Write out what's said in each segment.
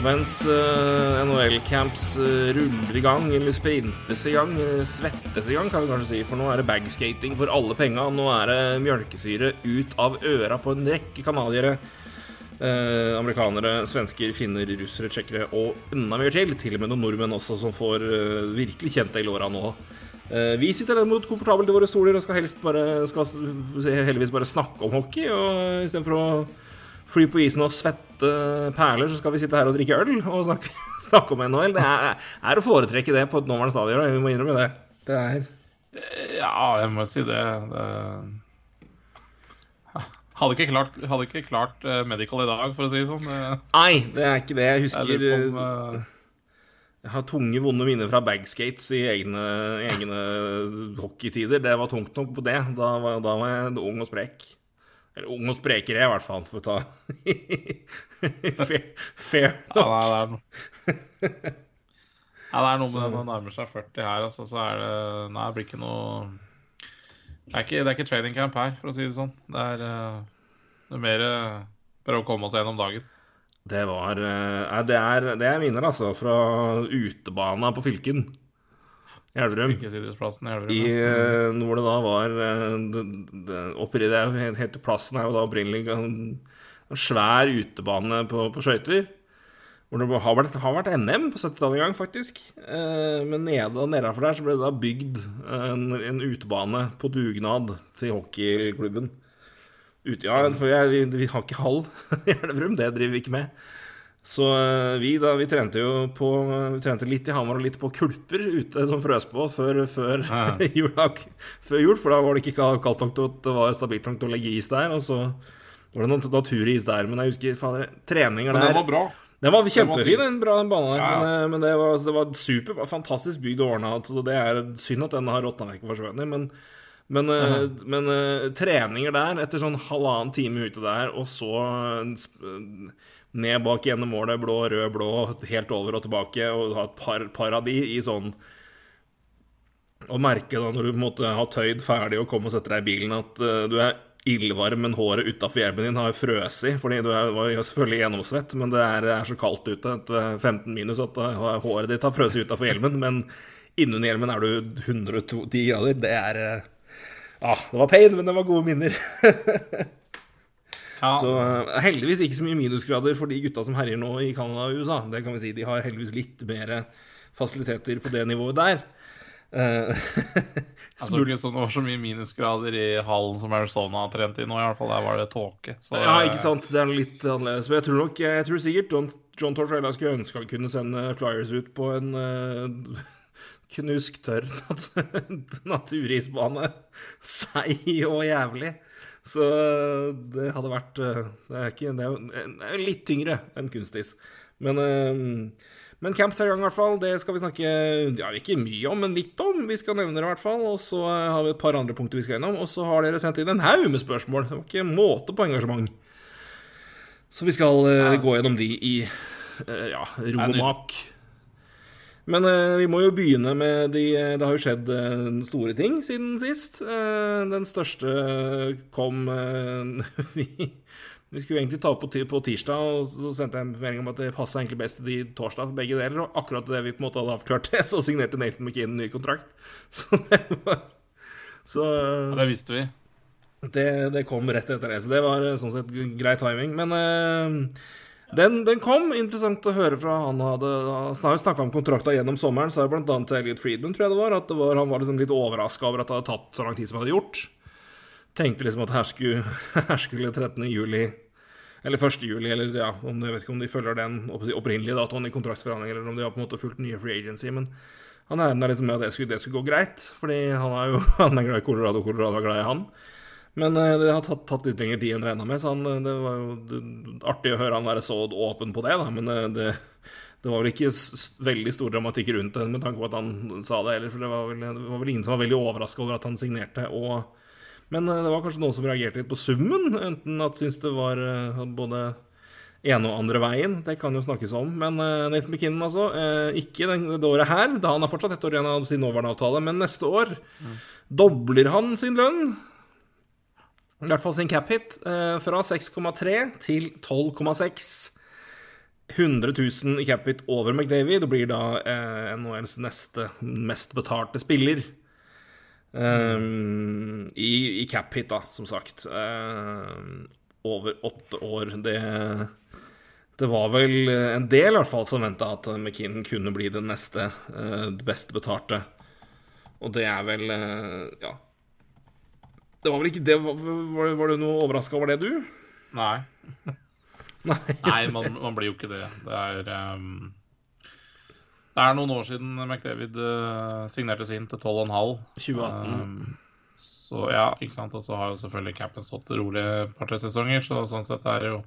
Og mens uh, NHL-camps uh, ruller i gang, eller sprintes i gang, uh, svettes i gang, kan vi kanskje si, for nå er det bagskating for alle penga. Nå er det mjølkesyre ut av øra på en rekke canadiere. Eh, amerikanere, svensker, finner, russere, tsjekkere og enda mer til. Til og med noen nordmenn også som får eh, virkelig kjent det i låra nå. Eh, vi sitter derimot komfortabelt i våre stoler og skal helst bare skal heldigvis bare snakke om hockey. Og istedenfor å fly på isen og svette perler, så skal vi sitte her og drikke øl og snakke, snakke om NHL. Det er, er å foretrekke det på et nåværende stadion. Vi må innrømme det. Det er Ja, jeg må si det. det... Hadde ikke klart, hadde ikke klart eh, medical i dag, for å si det sånn. Nei, det er ikke det. Jeg husker om, uh... Jeg har tunge, vonde minner fra bagskates i egne, egne hockeytider. Det var tungt nok på det. Da var, da var jeg ung og sprek. Eller ung og sprekere, i hvert fall, for å ta fair, fair nok. Ja, det er Ja, det er noe med når man nærmer seg 40 her, altså, så er det Nei, det blir ikke noe Det er ikke, det er ikke training camp her, for å si det sånn. Det er, eh, det er mer prøve å komme oss gjennom dagen. Det var eh, det, er, det er minner, altså, fra utebana på Fylken. I Elverum. I Elverum. I, ja. eh, hvor det da var eh, det, det, oppi det helt, plassen er jo da opprinnelig en, en svær utebane på, på skøyter. Hvor det har vært, har vært NM på 70-tallet en gang, faktisk. Eh, men nede, nedenfor der så ble det da bygd en, en utebane på dugnad til hockeyklubben. Ut, ja, for jeg, vi, vi har ikke hall i Elverum, det driver vi ikke med. Så eh, vi da, vi trente jo på Vi trente litt i Hamar og litt på kulper ute som frøs på før, før, Ja. før jul, for da var det ikke kaldt nok til at det var stabilt nok til å legge is der. Og så var det noen naturis der, men jeg husker fader, treninger Men det den var bra. den var kjempefin, den bra banen der. Ja, ja. Men, eh, men det var, det var super, fantastisk bygd og ordna. Så det er synd at den har råtna vekk og forsvunnet. Men, men, eh, men uh, treninger der, etter sånn halvannen time ute der, og så eh, sp- ned bak gjennom målet, blå, rød, blå, helt over og tilbake, og ha et par, par av de i sånn Å merke da når du på en måte har tøyd ferdig og kommer og setter deg i bilen, at uh, du er ildvarm, men håret utafor hjelmen din har frøst i. Fordi du er, var jo selvfølgelig gjennomsvett, men det er, er så kaldt ute, et er 15 minus, at eh, håret ditt har frøst utafor hjelmen. Men innunder hjelmen er du 110 grader. Det er eh, Ja, det var pain, men det var gode minner. Ja, Så eh, heldigvis ikke så mye minusgrader for de gutta som herjer nå i Canada og USA. Det kan vi si. De har heldigvis litt mer fasiliteter på det nivået der. Uh, jeg så sånn, det var så mye minusgrader i hallen som Arizona har trent i nå, i hvert fall. Der var det tåke. Ja, ikke sant. Det er litt annerledes. Men jeg tror nok Jeg tror sikkert John, John Tortorella skulle ønske han kunne sende Flyers ut på en uh, knusktørr nat naturisbane. Seig og jævlig. Så eh, det hadde vært eh, Det er, ikke, det er, jo- det er litt tyngre enn kunstis. Men eh, men camps er i gang, i hvert fall. Det skal vi snakke ja, ikke mye om, men litt om. Vi skal nevne det, i hvert fall. Og så har vi et par andre punkter vi skal gjennom. Og så har dere sendt inn en haug med spørsmål. Det var ikke måte på engasjement. Så vi skal ja. gå gjennom de i ja, ro og mak. Men eh, vi må jo begynne med de Det har jo skjedd eh, store ting siden sist. Eh, den største kom eh, vi, vi skulle egentlig ta på, på tirsdag, og så sendte jeg en melding om at det passa egentlig best til de torsdag for begge deler. Og akkurat det vi på en måte hadde avklart det, så signerte Nathan McKinn ny kontrakt. Så det var Så eh, det visste vi. det, det kom rett etter det, så det var eh, sånn sett grei timing. Men eh, den, den kom. Interessant å høre fra han hadde snakka om kontrakta gjennom sommeren. Sa jo annet til Elliot Friedman, tror jeg det var, at det var, han var liksom litt overraska over at det hadde tatt så lang tid som det hadde gjort. Tenkte liksom at her skulle, her skulle 13. juli eller 1. juli, eller ja, om, jeg vet ikke om de følger den opprinnelige datoen i kontraktsforhandlinger, eller om de har på en måte fulgt nye free agency. Men han regna liksom med at det skulle, det skulle gå greit, fordi han er jo han er glad i Colorado, Colorado er glad i han. Men eh, det har tatt, tatt litt lengre tid enn regna med, så han, eh, det var jo det, artig å høre han være så åpen på det, da. Men eh, det, det var vel ikke veldig stor dramatikk rundt det med tanke på at han sa det heller, for det var vel, det var vel ingen som var veldig overraska over at han signerte. Og Men det var kanskje noen som reagerte litt på summen. Enten at syntes det var både ene og andre veien. Det kan jo snakkes om. Men Nathan McKinnon, altså. ikke den, det året her. Da han har fortsatt ett år igjen av sin nåværende avtale. Men neste år dobler han sin lønn. I hvert fall sin cap hit. eh, fra 6,3 til 12,6. 100 000 i cap hit over McDavid og blir da eh, NHLs neste mest betalte spiller. Um, i, I cap hit, da, som sagt. Um, over åtte år. Det, det var vel en del i hvert fall som venta at McKinnon kunne bli den neste uh, best betalte. Og det er vel uh, Ja. Det var vel ikke det Var, var, var du noe overraska over det, du? Nei. Nei. Man, man blir jo ikke det. Det er um, Det er noen år siden McDavid eh, signerte sin til 12,5. 2018. Um, så ja, ikke sant. Og så har jo selvfølgelig capen stått rolig et par-tre sesonger, så sånn sett er det jo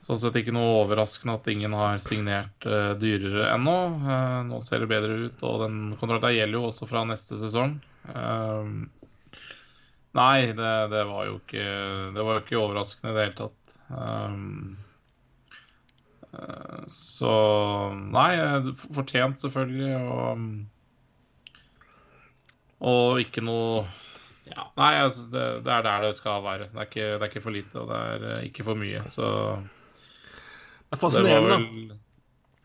Sånn sett ikke noe overraskende at ingen har signert uh, dyrere ennå. Uh, nå ser det bedre ut, og den kontrakten gjelder jo også fra neste sesong. Um, nei, det, det var jo ikke Det var jo ikke overraskende i det hele tatt. Um, så Nei, fortjent selvfølgelig, og Og ikke noe ja, Nei, altså, det, det er der det skal være. Det er ikke, det er ikke for lite, og det er eh, ikke for mye. Så Det er fascinerende,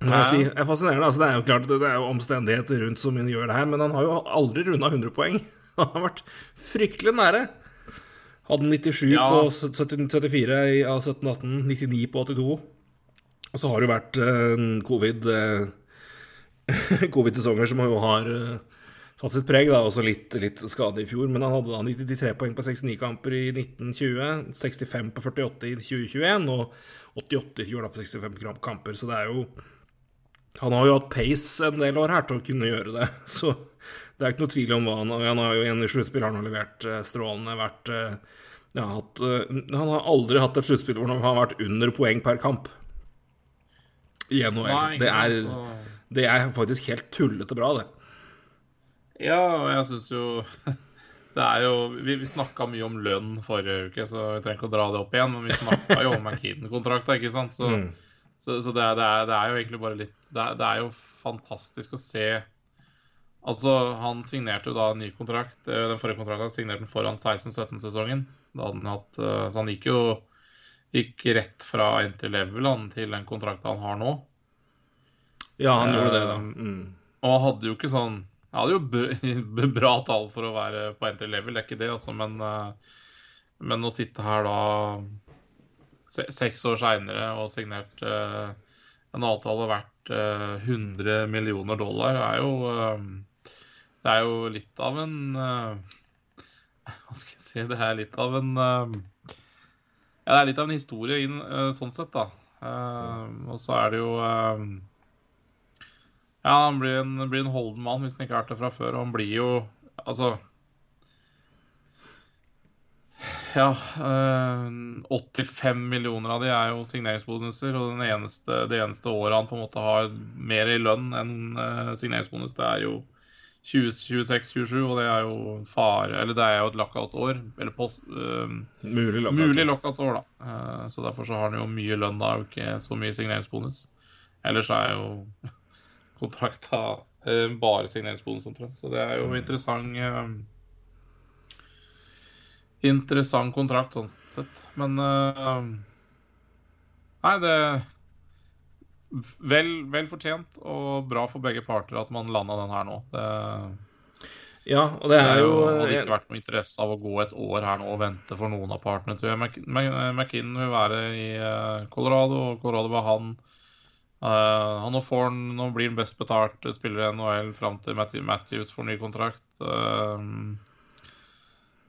da. si. Det er fascinerende. Altså, det er jo klart det er jo omstendigheter rundt som gjør det her, men han har jo aldri runda 100 poeng. Han har vært fryktelig nære. Hadde 97 Ja. på 74 av 17-18, 99 på 82. Og så har det jo vært eh, covid eh, covid-sesonger som jo har eh, satt sitt preg, da, også litt, litt skade i fjor. Men han hadde da 93 poeng på 69 kamper i 1920, 65 på 48 i 2021 og 88 i fjor da på 65 kamper. Så det er jo Han har jo hatt pace en del år her til å kunne gjøre det. Så det er ikke noe tvil om hva han Han har jo igjen i sluttspill har levert eh, strålende. Vært eh, ja, hatt, eh, Han har aldri hatt et sluttspill hvor han har vært under poeng per kamp i NHL. Det, er, det er faktisk helt tullete bra, det. Ja, og jeg syns jo Det er jo Vi, vi snakka mye om lønn forrige uke, så vi trenger ikke å dra det opp igjen. Men vi snakka jo om McKeaton-kontrakta, ikke sant? Så, Mm. så, så det, er, det, er, det er jo egentlig bare litt det er, det er jo fantastisk å se Altså, han signerte jo da en ny kontrakt. eh, Den forrige kontrakten signerte han foran 16-17-sesongen. Da hadde han hatt eh, Så han gikk jo gikk rett fra entry level han, til den kontrakten han har nå. Ja, han gjorde det, da. Um, Mm. Og han hadde jo ikke sånn Han hadde jo bra tall for å være på entry level, det er ikke det, altså, men, eh, men å sitte her da seks år seinere og signert eh, en avtale verdt eh, 100 millioner dollar, er jo eh, Det er jo litt av en eh, Hva skal jeg si Det er litt av en eh, Ja, det er litt av en historie inn, eh, sånn sett, da. Og så er det jo ja, han blir en, blir en holden mann hvis han ikke har vært det fra før. Og han blir jo Altså Ja. eh, 85 millioner av de er jo signeringsbonuser. Og eneste, det eneste året han på en måte har mer i lønn enn signeringsbonus, det er jo 2026-27, og det er jo fare Eller det er jo et lockout-år. Eller post, uh, Mulig lockout. Lockout-år, da. Uh, Så derfor så har han jo mye lønn da, og ikke så mye signeringsbonus. Ellers er jo kontrakta uh, bare signeringsbonus omtrent. Så det er jo interessant Interessant kontrakt sånn sett. Men Nei, det Vel, vel fortjent og bra for begge parter at man landa den her nå. Det, Ja, og det er jo hadde eh, ikke vært noe interesse av å gå et år her nå og vente for noen av partene. tror jeg. McKinnon vil være i eh, Colorado, og Colorado var han. Uh, han nå, får han, nå blir han best betalt spiller i NHL fram til Matthews får ny kontrakt. Uh,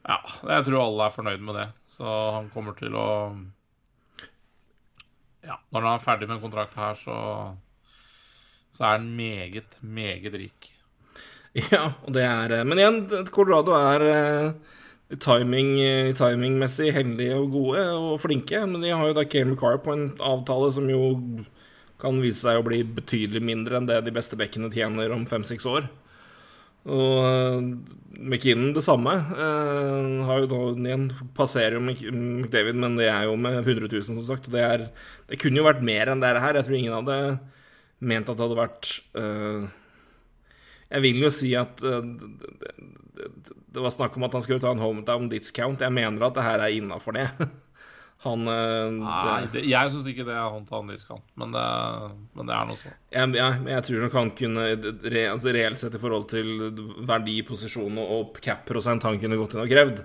ja, jeg tror alle er fornøyd med det. Så han kommer til å Ja, når han er ferdig med en kontrakt her, så, så er han meget, meget rik. Ja, og det er eh, Men igjen, Colorado er eh, timing, eh, timingmessig heldige og gode og flinke. Men de har jo da Cale McCarr på en avtale som jo kan vise seg å bli betydelig mindre enn det de beste bekkene tjener om fem-seks år. Og uh, McKinnon det samme. Uh, har jo nå igjen passerer jo McDavid, men det er jo med 100 000, som sagt. Det, er, det kunne jo vært mer enn det her. Jeg tror ingen hadde ment at det hadde vært uh, Jeg vil jo si at det, var snakk om at han skulle ta en hometown discount. Jeg mener at det her er innafor det. Han uh, Nei, det, jeg syns ikke det er hånd til hånd-diskant, men det er noe sånn. Jeg, jeg, jeg, tror nok han kunne re, altså Reelt sett i forhold til verdi, posisjon og, cap-prosent han kunne gått inn og krevd,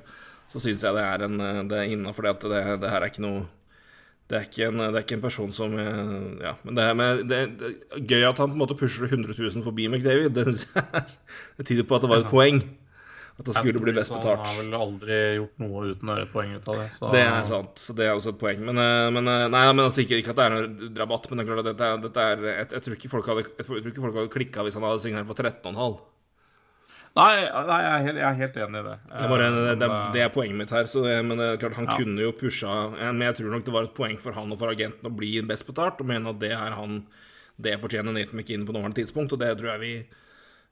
så syns jeg det er, en, det er innafor det at det, det her er ikke noe det er, ikke en, det er ikke en person som Ja, men det, med, det, er gøy at han på en måte pusher 100 000 forbi McDavid. Det, det tyder på at det var et poeng. At han skulle bli best betalt. Han har vel aldri gjort noe uten å gjøre et poeng ut av det. Så. Det er sant. så Det er også et poeng. Men, men nei, men altså, ikke, ikke, at det er noe rabatt, men det er klart at dette, dette er jeg, jeg, tror ikke folk hadde, jeg tror ikke folk hadde klikka hvis han hadde signert for 13,5. Nei, nei jeg, er helt, jeg, er helt, enig i det. Det, bare, det, det, det, er poenget mitt her. Så, men det klart Han ja. kunne jo pusha Men jeg tror nok det var et poeng for han og for agenten å bli best betalt, og mene at det er han Det fortjener Nathan McKinn på nåværende tidspunkt, og det tror jeg vi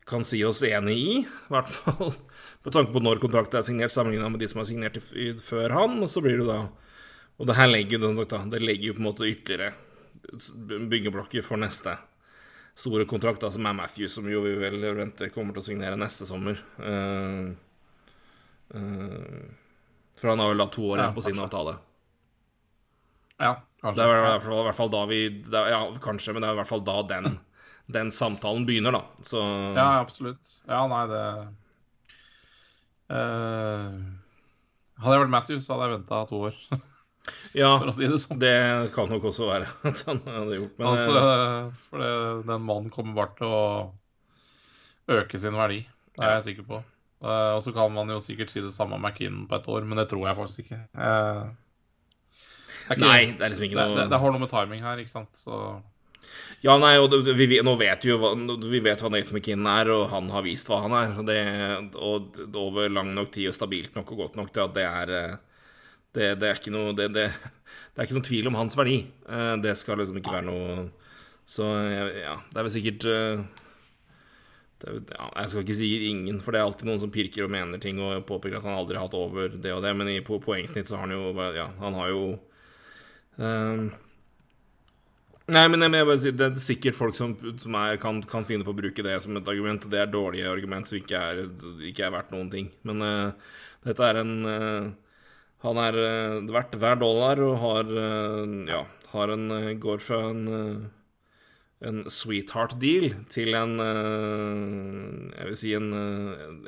kan si oss enig i. I hvert fall med tanke på når kontrakten er signert, sammenligna med de som har signert før han. Og så blir det da Og det her legger jo det legger jo på en måte ytterligere byggeblokker for neste store kontrakt, da, som er Matthew, som jo vi vel venter kommer til å signere neste sommer. Uh, uh, for han har vel da to år igjen ja, på sin avtale. Ja, kanskje. Det er i hvert fall, da vi det, Ja, kanskje, men det er i hvert fall da den, den samtalen begynner, da. Så Ja, absolutt. Ja, nei, det uh, Hadde jeg vært Matthews, hadde jeg venta to år. Ja, si det sånn. Det kan nok også være at han hadde gjort. Men, altså, eh, for det, den mannen kommer bare til å øke sin verdi. Det er jeg sikker på. Uh, og så kan man jo sikkert si det samme om McKinnon på et år, men det tror jeg faktisk ikke. Uh, det ikke nei, det er liksom ikke noe Det, det har noe med timing her, ikke sant, så ja, nei, og vi, nå vet vi jo hva, vi vet hva Nathan McKinnon er, og han har vist hva han er. Og, det, og over lang nok tid og stabilt nok og godt nok til at det er det, det, er noe, det, det, det, er ikke noe tvil om hans verdi. Eh, det skal liksom ikke være noe Så ja, det er vel sikkert eh, er, ja, Jeg skal ikke si ingen, for det er alltid noen som pirker og mener ting og påpeker at han aldri har hatt over det og det, men i, poengsnitt så har han jo Ja, han har jo um, Nei, men jeg, jeg si, Det er sikkert folk som, som er, kan, kan, finne på å bruke det som et argument, og det er dårlige argument som ikke er, ikke er verdt noen ting. Men uh, dette er en uh, han er uh, verdt hver dollar og har, ja, har en, går fra en, en sweetheart deal til en Jeg vil si en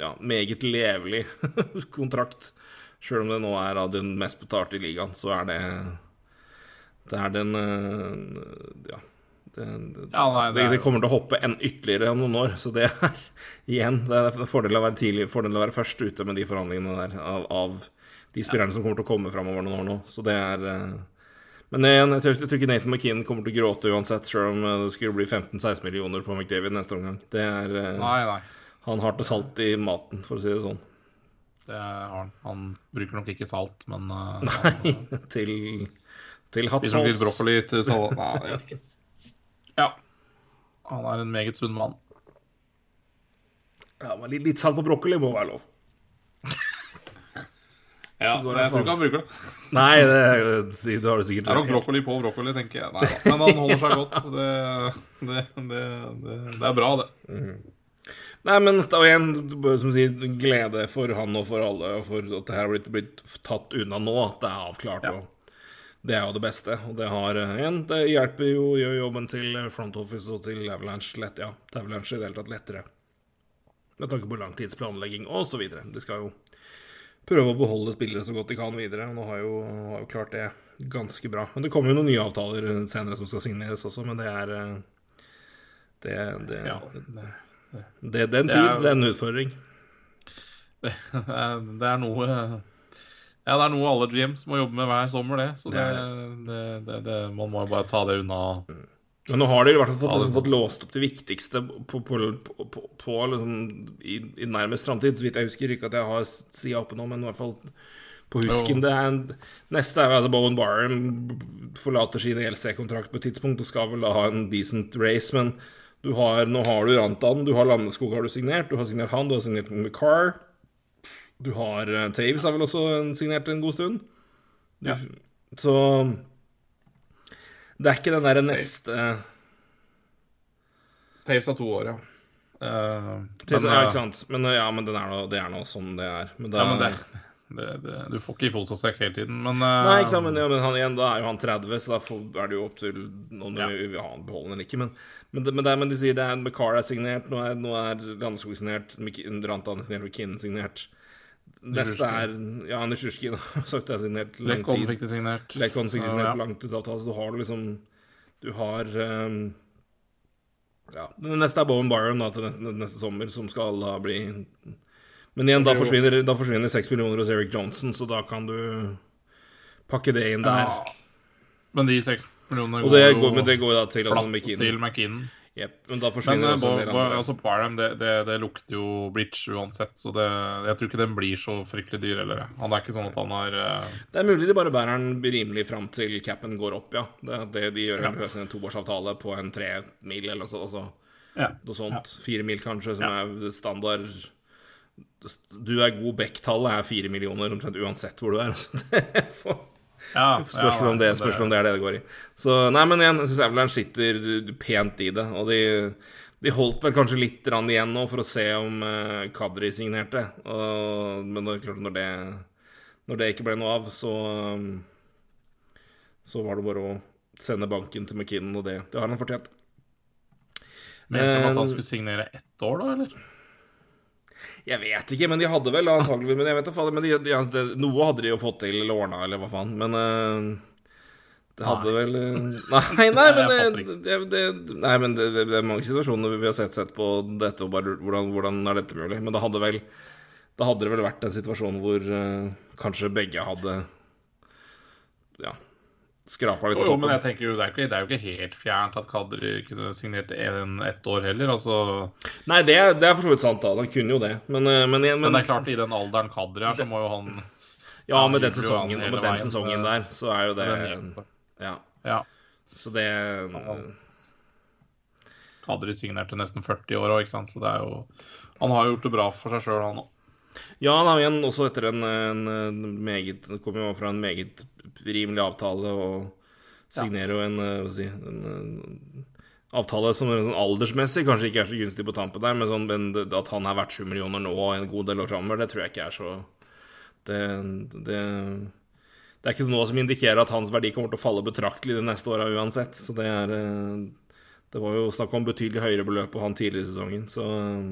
ja, meget levelig kontrakt. Sjøl om det nå er av den mest betalte i ligaen, så er det Det er den Ja. Det, det, ja, nei, det, det, kommer til å hoppe en ytterligere om noen år. Så det er igjen Det er fordelen å være tidlig Fordel å være først ute med de forhandlingene der av, av de spillerne som kommer til å komme framover noen år nå. Så det er eh, Men igjen, jeg tror ikke Nathan McKinn kommer til å gråte uansett, sjøl om eh, det skulle bli 15-16 millioner på McDavid neste omgang. Det er eh, nei, nei. Han har til salt i maten, for å si det sånn. Det har han. Han bruker nok ikke salt, men Nei, han, til, sauce. Litt brokkoli til salat. Ja. Han er en meget sunn mann. Ja, men litt, litt salt på brokkoli må være lov. Ja, men jeg tror ikke han bruker det. Nei, det, det har du sikkert Det er nok brokkoli på brokkoli, tenker jeg. Nei, men han holder seg godt. Det, det, det, det er bra, det. Mm. Nei, men og igjen, som sier, glede for han og for alle, og for at det her har blitt, blitt tatt unna nå, at det er avklart. Ja. og Det er jo det beste. Og det har igjen, det hjelper jo gjør jobben til Front Office og til Avalanche lett, ja, til Avalanche i det hele tatt lettere. Med tanke på langtidsplanlegging osv. De skal jo prøve å beholde spillere så godt de kan videre. Og Nå har jo, har jo klart det ganske bra. Men det kommer jo noen nye avtaler senere som skal signeres også, men det er eh, Det, det, ja, det, det, det er en tid, det er en utfordring. Det det er noe Ja, det er noe alle GMs må jobbe med hver sommer, det. Så det, man må jo bare ta det unna. Men nå har de i hvert fall fått, liksom, fått låst opp det viktigste på, på, på, på liksom, i, i, nærmest framtid. Så vidt jeg husker ikke at jeg har sida oppe nå, men i hvert fall på husken. Det er, neste er altså Bowen Barham forlater sin ELC-kontrakt på et tidspunkt og skal vel ha en decent race, men Du har, nå har du Rantan, du har Landeskog har du signert, du har signert han, du har signert McCarr. Du har uh, Taves har vel også signert en god stund. Du, Ja. Så det er ikke den derre neste Taves har to år, ja. Uh, Taves, men, Ja, eh, ikke sant. Men ja, men den er noe, det er nå sånn det er. Men da, Ja, men det, det, det, du får ikke i pose og sekk hele tiden, men uh, Nei, ikke sant, men, ja, men han, igjen, da er jo han 30, så da får, er det jo opp til om du Ja. vil ha han beholden eller ikke. Men, men, det, men, det, men de sier det er McCarr er signert, nå er, nå er Landeskog signert, Rantan er signert, McKinn signert. Neste er Ja, Nisjurskin har sagt det er signert lang Lekon fikk det signert. Lekon fikk det signert ja. ja. langtidsavtale, så du har liksom Du har um, Ja. Den neste er Bowen Byron da, til neste, neste sommer, som skal da bli Men igjen, da forsvinner, da forsvinner 6 millioner hos Eric Johnson, så da kan du pakke det inn der. Ja. Men de 6 millionene det jo går, det går da til, altså, McKinnon. til McKinnon. Jep, men da Men forsvinner eh, også en del andre. altså Barham, det, det, det lukter jo bridge uansett, så det, jeg tror ikke den blir så fryktelig dyr heller. Han er ikke sånn at han har uh... Det er mulig de bare bærer den rimelig fram til capen går opp, ja. Det det de gjør Ja. en, en toårsavtale på en tre mil eller noe sånt. Altså, Ja. noe sånt. Fire mil kanskje, som Ja. er standard Du er god back-tallet er fire millioner omtrent uansett hvor du er. Altså, det får ja, Spørsmål om, det, spørsmål om det er det det går i. Så nei, men igjen, jeg syns Avalanche sitter pent i det. Og de, de holdt vel kanskje litt igjen nå for å se om uh, Kadri signerte. Og, men det er klart, når det, når det ikke ble noe av, så Så var det bare å sende banken til McKinnon, og det, det har han fortjent. Mente de at Eh, han skulle signere ett år, da, eller? Jeg vet ikke, men de hadde vel antagelig Men jeg vet ikke, men de, de, de, Noe hadde de jo fått til eller ordna, eller hva faen. Men uh, det hadde Nei. vel eh, Nei, nei, men, det, det, det, nei, men det, det er mange situasjoner vi har sett, sett på dette, og bare hvordan, hvordan er dette mulig? Men det hadde vel Da hadde det vel vært en situasjon hvor uh, kanskje begge hadde skrapa litt av toppen. jo, men jeg tenker jo, det er, ikke, det er jo ikke helt fjernt at Kadri kunne signert en, ett år heller. altså... Nei, det, er- det er for så vidt sant, da. Han kunne jo det. Men, men, men, Men det er klart, i den alderen Kadri er, så må jo han Ja, med den sesongen, og med den veien, sesongen eh, der, så er jo det Ja. Ja. Så det Kadri signerte nesten 40 år òg, ikke sant. Så det er jo Han har jo gjort det bra for seg sjøl, han òg. Ja, da igjen også etter en, en, meget Det kommer jo fra en meget rimelig avtale og signerer jo en, eh, si, en, avtale som sånn aldersmessig kanskje ikke er så gunstig på tampen der, men sånn, men at han er verdt 7 millioner nå og en god del år framover, det tror jeg ikke er så det, det, det er ikke noe som indikerer at hans verdi kommer til å falle betraktelig de neste åra uansett. Så det er eh, Det var jo snakk om betydelig høyere beløp på han tidligere i sesongen, så eh,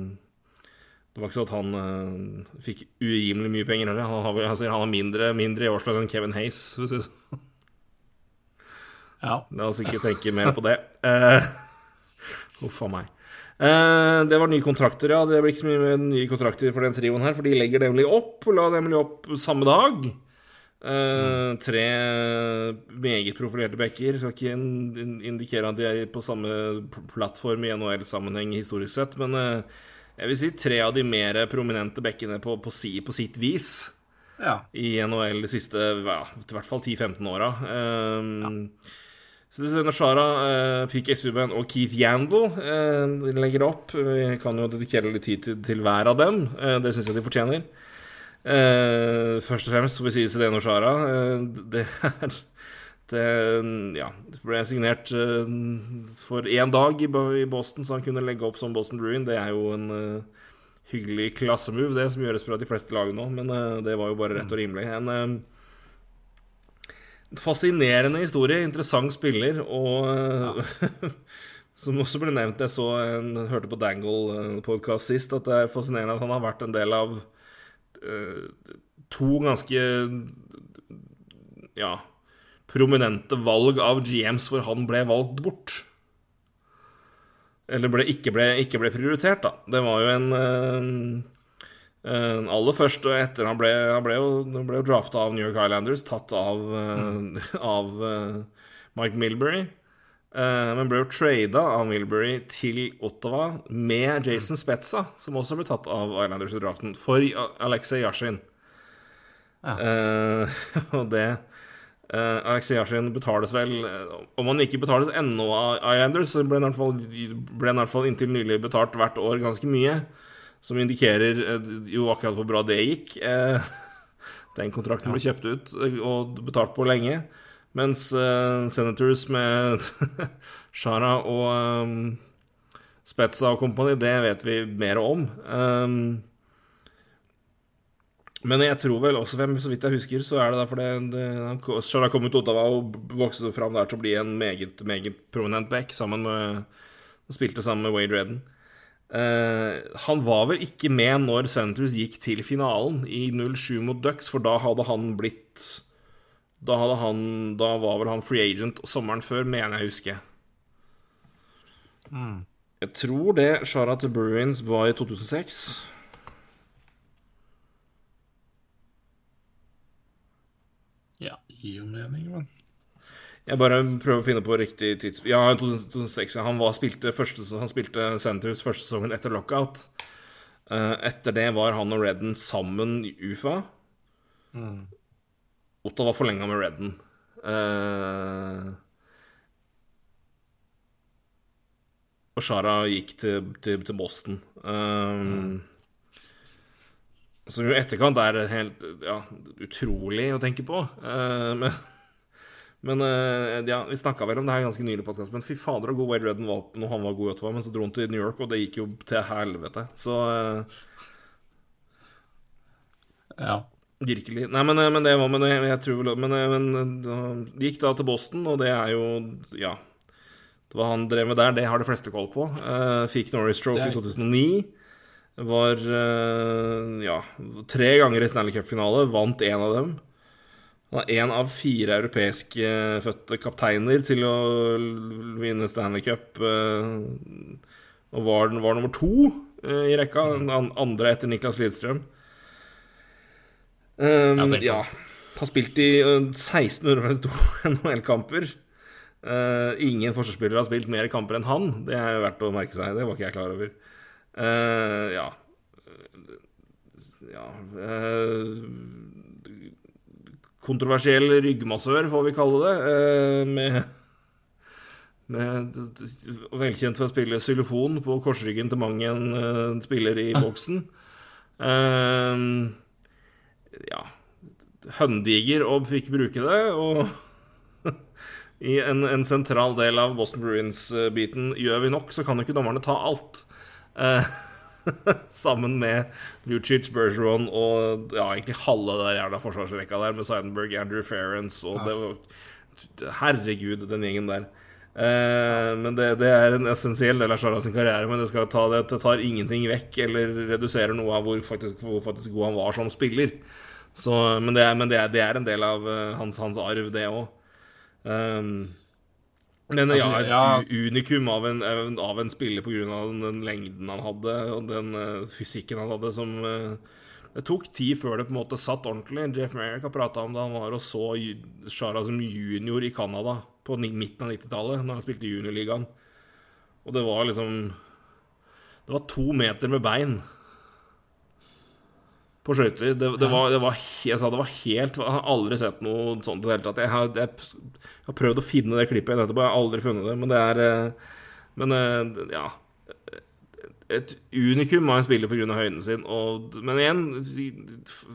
det var ikke sånn at han uh, fikk urimelig mye penger heller. Han har, altså, han har mindre, mindre i årslag enn Kevin Hayes. for å si det sånn. Ja. La oss ikke tenke mer på det. Uh, a meg. Uh, det var nye kontrakter, ja. Det blir ikke så mye nye kontrakter for den trioen her, for de legger nemlig opp, og la nemlig opp samme dag. Uh, tre meget profilerte backer. Skal ikke in- in- indikere at de er på samme plattform i NHL-sammenheng historisk sett, men eh, jeg vil si tre av de mer prominente bekkene på, på, si, på sitt vis ja. i NHL de siste ja, i hvert fall 10-15 åra. Um, Så det er Nashara, uh, PK Subban og Keith Yandel uh, legger opp. Vi kan jo dedikere litt tid til, til hver av dem. Eh, det syns jeg de fortjener. Eh, først og fremst får vi si Nashara. eh, det er ja, det ble signert eh, for én dag i, Boston, så han kunne legge opp som Boston Bruin. Det er jo en eh, hyggelig klassemove, det som gjøres fra de fleste lag nå, men eh, det var jo bare rett og rimelig. En eh, fascinerende historie, interessant spiller, og ja. som også ble nevnt Jeg så en, hørte på Dangle-podkast sist, at det er fascinerende at han har vært en del av eh, to ganske ja, prominente valg av GMs hvor han ble valgt bort. Eller ble, ikke, ble, ikke ble prioritert, da. Det var jo en en eh, aller først og etter Han ble, han ble jo, ble jo drafta av New York Islanders, tatt av, mm. av eh, Mike Milbury. Men ble jo trada av Milbury til Ottawa med Jason Spezza, som også ble tatt av Islanders i draften, for Alexei Yashin. Ja. Uh, og det Uh, Alexei Yashin betales vel eh, Om han ikke betales ennå av Islanders, så ble han i hvert fall, ble han i hvert fall inntil nylig betalt hvert år ganske mye. Som indikerer uh, jo akkurat hvor bra det gikk. Uh, den kontrakten ble kjøpt ut eh, og betalt på lenge. Mens Senators med Shara og um, Spetza og kompani, det vet vi mer om. Um, men jeg tror vel også, hvem, så vidt jeg husker, så er det derfor det, Shara kom ut Ottawa og vokste fram der til å bli en meget, meget prominent back, sammen med Spilte sammen med Wade Redden. Uh, han var vel ikke med når Centres gikk til finalen i 07 mot Ducks, for da hadde han blitt Da, hadde han, da var vel han free agent sommeren før, mener jeg husker. Mm. Jeg tror det Shara til Bruins var i 2006. Ja, gir jo mening, men Jeg bare prøver å finne på riktig tidspunkt. Ja, 2006. Han, var, spilte, første, han spilte Senators første sesongen etter lockout. Uh, etter det var han og Redden sammen i UFA. mm. Otto var forlenga med Redden. Uh, og Shara gikk til, til, til Boston. Um, Som jo i etterkant er helt ja, utrolig å tenke på. Uh, men men uh, ja, vi snakka vel om det her ganske nylig, podcast, men fy fader så god Wade Redden var når han var god i Ottawa. Men så dro han til New York, og det gikk jo til helvete. Så uh, Ja. Virkelig. Nei, men, men det var Men jeg, jeg tror vel Men, men de gikk da til Boston, og det er jo Ja. var han drev med der, det har de fleste koll på. Fikk Norris Trophy i 2009. Var uh, ja, tre ganger i Stanley Cup-finale. Vant én av dem. Han er én av fire europeiskfødte kapteiner til å vinne Stanley Cup. Uh, og var, var nummer to i rekka. Den andre etter Niklas Lidstrøm. Um, ja, har spilt i 1652 NHL-kamper. Uh, ingen forsvarsspillere har spilt mer kamper enn han. Det er verdt å merke seg. Det var ikke jeg klar over. Uh, ja Ja uh, Kontroversiell ryggmassør, får vi kalle det. med med, velkjent for å spille xylofon på korsryggen til mang en spiller i boksen. Uh, ja høndiger og fikk bruke det. Og i en, en, sentral del av Boston Bruins-biten gjør vi nok, så kan jo ikke dommerne ta alt. Eh, sammen med Lucic, Bergeron og ja, egentlig halve der jævla forsvarsrekka der, med Seidenberg, Andrew Ferrance og det var, Herregud, den gjengen der. Eh, men det, det, er en essensiell del av Charlas karriere. Men det, ta det, det, tar ingenting vekk eller reduserer noe av hvor faktisk, hvor faktisk god han var som spiller. Så, men, det er, men det, er, det er, en del av uh, hans, hans, arv, det òg. Um, men ja, et ja, unikum av en, av en spiller pga. den lengden han hadde, og den uh, fysikken han hadde, som uh, Det tok tid før det på en måte satt ordentlig. Jeff Merrick har prata om det han var og så Shara som junior i Canada på midten av 90-tallet, når han spilte juniorligaen. Og det var liksom Det var to meter med bein på skøyter. Det, det, var, det, var, jeg sa det var helt Jeg har aldri sett noe sånt i det hele tatt. Jeg har, jeg, jeg har, prøvd å finne det klippet etterpå, jeg har aldri funnet det. Men det er eh, Men eh, ja. Et unikum av en spiller pga. høyden sin. Og, men igjen,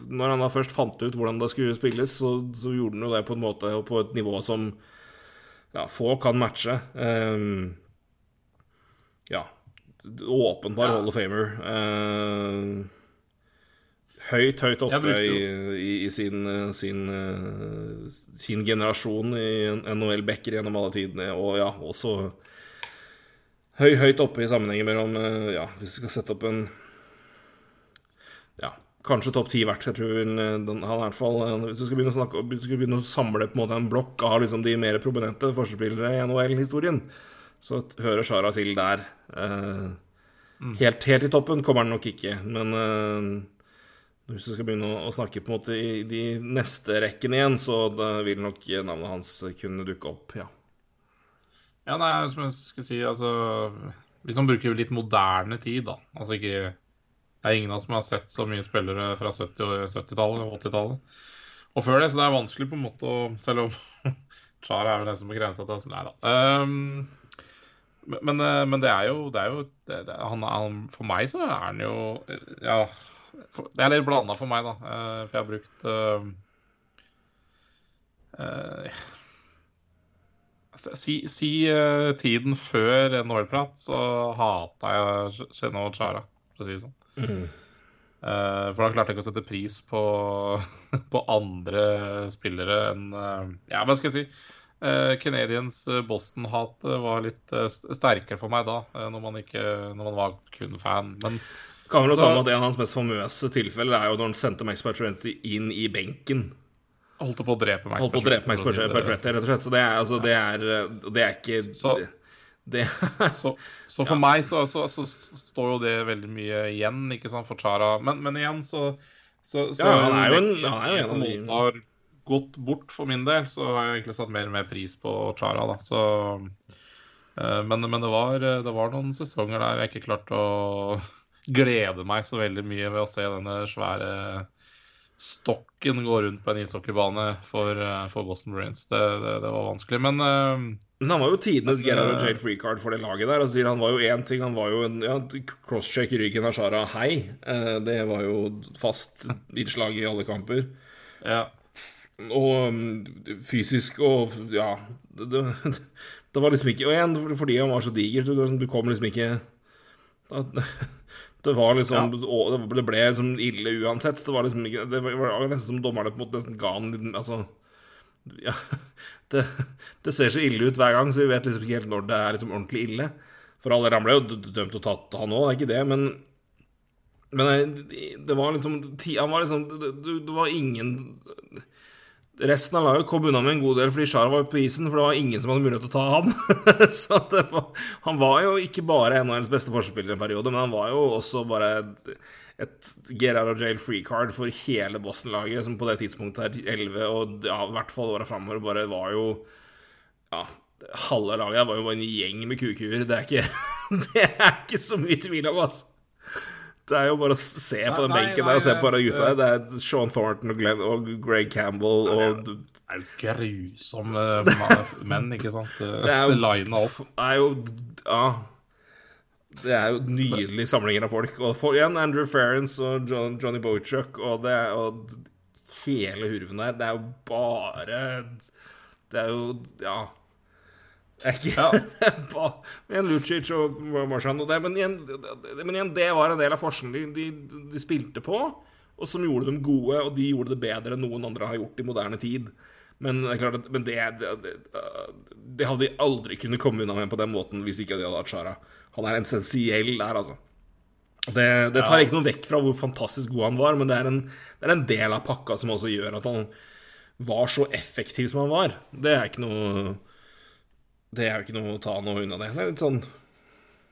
når han da først fant ut hvordan det skulle spilles, så, så gjorde han jo det på en måte og på et nivå som ja, få kan matche. Um, ja. Åpenbar ja. Hall of Famer. Uh, høyt, høyt oppe i, i, i, sin, sin, sin generasjon i NHL-backer gjennom alle tidene, og ja, også høy, høyt oppe i sammenhengen mellom Ja, hvis vi skal sette opp en Ja, kanskje topp ti hvert. Jeg tror den, den, han i hvert fall Hvis du skal begynne å, snakke, du skal begynne å samle på en måte en blokk av liksom de mer prominente forspillere i NHL-historien, så hører Sara til der. Eh, mm. helt, helt, i toppen kommer han nok ikke, men eh, hvis du skal begynne å, snakke på en måte i de neste rekkene igjen, så vil nok navnet hans kunne dukke opp, ja. Ja, nei, som jeg skulle si, altså Hvis man bruker litt moderne tid, da Altså ikke Det er ingen av oss som har sett så mye spillere fra 70- og 70-tallet og 80-tallet. Og før det, så det er vanskelig på en måte å Selv om Char er vel den som er grensa til Nei da. Um, men, men, det er jo, det er jo det, det, han, han, For meg så er han jo Ja, det er litt blanda for meg, da. Uh, for jeg har brukt uh, uh, Si, si tiden før NHL-prat, så hata jeg Cheno Chara, for å si det sånn. Mm. For da klarte ikke å sette pris på, på andre spillere enn Ja, hva skal jeg si? Canadians Canadiens Boston-hat var litt sterkere for meg da, når man, ikke, når man var kun fan. Men kan vel ta med at En av hans mest famøse tilfeller er jo når han sendte Max Patrenty inn i benken. Holdt på å drepe Max Patrenty, rett og slett. Så det er, altså, det er, det er ikke så, så, så, for ja. meg så, så, så, står jo det veldig mye igjen, ikke sant, for Chara. Men, men igjen så, så, Ja, han er jo en, han er jo en av de har gått bort for min del, så har jeg egentlig satt mer og mer pris på Chara, da. Så uh, men, men det, var, det, var, noen sesonger der jeg ikke klarte å glede meg så veldig mye ved å se denne svære stokken gå rundt på en ishockeybane for, eh, for Boston Bruins. Det, det, det, var vanskelig, men uh, han var jo tidenes Gerhard og Jade Freecard for det laget der. Altså, han var jo én ting, han var jo en ja, crosscheck i ryggen av Shara Hei. Uh, det var jo fast innslag i alle kamper. Ja. Og um, fysisk og Ja. Det, det, var liksom ikke Og igjen, fordi han var så diger, du, du kom liksom ikke det var liksom ja. Det ble liksom ille uansett. Det var liksom Det var nesten som dommerne på en måte nesten ga han Altså ja, det, det, ser så ille ut hver gang, så vi vet liksom ikke helt når det er liksom ordentlig ille. For alle ramler jo dømt og tatt, han òg, det er ikke det, men Men det var liksom Han var liksom Det, det var ingen Resten av laget kom unna med en god del fordi Sjara var på isen, for det var ingen som hadde mulighet til å ta ham. så var, han var jo ikke bare hennes beste forspillere en periode, men han var jo også bare et, et get out of jail free card for hele Boston-laget, som på det tidspunktet er 11, og ja, i hvert fall åra framover bare var jo Ja, halve laget var jo bare en gjeng med kukuer. Det det er ikke så mye tvil om, altså. Det er jo bare å se på den benken der og se på de gutta der. Det er Sean Thornton og, Glenn, og Greg Campbell og Det er jo grusomme menn, ikke sant? Det er jo Line opp. Det er jo Ja. Det er jo nydelige samlinger av folk. Og for, igjen Andrew Ferrance og John, Johnny Bochuk og, det, og hele hurven der. Det er jo bare Det er jo Ja. Ikke ja. en Lucic og Marshan og det, men igjen, men igjen, det var en del av forskjellen de, de, de, spilte på, og som gjorde dem gode, og de gjorde det bedre enn noen andre har gjort i moderne tid. Men, klart, men det, det, det, hadde de aldri kunnet komme unna med på den måten hvis ikke de hadde hatt Shara. Han er essensiell der, altså. Det, det tar ja. ikke noe vekk fra hvor fantastisk god han var, men det er, en, det er en del av pakka som også gjør at han var så effektiv som han var. Det er ikke noe det er jo ikke noe å ta noe unna det. Det er litt sånn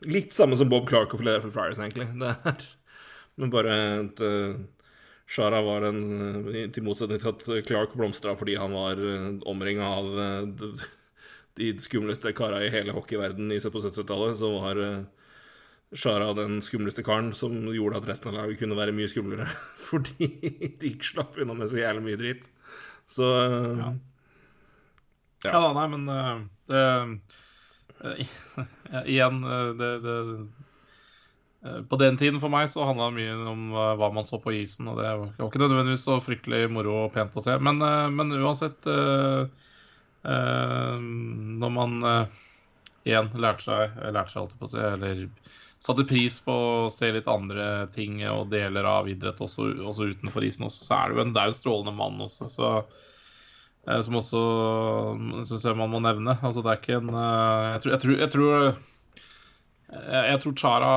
Litt samme som Bob Clark og Philadelphia Flyers, egentlig. Det er, men bare at uh, Shara var en uh, Til motsetning til at Clark blomstra fordi han var uh, omringa av de skumleste kara i hele hockeyverden på 70-tallet, så var Shara den skumleste karen som gjorde at resten av laget kunne være mye skumlere. fordi de ikke slapp unna med så jævlig mye dritt. Så ja. Ja, da, nei, men Igjen, uh, det, det På den tiden for meg så handla det mye om hva man så på isen, og det var ikke nødvendigvis så fryktelig moro og pent å se. Men, men uansett Når man igjen lærte seg, lærte seg alltid på å se, eller satte pris på å se litt andre ting og deler av idrett også, også utenfor isen også, så er det jo en, det er jo en strålende mann også. så Eh, som også syns jeg man må nevne. Altså, det er ikke en eh, Jeg tror, jeg tror, jeg tror, jeg, jeg tror Chara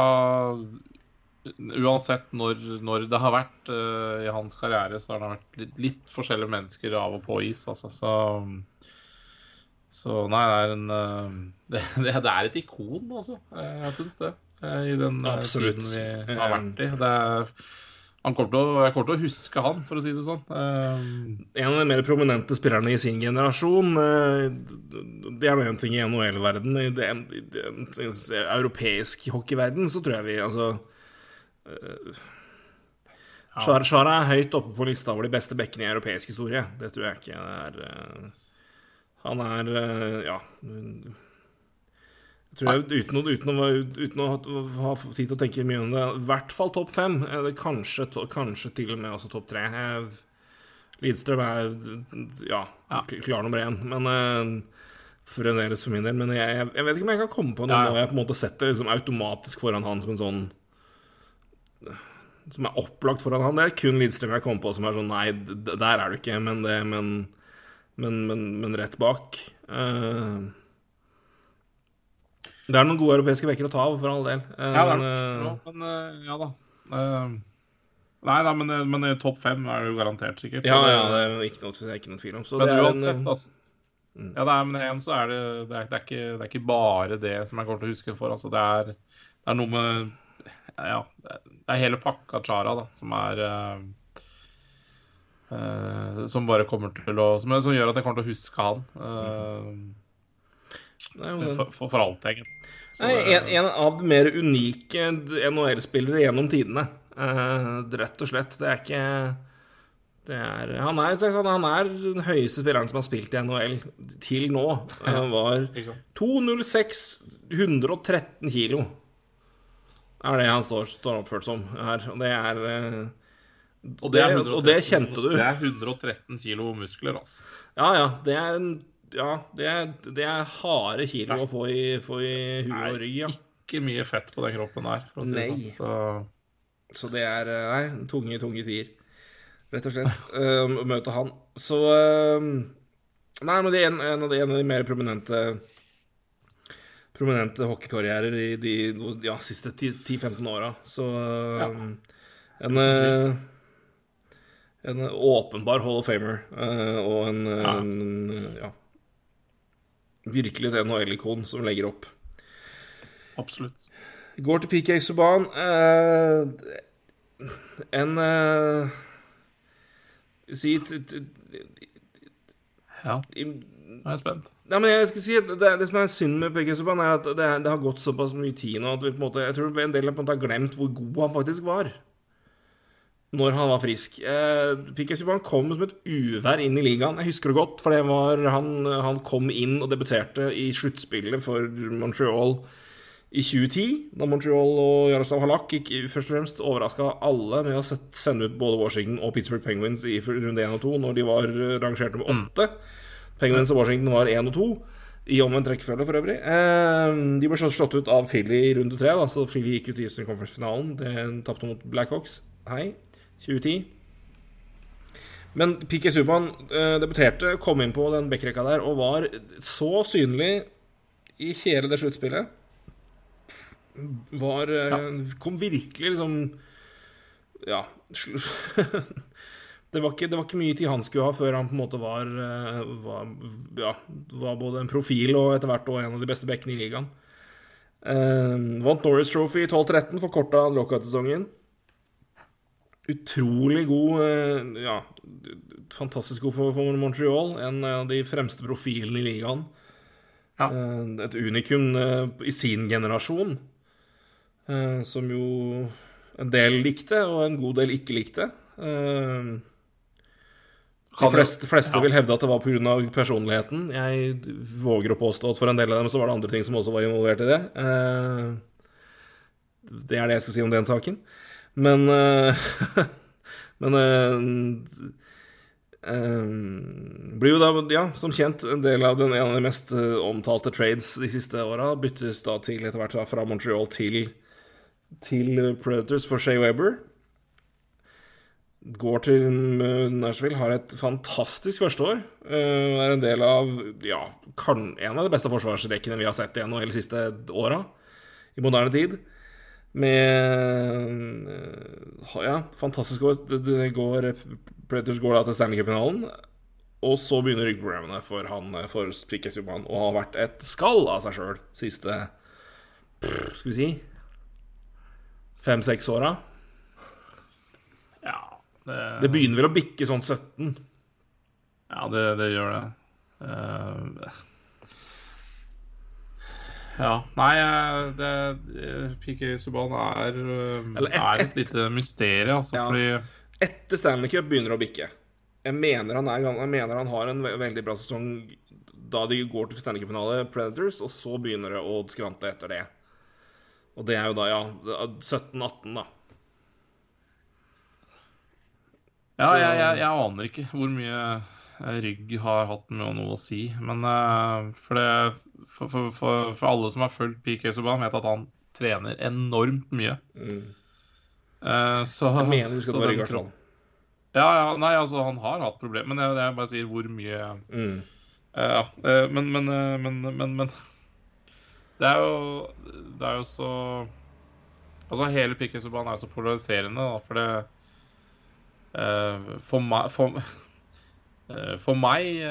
Uansett når, når, det har vært i hans karriere, så har det vært litt, litt, forskjellige mennesker av og på is. Altså. Så, så nei, det er en det, det, er et ikon, altså. Jeg syns det. I den Absolutt. tiden vi har vært i. Det er Kommer å, jeg kommer til å huske han, for å si det sånn. Uh, en av de mer prominente spillerne i sin generasjon. Uh, det er en ting i NHL-verden. I den, europeisk hockeyverden så tror jeg vi altså uh, Shara, Shara er høyt oppe på lista over de beste bekkene i europeisk historie. Det tror jeg ikke er eh, Han er eh, Ja. Tror jeg, uten, å, uten, å, uten å ha tid til å tenke mye om det, i hvert fall topp fem. Eller kanskje, to, kanskje til og med også topp tre. Lidstrøm er ja, Ja. klar nummer én, men uh, fremdeles for min del. Men jeg, jeg, jeg vet ikke om jeg kan komme på noe Ja, ja. jeg på en måte setter liksom automatisk foran han som en sånn Som er opplagt foran han. Det er kun Lidstrøm jeg kommer på som er sånn Nei, der er du ikke, men det Men, men, men, men rett bak. Eh, det er noen gode europeiske bekker å ta av, for all del. Ja, det er men, det. eh, Men eh, ja da. Eh, Nei da, men, men topp fem er det jo garantert, sikkert. ja, ja, det er ikke noe, det er ikke noe tvil om. Så Men det er en, uansett, Mm. Ja, det er, men igjen så er det det er, det, er ikke, det er ikke bare det som jeg kommer til å huske for. Altså, det, er, det er noe med Ja, det er, hele pakka Chara da, som er uh, uh, Som bare kommer til å som, som gjør at jeg kommer til å huske han. Uh, den- for, for, for alltid, egentlig. Nei, en, en av de mer unike NHL-spillere gjennom tidene. Uh, rett og slett. Det er ikke det er, han, er, han er den høyeste spilleren som har spilt i NHL til nå. Han var 2,06 113 kilo. Er det han står, står oppført som her. Og det er eh, Og det, det- 113, og det kjente du. Det er 113 kilo muskler, altså. Ja, ja. Det er, en- ja, det er, det er harde kilo å få i, få i huet og rygg, ja. Ikke mye fett på den kroppen der, for å si det sånn. Så Så det er eh, Nei, tunge, tunge tider. Rett og slett. å Å møte han. Så uh, Nei, men det er en, en, av de, en av de mer prominente Prominente hockeykarrierer i de ja, siste 10-15 åra. Så eh, en eh, En åpenbar Hall of Famer eh, og en, eh, Ja. en ja, Virkelig et NHL-ikon som legger opp. absolutt. Går til PK Subhaan. Eh, en eh, Si Ja, nå er jeg spent. Ja, men jeg skal si at det, det som er synd med PK Subhaan, er at det, det har gått såpass mye tid nå at vi på en måte, jeg tror en del på en måte har glemt hvor god han faktisk var. Når han var frisk. Eh, PK Subhaan kom som et uvær inn i ligaen. Jeg husker det godt, for det var han, han kom inn og debuterte i sluttspillet for Montreal i 2010, da Montreal og Jaroslav Halak gikk først og fremst overraska alle med å sende ut både Washington og Pittsburgh Penguins i runde 1 og 2, når de var eh, rangert nummer 8. Penguins og Washington var 1 og 2, i omvendt rekkefølge for øvrig. Eh, de ble slått- ut av Philly i runde 3, da, så Philly gikk ut i Eastern Conference-finalen. Det tapte mot Blackhawks. Hei. 2010. Men PK Subhaan eh, debuterte, kom inn på den backrekka der, og var så synlig i hele det sluttspillet var eh, Kom virkelig liksom Ja. det, var ikke, det var ikke mye tid han skulle ha før han på en måte var, eh, var Ja, var både en profil og etter hvert også en av de beste bekkene i ligaen. Eh, vant Norris Trophy i 12-13, forkorta lockout-sesongen. Utrolig god eh, Ja, fantastisk god for, for Montreal. En av de fremste profilene i ligaen. Ja. Eh, Et unikum eh, i sin generasjon. Som jo en del likte, og en god del ikke likte. De fleste, fleste ja. vil hevde at det var pga. personligheten. Jeg våger å påstå at for en del av dem så var det andre ting som også var involvert i det. Det er det jeg skal si om den saken. Men eh, Men eh, blir jo da, ja, som kjent, en del av den ene av de mest eh, omtalte trades de siste åra. Byttes da til etter hvert fra Montreal til, til Predators for Shea Weber. Går til Nashville, har et fantastisk førsteår. Uh, er en del av ja, kan, en av de beste forsvarsrekkene vi har sett i NHL de siste åra. I moderne tid. Med eh, Ja, fantastisk år. Det, det går, Predators går da til Stanley Cup-finalen. Og så begynner ryggproblemene for han eh, for Piquet Subhaan og har vært et skall av seg sjøl siste pff, Skal vi si fem-seks åra. Ja, det, Det begynner vel å bikke sånn 17. ja, det, det gjør det. Eh, ja. Nei, eh, det, PK Subhaan er, eh, et- er et et- lite mysterium, altså. Ja. Fordi etter Stanley Cup begynner å bikke. Jeg mener han, er, jeg mener han har en veldig bra sesong da de går til Stanley Cup-finale, Predators, og så begynner det å skrante etter det. Og det er jo da, ja 17-18, da. Ja, Så- jeg, jeg, jeg aner ikke hvor mye eh, rygg har hatt med noe å si. Men eh, for, det, for, for, for, for alle som har fulgt PK Subhaan, vet at han trener enormt mye. Eh, så, Jeg mener du skal rygg, i hvert fall. Ja, ja, nei, altså, han har hatt problemer, men jeg, jeg bare sier hvor mye Mm. uh, Ja, eh, men, men, men, men, men Det er jo Det er jo så Altså, hele PK Subhaan er jo så polariserende, da, for det For meg For, for meg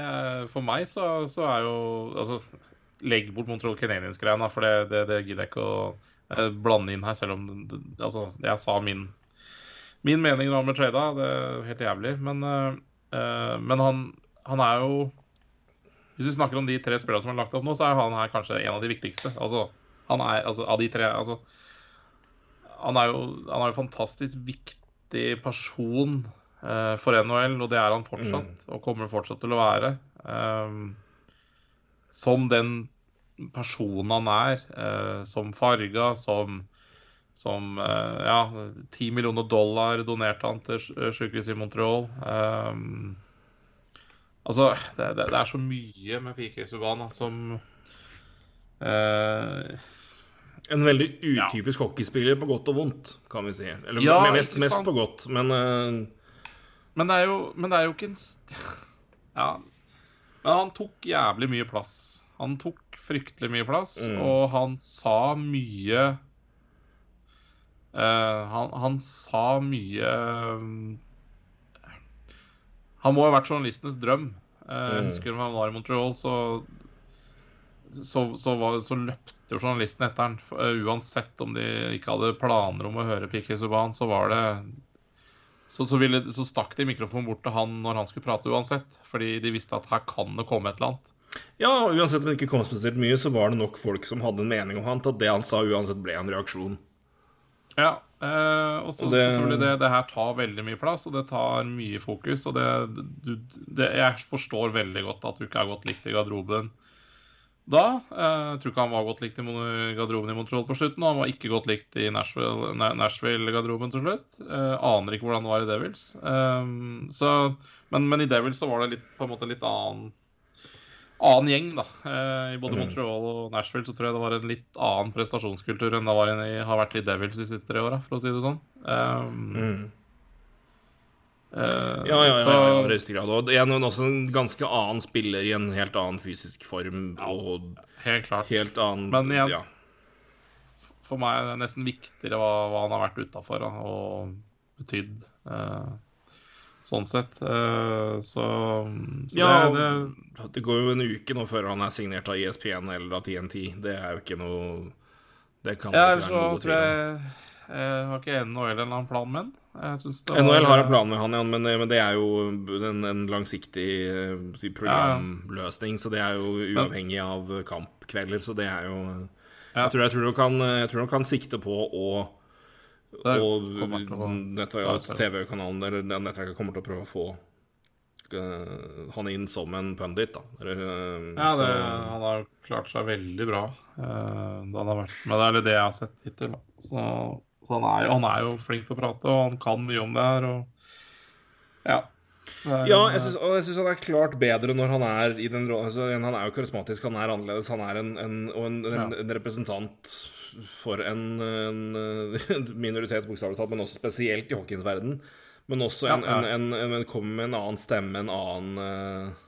For meg så, så er jo Altså, legg bort Montreal Canadiens-greia, for det, det, det gidder jeg ikke å eh, blande inn her, selv om det, Altså, jeg sa min Min mening da med trada, det er helt jævlig, men, eh, men han, han er jo hvis vi snakker om de tre spillerne som er lagt opp nå, så er han her kanskje en av de viktigste. Altså, han er, altså, av de tre altså, han, er jo, han er jo fantastisk viktig person uh, for NHL, og det er han fortsatt, og kommer fortsatt til å være. Um, som den personen han er, eh, som farga, som som eh, Ja, 10 millioner dollar donerte han til sykehuset i Montreal. Ehm, Altså, det, det, det er så mye med PK Subhaan som eh, En veldig utypisk hockeyspiller på godt og vondt, kan vi si. Eller Ja, mest, mest på godt, men eh, men, det jo, men det er jo ikke en Ja. Men han tok jævlig mye plass. Han tok fryktelig mye plass, Mm. og han sa mye uh, han, han sa mye uh, Han må ha vært journalistenes drøm. Jeg Mm. husker da han var i Montreal, så så, så, var, så løpte jo journalisten etter han. Eh, uansett om de ikke hadde planer om å høre Piqué Subhaan, så var det så, så, ville, så stakk de mikrofonen bort til han når han skulle prate uansett. Fordi de visste at her kan det komme et eller annet. Ja, uansett om det ikke kom spesielt mye, så var det nok folk som hadde en mening om han til at det han sa uansett ble en reaksjon. Ja, eh, og så det- selvfølgelig det, det her tar veldig mye plass, og det tar mye fokus. Og det, du, det Jeg forstår veldig godt at du ikke er godt likt i garderoben da. Eh, jeg tror ikke han var godt likt i garderoben i Montreal på slutten, og han var ikke godt likt i Nashville-garderoben Nashville-garderoben til slutt. Eh, aner ikke hvordan det var i Devils. Eh, så, men, men i Devils så var det litt, på en måte litt annen annen gjeng, da. Eh, I både Montreal og Nashville så tror jeg det var en litt annen prestasjonskultur enn det var i, har vært i Devils de siste tre åra, for å si det sånn. Um, Mm. uh, Ja, ja, ja, så, ja, i høyeste grad. Og det er en- også en ganske annen spiller i en helt annen fysisk form og Helt klart. helt annen Men igjen- ja. For meg er det nesten viktigere hva, hva han har vært utafor og betydd. Eh, sånn sett. Eh, så så Ja, det, det Det går jo en uke nå før han er signert av ISPN ESPN eller av TNT. Det er jo ikke noe Det kan Ja, ikke være noe tror jeg jeg har ikke NHL en eller annen plan med var- NHL har en plan med han, ja, men, men det er jo en, en langsiktig eh, programløsning. Så det er jo uavhengig av kampkvelder. Så det er jo. Jeg tror, jeg tror, du kan, jeg tror du kan sikte på å og TV-kanalen eller det nettverket kommer til å prøve å få uh, han inn som en pundit, da. Eller, uh, Ja, det, han har klart seg veldig bra. uh, da han har vært med det, eller det jeg har sett hittil. Så, så han, er, han er jo flink til å prate, og han kan mye om det her. Og, ja. Er Ja, jeg syns, og jeg syns han er klart bedre når han er i den rollen. Altså, han er jo karismatisk, han er annerledes. Han er en, en, og en, Ja. en representant for en, minoritet, bokstavelig talt, men også spesielt i hockeyens verden. Men også en, Ja, ja. en, en, en, en kommer med en annen stemme, en annen eh,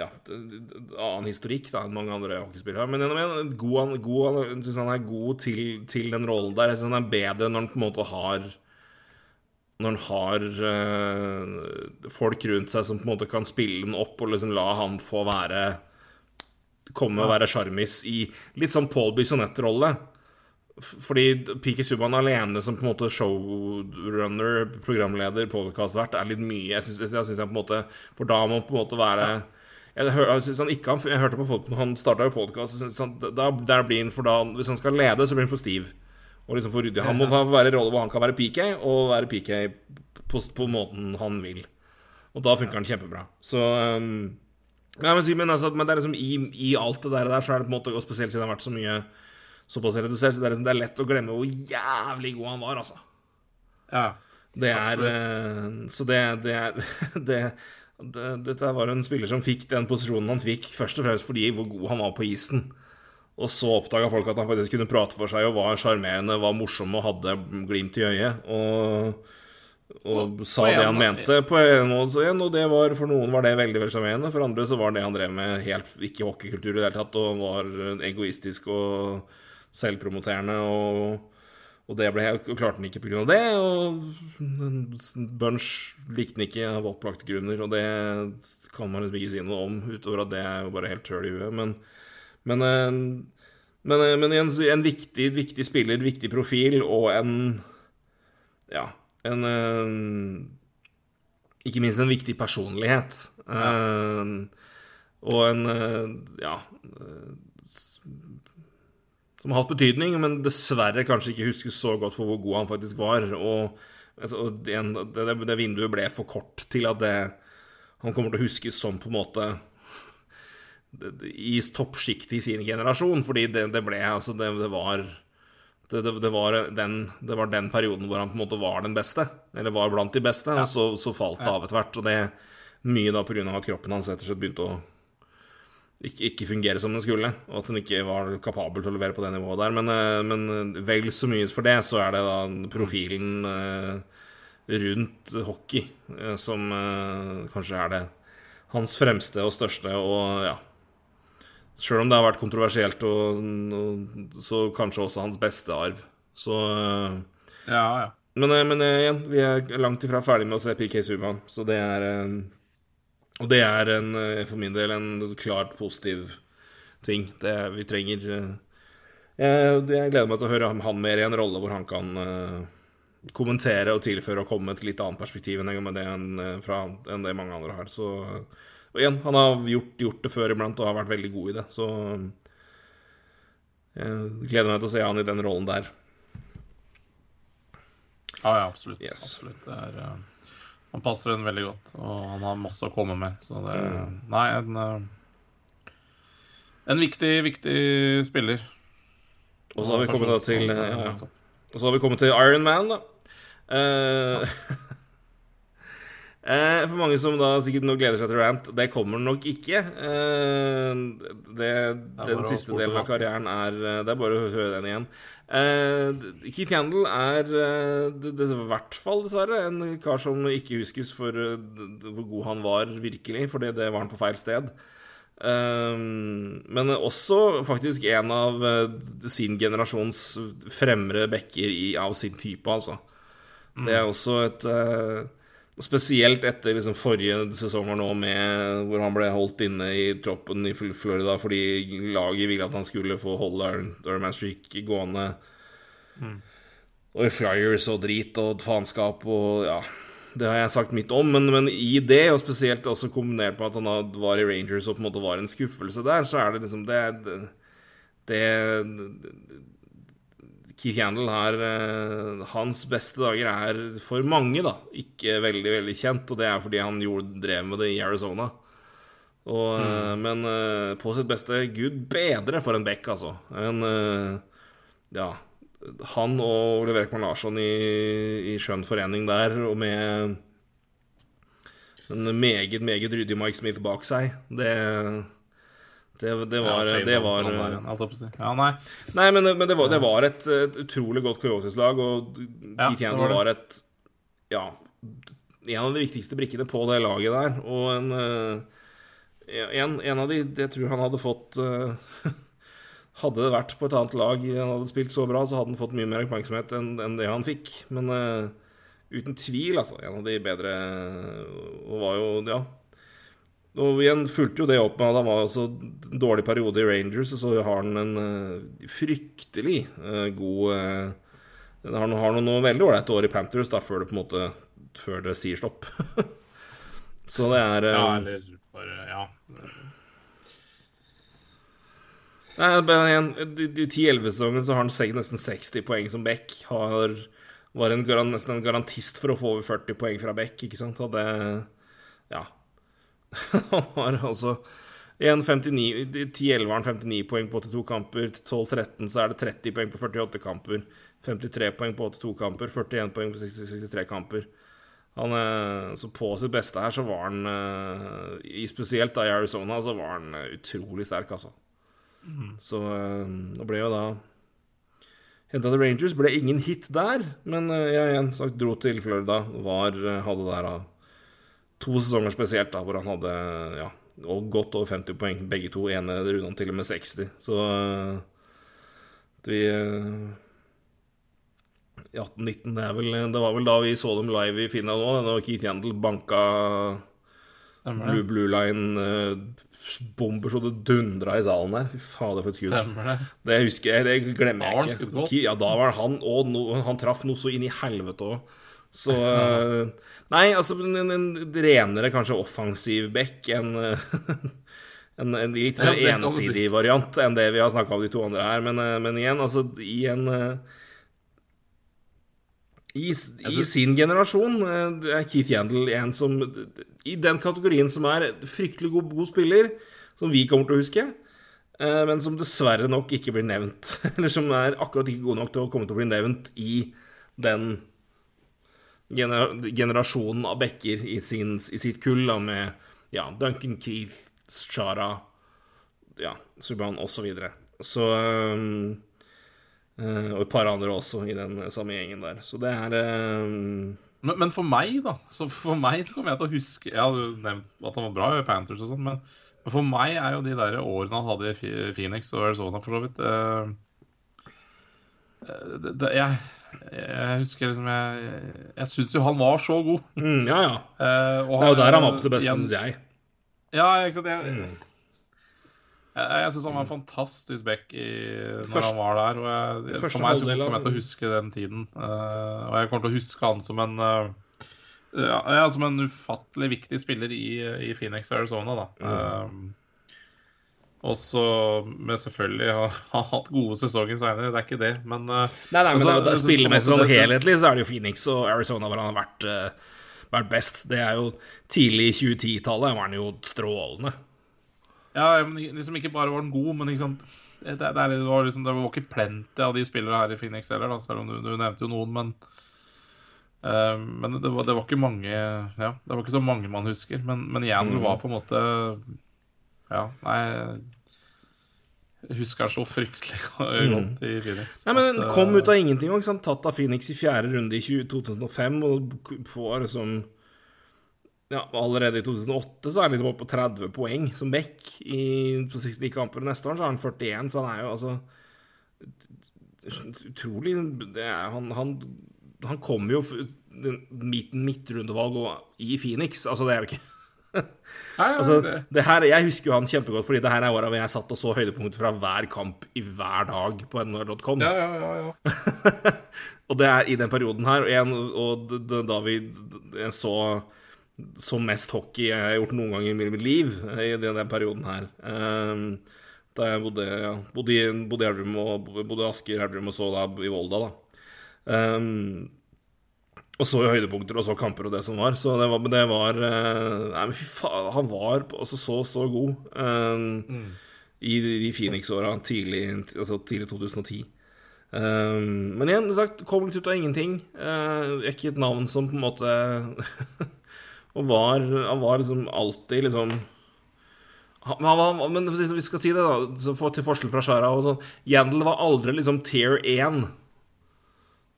ja, annen historikk da, enn mange andre hockeyspillere. Men en, en god, god, jeg synes han er god til, til den rollen der. Jeg syns han er bedre når han på en måte har Når han har eh, folk rundt seg som på en måte kan spille den opp og liksom la ham få være Komme og være sjarmis i litt sånn Paul Bisonette-rolle. Fordi Piki Subhaan alene som på en måte showrunner, programleder, podkastvert, er litt mye. Jeg syns, jeg synes han på en måte For da må han på en måte være jeg, hør, jeg, synes han ikke, jeg hørte på pod- Han starta jo podkast. Der blir han for da Hvis han skal lede, så blir han for stiv. Og liksom få ryddig Han må være i rolle hvor han kan være PK, og være PK på, på måten han vil. Og da funker han kjempebra. Så um, ja, men, men, altså, men, det er liksom i, i, alt det der, der, så er det på en måte Og spesielt siden det har vært så mye såpass redusert, så det er, liksom, det er lett å glemme hvor jævlig god han var, altså. Ja. Det er uh, Så det, det er det, det, Dette var en spiller som fikk den posisjonen han fikk, først og fremst fordi hvor god han var på isen. Og så oppdaga folk at han faktisk kunne prate for seg og var sjarmerende, var morsom og hadde glimt i øyet. Og, og, sa det han mente på en måte igjen, og det var, for noen var det veldig veldig sjarmerende. For andre så var det han drev med, helt ikke hockeykultur i det hele tatt, og var egoistisk og selvpromoterende. og og det ble og klarte han ikke pga. det. Og Bunch likte han ikke av opplagte grunner, og det kan man liksom ikke si noe om, utover at det er jo bare helt høl i huet. Men men, eh, men, eh, men en, en viktig, viktig, spiller, viktig profil og en Ja, en eh, Ikke minst en viktig personlighet. Ja. Og en Ja som har hatt betydning, men dessverre kanskje ikke huskes så godt for hvor god han faktisk var. Og altså, det, det, det, vinduet ble for kort til at det, han kommer til å huskes som på en måte i toppsjiktet i sin generasjon, fordi det, det ble Altså, det, det var det, det, var den, det, var den, perioden hvor han på en måte var den beste, eller var blant de beste, ja. og så, så, falt det av etter hvert. Og det mye da pga. at kroppen hans rett og slett begynte å ikke, ikke, fungere som den skulle, og at han ikke var kapabel til å levere på det nivået der. Men, eh, men eh, vel så mye for det, så er det da profilen eh, rundt hockey som kanskje er det hans fremste og største, og ja Sjøl om det har vært kontroversielt, og, og, så kanskje også hans beste arv. Så Ja, ja. Men, eh, men eh, igjen, vi er langt ifra ferdig med å se PK Subhaan, så det er Og det er en, eh, for min del en klart positiv ting. Det vi trenger jeg, jeg, gleder meg til å høre han mer i en rolle hvor han kan kommentere og tilføre og komme med et litt annet perspektiv enn det, enn, fra, enn det mange andre har. Så og igjen, han har gjort, gjort, det før iblant og har vært veldig god i det, så jeg gleder meg til å se han i den rollen der. Ja, ja, absolutt. Yes. absolutt. Er, uh, han passer den veldig godt, og han har masse å komme med. Så det er mm. Nei, en, uh, en viktig, viktig spiller. Og så har vi kommet til ja, ja. Og så har vi kommet til Iron Man, da. Uh, Eh, for mange som da sikkert nå gleder seg til rant, det kommer nok ikke. Eh, det, den siste delen av karrieren er eh, Det er bare å høre den igjen. Eh, Keith Candle er eh, det, det, i hvert fall, dessverre, en kar som ikke huskes for uh, hvor god han var virkelig, fordi det var han på feil sted. men også faktisk en av sin generasjons fremre backer i, av sin type, altså. Det er mm. også et Spesielt etter liksom forrige sesonger nå med hvor han ble holdt inne i troppen i Florida fordi laget ville at han skulle få holde Ironman Streak gående. Mm. Og i Flyers og drit og faenskap og ja Det har jeg sagt mitt om, men, men, i det, og spesielt også kombinert med at han var i Rangers og på en måte var en skuffelse der, så er det liksom det, det, det Keith Handel har uh, Hans beste dager er for mange, da, ikke veldig, veldig kjent. Og det er fordi han gjorde, drev med det i Arizona. Og, mm. uh, men uh, på sitt beste Gud bedre for en Beck, altså. En, ja Han og Oliver Ekman Larsson i, i skjønn forening der, og med en meget, meget ryddig Mike Smith bak seg, det det, det, var, ja, det var Ja, nei. nei men, men det, var, det, var, et, et utrolig godt Coyotes-lag, og Keith ja, var, et Ja, en av de viktigste brikkene på det laget der. Og en, eh, en, en av de Jeg tror han hadde fått eh, Hadde det vært på et annet lag, han hadde spilt så bra, så hadde han fått mye mer oppmerksomhet enn, enn det han fikk. Men uten tvil, altså. En av de bedre Og var jo, ja og igjen fulgte jo det opp med at han var altså en dårlig periode i Rangers, og så har han en uh, fryktelig uh, god uh, Han har noen, noen veldig ålreite år i Panthers da, før det på en måte Før det sier stopp. så det er Ja, eller bare Ja. Nei, de 10-11-sesongene så har han nesten 60 poeng som Beck. Har, var en, nesten en garantist for å få over 40 poeng fra Beck, ikke sant? Og det Ja. Han har altså igjen 59 i 10-11 har han 59 poeng på 82 kamper. 12-13 så er det 30 poeng på 48 kamper. 53 poeng på 82 kamper. 41 poeng på 63 kamper. Han, eh, så på sitt beste her så var han eh, i Spesielt da i Arizona så var han eh, utrolig sterk, altså. Så eh, det ble jo da Henta til Rangers. Ble ingen hit der, men jeg igjen sagt dro til Florida. Var, hadde der da to sesonger spesielt, da, hvor han hadde ja, godt over 50 poeng, begge to. Ene runda til og med 60. Så eh, vi eh, i 18-19, det, vel, det var vel da vi så dem live i Finland òg, da Keith Yandel banka Blue. Blue Line eh, så det dundra i salen der. Fy fader, for et skudd. Det. Det husker jeg, det glemmer jeg ikke. Ja, da var han Og no, han traff noe så inn i helvete òg. Så eh, Nei, altså en, en renere, kanskje offensiv back enn eh, en, en litt mer ensidig variant enn det vi har snakka om de to andre her. Men, eh, men igjen, altså i en i, I sin generasjon er Keith Yandel en som I den kategorien som er fryktelig god, god spiller, som vi kommer til å huske, men som dessverre nok ikke blir nevnt. Eller som er akkurat ikke god nok til å komme til å bli nevnt i den gener generasjonen av backer i, sin, i sitt kull, da, med ja, Duncan Keith, Shara, ja, Subhaan osv. Så, videre. så um, Og et par andre også i den samme gjengen der. Så det er um, Men, men for meg, da Så for meg så kommer jeg til å huske Jeg hadde jo nevnt at han var bra i Panthers og sånn, men, men for meg er jo de der årene han hadde i Phoenix og Arizona, for så vidt eh, det, det, jeg, jeg husker liksom Jeg, jeg syns jo han var så god. mm, Ja, ja. Uh, Det er jo der han var på sitt beste, igjen- syns jeg. Ja, ikke sant. Jeg, Mm. jeg, jeg syns han var en fantastisk back i, når Første- han var der. Og jeg, for meg så kommer jeg til å huske den tiden. Uh, og jeg kommer til å huske han som en uh, ja, ja, som en ufattelig viktig spiller i, i Phoenix, Arizona, da. Mm. Eh, og så med selvfølgelig ha, ha hatt gode sesonger seinere, det er ikke det, men eh, Nei, nei, men altså, det, spillemessig sånn helhetlig så er det jo Phoenix og Arizona hvor han har vært, eh, vært best. Det er jo tidlig i 2010-tallet var han jo strålende. Ja, men liksom ikke bare var den god, men ikke sant det, det, det, var liksom, det var ikke plenty av de spillere her i Phoenix heller, da, selv om du, du nevnte jo noen, men uh, Men det var, det var ikke mange Ja, det var ikke så mange man husker. Men, men Yandel Mm. var på en måte Ja, nei Jeg husker så fryktelig godt i Phoenix. Mm. Nei, men Den eh, kom ut av ingenting. Ikke sant? Tatt av Phoenix i fjerde runde i 2005, og får liksom ja, Allerede i 2008 så er han liksom oppe på 30 poeng som back i, på 69 kamper. Neste år så er han 41, så han er jo altså Utrolig det er, han, han, han kommer jo midten midtrundevalg i Phoenix. Altså, det er jo ikke Altså, det, her, jeg husker jo han kjempegodt, fordi det her er åra hvor jeg satt og så høydepunkter fra hver kamp i hver dag på nr.com. ja, ja, ja, ja. Og det er i den perioden her, og, jeg, og da vi så, så mest hockey jeg har gjort noen gang i mitt liv, i den, den perioden her. Um, da jeg bodde, ja, bodde, bodde i Elverum og bodde Asker, Elverum og så da i Volda, da. Ehm, og så høydepunkter og så kamper og det som var. Så det var, det var eh, Nei, men fy faen, han var altså så, så god ehm, i de Phoenix-åra tidlig, altså tidlig 2010. Um, men igjen, sagt, kom litt ut av ingenting. Uh, ikke et navn som på en måte Og var, han var liksom alltid liksom han, han Men hvis vi skal si det, da, så for, til forskjell fra Shara og sånn Yandel var aldri liksom tier 1.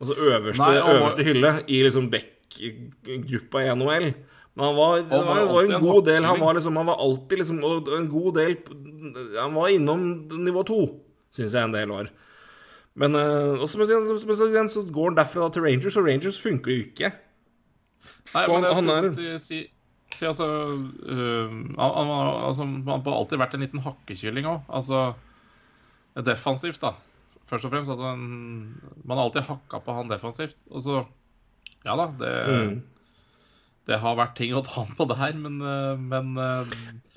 Altså øverste, Nei, var- øverste hylle i liksom Beck-gruppa i NHL. Men han var, Han var, var var en god del Han var liksom Han var alltid liksom En god del Han var innom nivå to, syns jeg, en del år. Men uh, også, men, så- går han derfra til Rangers, og Rangers funker jo ikke. Nei, men det, han- han skulle si, si, altså, øh, han, han, altså Han har alltid vært en liten hakkekylling òg. Altså defensivt, da. Først og fremst. Altså, man, man alltid hakka på han defensivt. Og så Ja da, det Mm. det har vært ting å ta han på der, men, eh, men eh,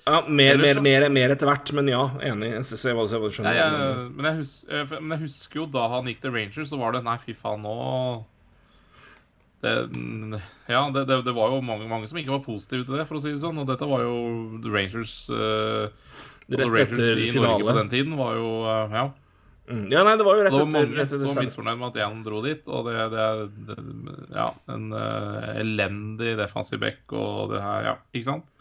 Ja, mer, mer, mer, mer etter hvert, men ja, enig. Jeg ser hva du skjønner. Nei, jeg, men, jeg hus, eh, men jeg husker jo da han gikk til Rangers, så var det Nei, fy faen, nå det, Ja, det, det, det var jo mange, mange som ikke var positive til det, for å si det sånn. Og dette var jo Rangers uh, Rett Rangers etter i finale. Norge på den tiden var jo uh, Ja. Mm. Ja, nei, det var jo rett Det var etter, mange etter som misfornøyd med at én dro dit. Og det, det er det, ja, en uh, elendig defensiv back og det her, ja, ikke sant?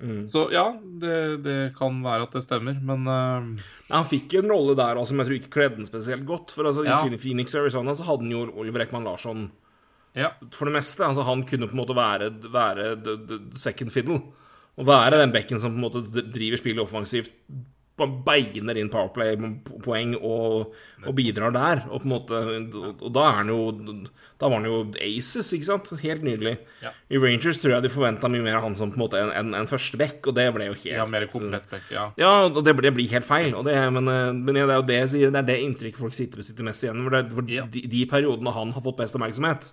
Mm. Så ja, det, det kan være at det stemmer, men Nei, Han fikk jo en rolle der også, men jeg tror ikke kledde den spesielt godt. For altså, Ja. I Phoenix Arizona så hadde han jo Oliver Ekman Larsson ja. for det meste. Altså, han kunne på en måte være, være the, the second fiddle. Og være den bekken som på en måte driver spillet offensivt. Beiner inn powerplay-poeng og, og bidrar der. Og måte Og da er han jo Da var han jo aces, ikke sant? Helt nydelig. Ja. I Rangers tror jeg de forventa mye mer av han som på en måte en, en, en første bekk, og det ble jo helt ja, mer komplett back, ja. ja, og det, det blir helt feil. Og det, men, men det er jo det det er det inntrykket folk sitter, sitter mest igjen med. For Ja. de, de periodene han har fått best oppmerksomhet,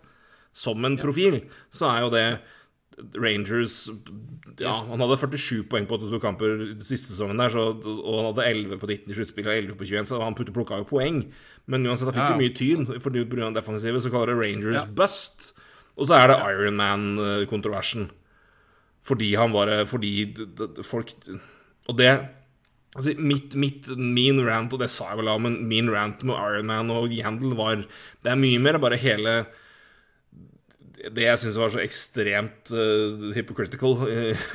som en profil, så er jo det Rangers Ja, Yes. han hadde 47 poeng på 82 kamper siste sesongen der, så, og han hadde 11 på 19 i sluttspillet og 11 på 21, så han putte- plukka jo poeng. Men uansett, han fikk Ja. jo mye tyn fordi pga. defensivet, så kaller det Rangers Ja. bust. Og så er det Ironman-kontroversen. Fordi han var Fordi d- d- folk Og det Altså, mitt, mitt, min rant, og det sa jeg vel av, men min rant med Ironman og Yandel var Det er mye mer bare hele Det jeg syns var så ekstremt uh, hypocritical eh,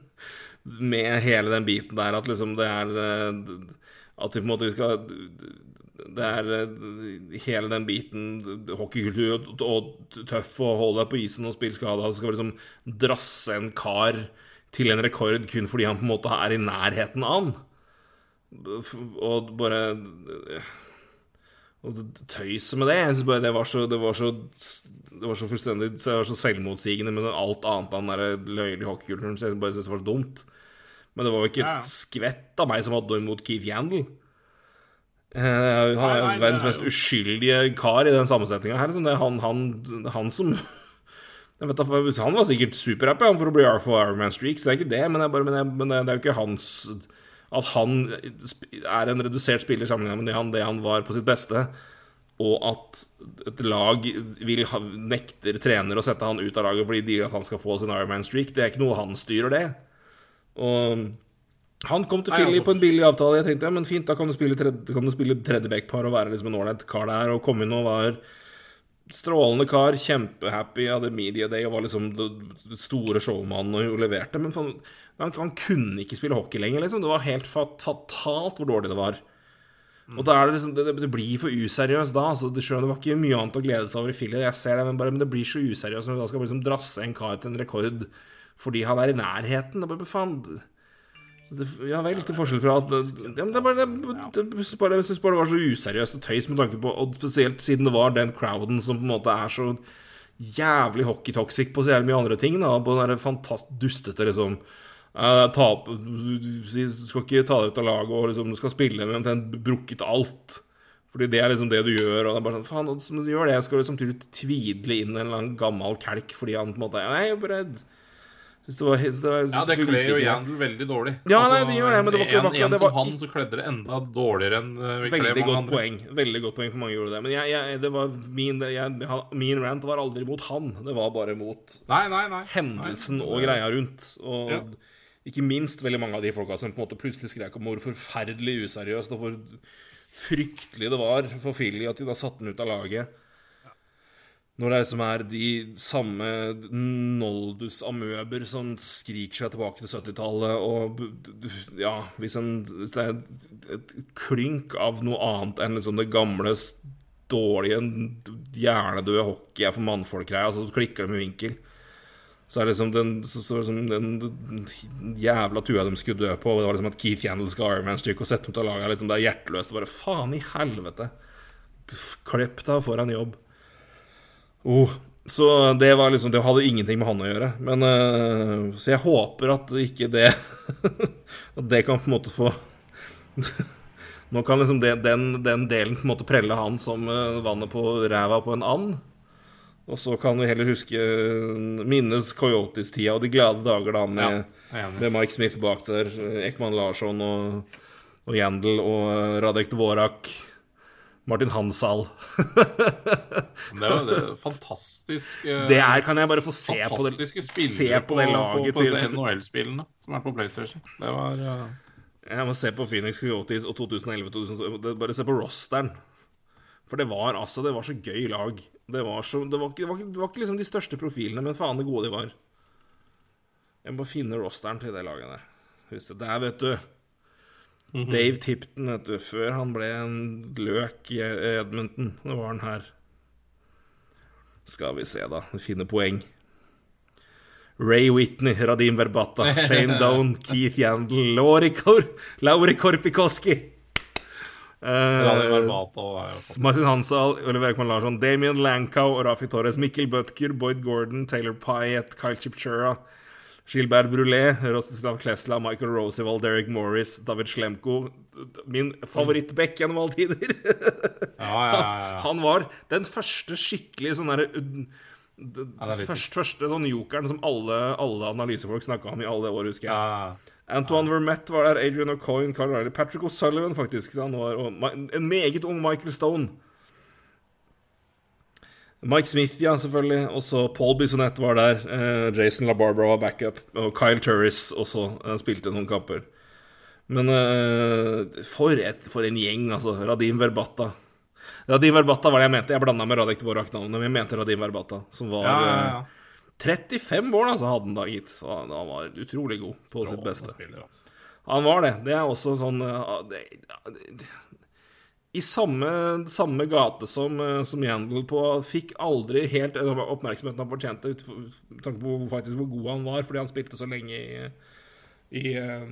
med hele den biten der, at liksom det er eh, At vi på en måte skal Det er hele den biten hockeykultur og, og tøff og holde deg på isen og spille skada, så skal vi liksom drasse en kar til en rekord kun fordi han på en måte er i nærheten av han. Og bare Og tøyset med det Jeg synes bare det var så Det var så, det var så fullstendig så Det var så selvmotsigende med alt annet enn den løyelige hockeykulturen, så jeg bare syntes det var så dumt. Men det var jo ikke Ja, et skvett av meg som hadde noe imot Keith Yandel. Eh, Han er jo verdens er mest uskyldige kar i den sammensetninga her. Liksom. Det er han, han, han som vet, Han var sikkert superhappy for å bli for Ironman Streak, så det er ikke det. Men, jeg bare, men, jeg, men det er jo ikke hans At han er en redusert spiller sammenlignet med det han, det han var på sitt beste, og at et lag vil ha, nekter trener å sette han ut av laget fordi de vil at han skal få sin Ironman Streak, det er ikke noe han styrer, det. Og han kom til Philly altså- på en billig avtale. Jeg tenkte ja, men fint, da kan du spille tredje, kan du spille tredje backpar og være liksom en ålreit kar der. Og komme inn og var strålende kar, kjempehappy, hadde media day og var liksom det store showmannen og leverte. Men han, han kunne ikke spille hockey lenger, liksom. Det var helt fatalt hvor dårlig det var. Og da er det liksom Det, det blir for useriøst da. Altså, det, skjønner, det var ikke mye annet å glede seg over i Philly. Jeg ser det, men, bare, men det blir så useriøst når du da skal liksom drasse en kar til en rekord fordi han er i nærheten. Det bare faen ja vel, til forskjell fra at ja, det bare, det, det, bare, Jeg syns bare det var så useriøst og tøys med tanke på Og spesielt siden det var den crowden som på en måte er så jævlig hockeytoxic på så jævlig mye andre ting. Da, på den der fantastisk dustete liksom eh, ta skal ikke ta deg ut av laget og liksom, du skal spille med omtrent brukket alt. Fordi det er liksom det du gjør. Og det er bare sånn, faen, som du gjør det, skal du samtidig tvidle inn en eller annen gammel kalk fordi han på en måte Nei, jeg er synes det var, det var, Ja, det kler jo. Yandel veldig dårlig. Ja, nei, det gjør det, men det var ikke- en, en som han, så kledde det enda dårligere enn uh, Veldig godt andre. poeng. Veldig godt poeng for mange gjorde det. Men jeg, jeg, det var min, jeg, min rant var aldri mot han. Det var bare mot Nei, nei, hendelsen og greia rundt. Og Ja. Ikke minst veldig mange av de folka som på en måte plutselig skrek om hvor forferdelig useriøst og hvor fryktelig det var for Philly at de da satte den ut av laget. Når det liksom er de samme Noldus-amøber som skriker seg tilbake til 70-tallet, og ja Hvis en det er et klynk av noe annet enn liksom det gamle, dårlige, hjernedøde hockey er for mannfolk-greia, så klikker det med vinkel. Så er det liksom den, så, så, liksom den, jævla tua de skulle dø på, det var liksom at Keith Yandel skal Ironman-stryke og sette dem til å lage Liksom, det er hjerteløst. Bare faen i helvete. Klipp deg foran jobb. Oh, så det var liksom Det hadde ingenting med han å gjøre. Men uh, Så jeg håper at ikke det At det kan på en måte få Nå kan liksom det, den, den delen på en måte prelle han som uh, vannet på ræva på en and. Og så kan vi heller huske minnes Coyotes-tida og de glade dager da med, er med Mike Smith bak der, Ekman Larsson og, og Jandl og Radek Dvorak, Martin Hansal. Det var er fantastisk eh, Det er, kan jeg bare få se på det, se på det laget på, på, på NHL-spillene som er på PlayStation. Det var ja. Jeg må se på Phoenix Coyotes og 2011-2012. Bare se på rosteren. For det var altså Det var så gøy lag. Det var, så, det var, det var, ikke, det var ikke liksom de største profilene, men faen det gode de var. Jeg må finne rosteren til det laget der. Husk det. Der, vet du. Dave Tipton, vet du. Før han ble en løk i Edmonton. Nå var han her. Skal vi se, da. Finne poeng. Ray Whitney, Radim Verbata, Shane Down, Keith Yandel, Lauri, Kor Lauri Korpikoski. Radim Uh, Verbata var jo Martin Hansal, Oliver Ekman Larsson, Damien Lankow og Rafi Torres, Mikkel Butker, Boyd Gordon, Taylor Pyatt, Kyle Chipchura, Gilbert Brulé, Rostislav Klesla, Michael Roosevelt, Derek Morris, David Slemko Min favorittback gjennom alle tider. Ja, ja, ja. Han var den første skikkelig sånn derre er litt- første sånn jokeren som alle, alle analysefolk snakka om i alle år, husker jeg. Antoine Vermette var der, Adrian O'Coin, Carl Riley, Patrick O'Sullivan, faktisk. Han var, en meget ung Michael Stone. Mike Smith, ja, selvfølgelig. Og så Paul Bisonette var der. Eh, Jason LaBarbara var backup. Og Kyle Turris også eh, spilte noen kamper. Men eh, for, et, for en gjeng, altså. Radim Verbata. Radim Verbata var det jeg mente. Jeg blanda med Radek Dvorak-navnet, men jeg mente Radim Verbata, som var ja, ja, ja. 35 mål, altså, hadde han da, gitt. Han han var utrolig god på sitt beste. spiller, altså. Han var det. Det er også sånn det, det, I samme, samme gate som, uh, som Yandel på Fikk aldri helt oppmerksomheten han fortjente, ut tanke på faktisk hvor god han var, fordi han spilte så lenge i, i uh,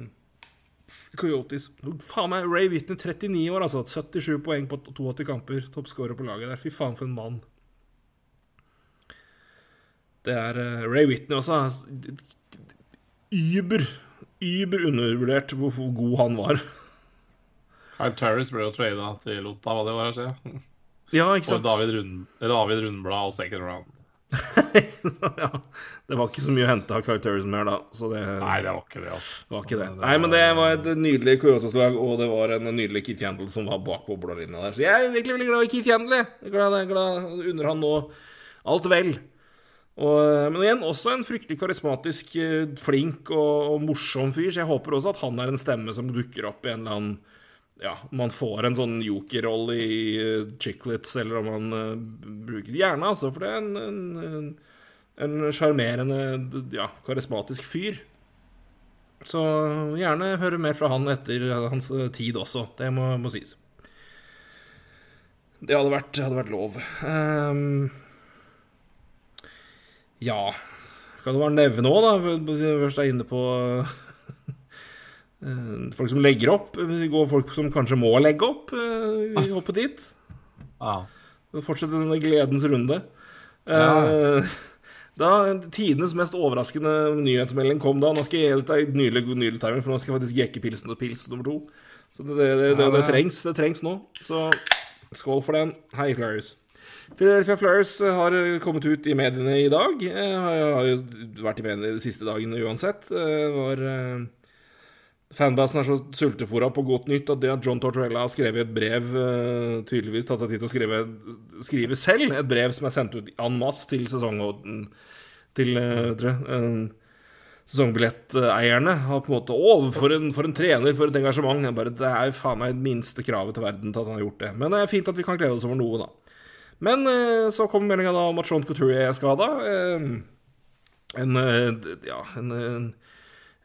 Coyotes. Faen meg, Ray Whitney, 39 år, altså. 77 poeng på 82 kamper. Toppskårer på laget der. Fy faen, for en mann. Det er uh, Ray Whitney også. Uber, über undervurdert hvor, hvor god han var. Kyle Turris ble jo trada til Ottawa, det var å si. ja, ikke Og? David, Rund, David Rundblad og second round. ja, det var ikke så mye å hente av Clark Turrison mer da. Så det Nei, det var ikke det, altså. var ikke det. Nei, men det var et nydelig Coyotes-lag, og det var en nydelig Keith Handel som var bak på blålinja der. Så jeg er egentlig veldig glad i Keith er glad, glad under han nå alt vel. Og, men igjen, også en fryktelig karismatisk, eh, flink og, og morsom fyr, så jeg håper også at han er en stemme som dukker opp i en eller annen ja, om han får en sånn jokerrolle i uh, Chicklets, eller om han uh, bruker Gjerne, altså, for det er en- en en- en sjarmerende, ja, karismatisk fyr. Så gjerne høre mer fra han etter hans eh, tid også. Det må, må sies. Det hadde vært, hadde vært lov. Ehm, ja Kan du bare nevne òg, da? Først er inne på eh, folk som legger opp. Vi går folk som kanskje må legge opp. eh, Vi hopper dit. Ja. Fortsette denne gledens runde. Ja. Eh, Da Tidenes mest overraskende nyhetsmelding kom da Nå skal jeg gi deg nydelig, nydelig timing, for nå skal jeg faktisk jekke pilsen og pils nummer to. Så det, det, det, det, det, det- trengs, det trengs nå. Så skål for den. Hei, Flyers. Philadelphia Flyers har kommet ut i mediene i dag. Eh, Har jo vært i mediene de siste dagene uansett. Eh, Var eh, Fanbasen er så sultefòra på godt nytt at det at John Tortorella har skrevet et brev Tydeligvis tatt seg tid til å skrive, skrive selv et brev som er sendt ut en masse til sesongen Til eh, sesongbilletteierne. Har på en måte Å, for en, for en trener, for et engasjement. Bare, det er jo faen meg minste kravet til verden til at han har gjort det. Men det er fint at vi kan glede oss over noe, da. Men eh, så kommer meldinga om at Sean Couturier er skada. en eh, Ja, en, en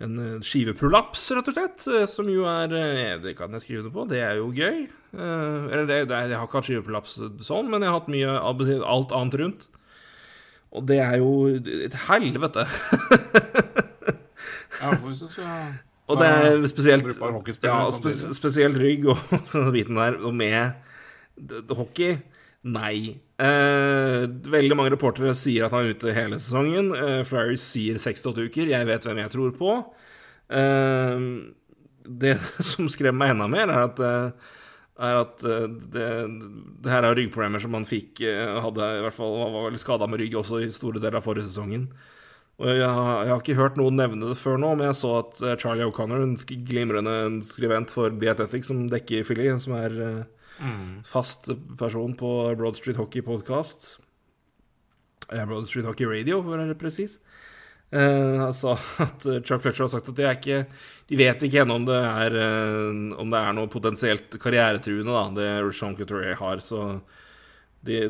en eh, skiveprolaps, rett og slett. eh, Som jo er eh, Det kan jeg skrive under på. Det er jo gøy. Eh, Eller det, det, jeg har ikke hatt skiveprolaps sånn, men jeg har hatt mye av alt annet rundt. Og det er jo et helvete. ja, du skal Og det er spesielt Ja, spe spesielt rygg og den biten der. Og med hockey Nei. Eh, veldig mange reportere sier at han er ute hele sesongen. Eh, Flyers sier 6-8 uker. Jeg vet hvem jeg tror på. Eh, det som skremmer meg enda mer, er at eh, er at eh, det, det her er ryggproblemer som han fikk eh, Hadde i hvert fall var veldig skada med rygg også i store deler av forrige sesongen. Og jeg, jeg har ikke hørt noen nevne det før nå, men jeg så at Charlie O'Connor, en glimrende skribent for The Athletic som dekker Philly, som er eh, fast person på Broad Street Hockey Podcast eh, Broad Street Hockey Radio, for å være presis. Han sa at eh, Chuck Fletcher har sagt at de, ikke, de vet ikke ennå om, om det er noe potensielt karrieretruende, da, det Rushan Couturier har. De,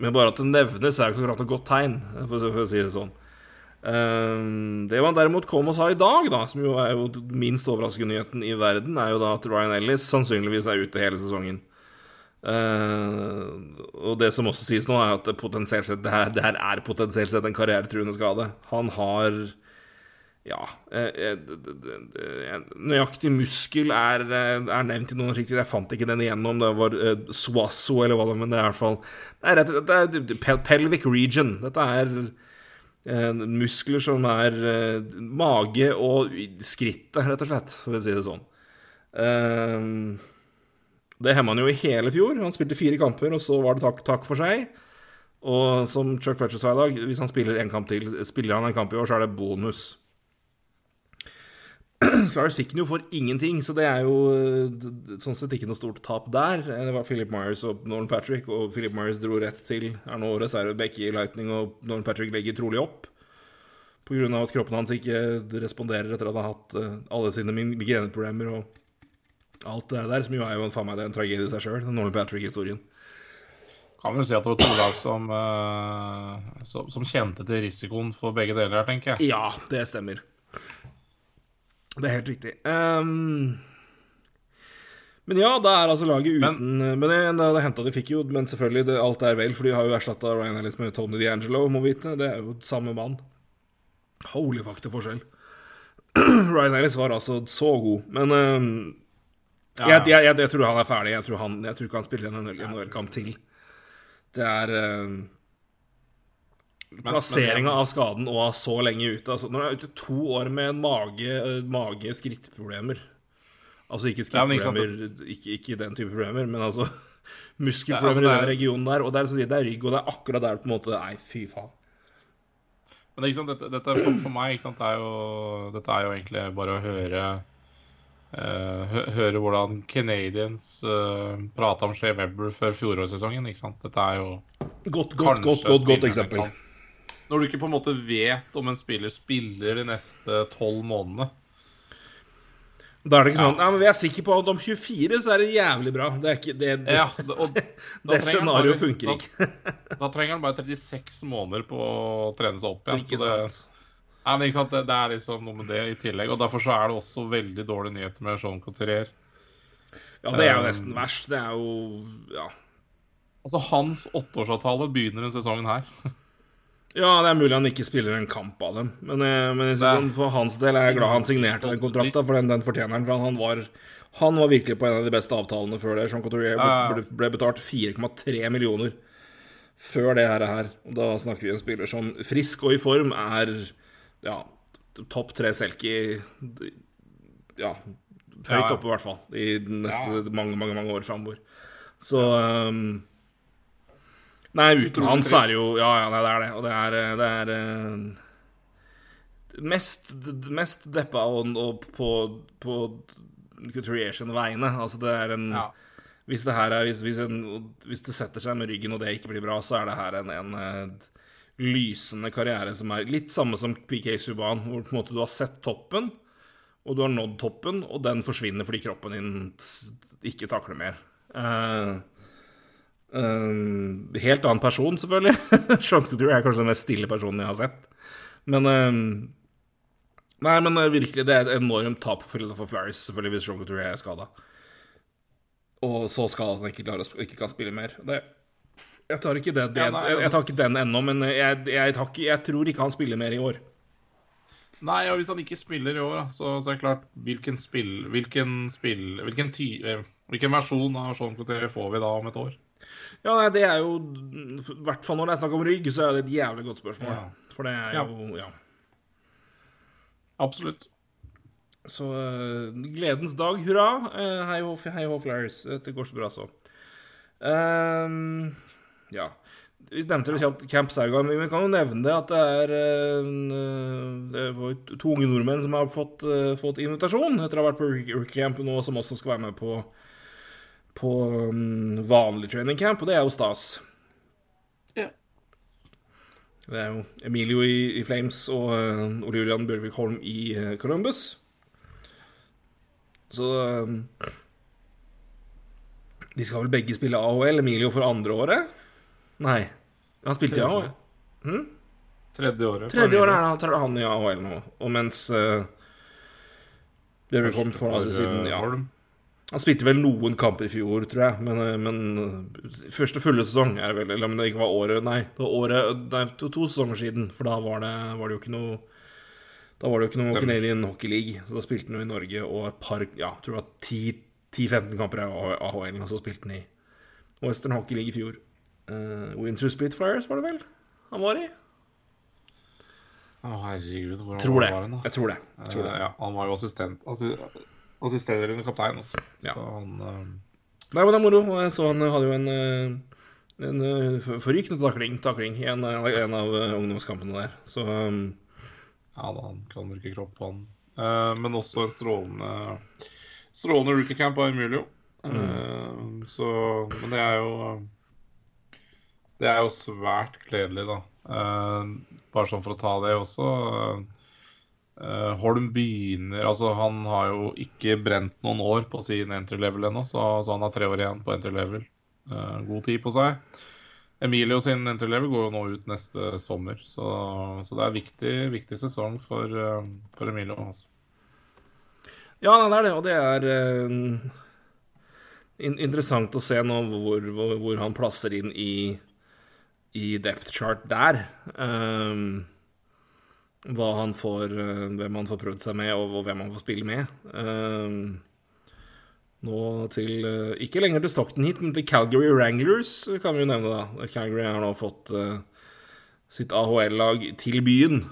men bare at det nevnes, er jo ikke akkurat noe godt tegn, for, for å si det sånn. Eh, det man derimot kom og sa i dag, da, som jo er jo minst overraskende nyheten i verden, er jo da at Ryan Ellis sannsynligvis er ute hele sesongen. Eh, og det som også sies nå, er at potensielt sett det her, det her er potensielt sett en karrieretruende skade. Han har ja eh, eh, Nøyaktig muskel er, eh, er nevnt i noen artikler. Jeg fant ikke den igjennom. Det var Swasso eller hva det var, men det er i hvert fall Det er, rett, det er pelvic region. Dette er muskler som er eh, mage og skrittet, rett og slett, for å si det sånn. Eh, det hemma han jo i hele fjor. Han spilte fire kamper, og så var det takk, takk for seg. Og som Chuck Fletcher sa i dag, hvis han spiller en kamp til, spiller han en kamp i år, så er det bonus. Flyers fikk den jo for ingenting, så det er jo eh, sånn sett ikke noe stort tap der. Eh, Det var Philip Myers og Nolan Patrick, og Philip Myers dro rett til er nå reservebekke i Lightning, og Nolan Patrick legger trolig opp. Av at kroppen hans ikke responderer etter at han har hatt eh, alle sine mig- migreneproblemer og alt det der, som jo er jo en, faen meg det er en tragedie i seg sjøl, den Nolan Patrick-historien. Kan vel si at det var to lag som, som, som kjente til risikoen for begge deler her, tenker jeg. Ja, det stemmer. Det er helt riktig. Um, men ja, da er altså laget uten Men, det, det, det hentet de fikk jo, men selvfølgelig, det, alt er vel, for de har jo erstatta Ryan Ellis med Tony D'Angelo, må vite. Det er jo samme mann. Holy fuck, er forskjell. Ryan Ellis var altså så god, men um, Ja, jeg, jeg, jeg, jeg tror han er ferdig. Jeg tror, han, jeg tror ikke han spiller en NHL-kamp til. Det er ehm, Plasseringa av skaden og av så lenge ute. Altså, når du er ute to år med mage, eh, mage-skrittproblemer Altså ikke Ja, ikke skrittproblemer, ikke, ikke den type problemer, men altså muskelproblemer altså, i den regionen der. Og det er, liksom, det er rygg, og det er akkurat der på en måte Nei, fy faen. Men det, er ikke sant, dette, dette for, for meg ikke sant, det er jo, dette er jo egentlig bare å høre uh, Høre hvordan Canadians uh, prata om Shea Webber før fjorårssesongen. ikke sant? Dette er jo Godt, godt, godt, godt, godt eksempel. Når du ikke på en måte vet om en spiller spiller de neste tolv månedene. Da er det ikke sånn Ja, men vi er sikre på at om 24 så er det jævlig bra. Det ikke Det, det, Ja, og, det scenarioet funker ikke. Da trenger han bare 36 måneder på å trene seg opp igjen. Ikke det? Det, det er liksom noe med det i tillegg. Og Derfor så er det også veldig dårlige nyheter med Jean Couturier. Ja, det er jo Um, nesten verst. Det er jo Ja. Altså, hans åtteårsavtale begynner denne sesongen her. Ja, det er mulig han ikke spiller en kamp av dem. Men, eh, men sånn, for hans del er jeg glad han signerte den kontrakten, for den, den fortjener han. For han var, han var virkelig på en av de beste avtalene før det. Jean Couturier ble, ble, betalt 4,3 millioner før det her. Og da snakker vi om en spiller som frisk og i form er ja, topp tre Selki Ja, høyt oppe, i hvert fall. I neste mange, mange mange år framover. Så um, Nei, uten han så er det jo Ja, ja, nei, det er det. Og det er, eh, det er uh, mest, mest deppa og, og på, på sine. Altså, det er en Ja. hvis det her er hvis, hvis, en, hvis det setter seg med ryggen og det ikke blir bra, så er det her en, en eh, lysende karriere som er litt samme som PK Subhaan, hvor på en måte du har sett toppen, og du har nådd toppen, og den forsvinner fordi kroppen din ikke takler mer. Eh, eh, helt annen person, selvfølgelig. Sean Couture er kanskje den mest stille personen jeg har sett. Men eh, Nei, men eh, virkelig, det er et enormt tap for for Flaris, selvfølgelig, hvis Sean Couture er skada. Og så skal han ikke å ikke kan spille mer. Det, jeg tar ikke det, det jeg, jeg tar altså- ikke den ennå, men jeg, jeg, tar ikke, jeg tror ikke han spiller mer i år. Nei, og hvis han ikke spiller i år, så, så er det klart Hvilken spill Hvilken spill Hvilken, ty, eh, hvilken versjon av Sean Couture får vi da om et år? Ja, det er jo I hvert fall når det er snakk om rygg, så er det et jævlig godt spørsmål. Ja. For det er jo Ja. Absolutt. Så eh, gledens dag, hurra. Eh, hei hå, hei hå, Flyers. Det går så bra, så. Ehm, ja. Vi nevnte det kjapt Camp Saugan, men vi kan jo nevne det at det er eh, Det var to unge nordmenn som har fått, eh, fått invitasjon etter å ha vært på rookie camp nå, som også skal være med på, på um, vanlig training camp, og det er jo stas. Ja. Det er jo Emilio i, i Flames og uh, Ole Julian Bjørvik Holm i uh, Columbus. Så um, De skal vel begge spille AHL. Emilio for andre året? Nei. Han spilte i AHL. Tredje året. Tredje året er han, han i AHL nå. Og mens uh, Bjørvik Holm får altså siden ja, Holm. Han spilte vel noen kamper i fjor, tror jeg, men, eh, men eh, første fulle sesong er vel Eller om det ikke var året Nei, det var året Nei, to, to sesonger siden, for da var det, var det jo ikke noe Da var det jo ikke noe. Canadian Hockey League, så da spilte han jo i Norge og et par Ja, jeg tror det var 10-15 kamper i AHL, og så spilte han i Western Hockey League i fjor. Uh, Windsor Spitfires var det vel han var i? Å, herregud, hvor Tror det. var han da? Jeg tror det. Jeg tror det. Uh, ja, han var jo assistent assi, Assisterende kaptein også. Så Ja. han uh... Nei, men det er moro. Jeg så han hadde jo en, eh, en eh, forrykende takling, takling i en, en av ungdomskampene der. Så um, Ja, da, han kan bruke kropp på han. Uh, men også en strålende Strålende rookie camp av Emilio. Eh, så Men det er jo Det er jo svært gledelig, da. Bare sånn for å ta det også. Eh, Holm begynner Altså, han har jo ikke brent noen år på sin entry level ennå, så, så han har tre år igjen på entry level. Uh, god tid på seg. Emilio sin entry level går jo nå ut neste sommer, så, så det er viktig, viktig sesong for, uh, for Emilio. Også. Ja, det er det, og det er eh, in interessant å se nå hvor, hvor, hvor han plasser inn i, i depth chart der. Um, hva han får eh, Hvem han får prøvd seg med, og, hvem han får spille med. Um, nå til eh, Ikke lenger til Stockton hit, men til Calgary Wranglers, kan vi jo nevne, da. Calgary har nå fått eh, sitt AHL-lag til byen.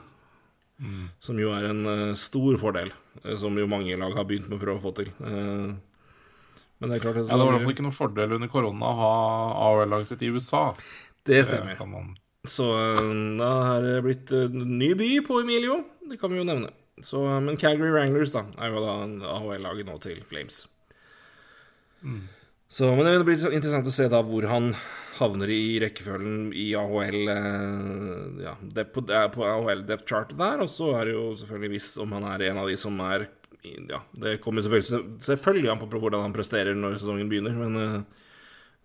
Som jo er en eh, stor fordel, eh, som jo mange lag har begynt med å prøve å få til. Eh, men det er klart at Ja, det var i hvert fall ikke noen fordel under korona å ha AHL-laget sitt i USA. Det Det kan man Så eh, da er det blitt eh, ny by på Emilio, det kan vi jo nevne. Så, eh, men Calgary Wranglers da, er jo da AHL-laget nå til Flames. Så, men det blir interessant å se da hvor han havner i rekkefølgen i AHL eh, Ja, det på, det er på AHL depth chart der, og så er det jo selvfølgelig visst om han er en av de som er Ja, det kommer selvfølgelig, selvfølgelig an på hvordan han presterer når sesongen begynner, men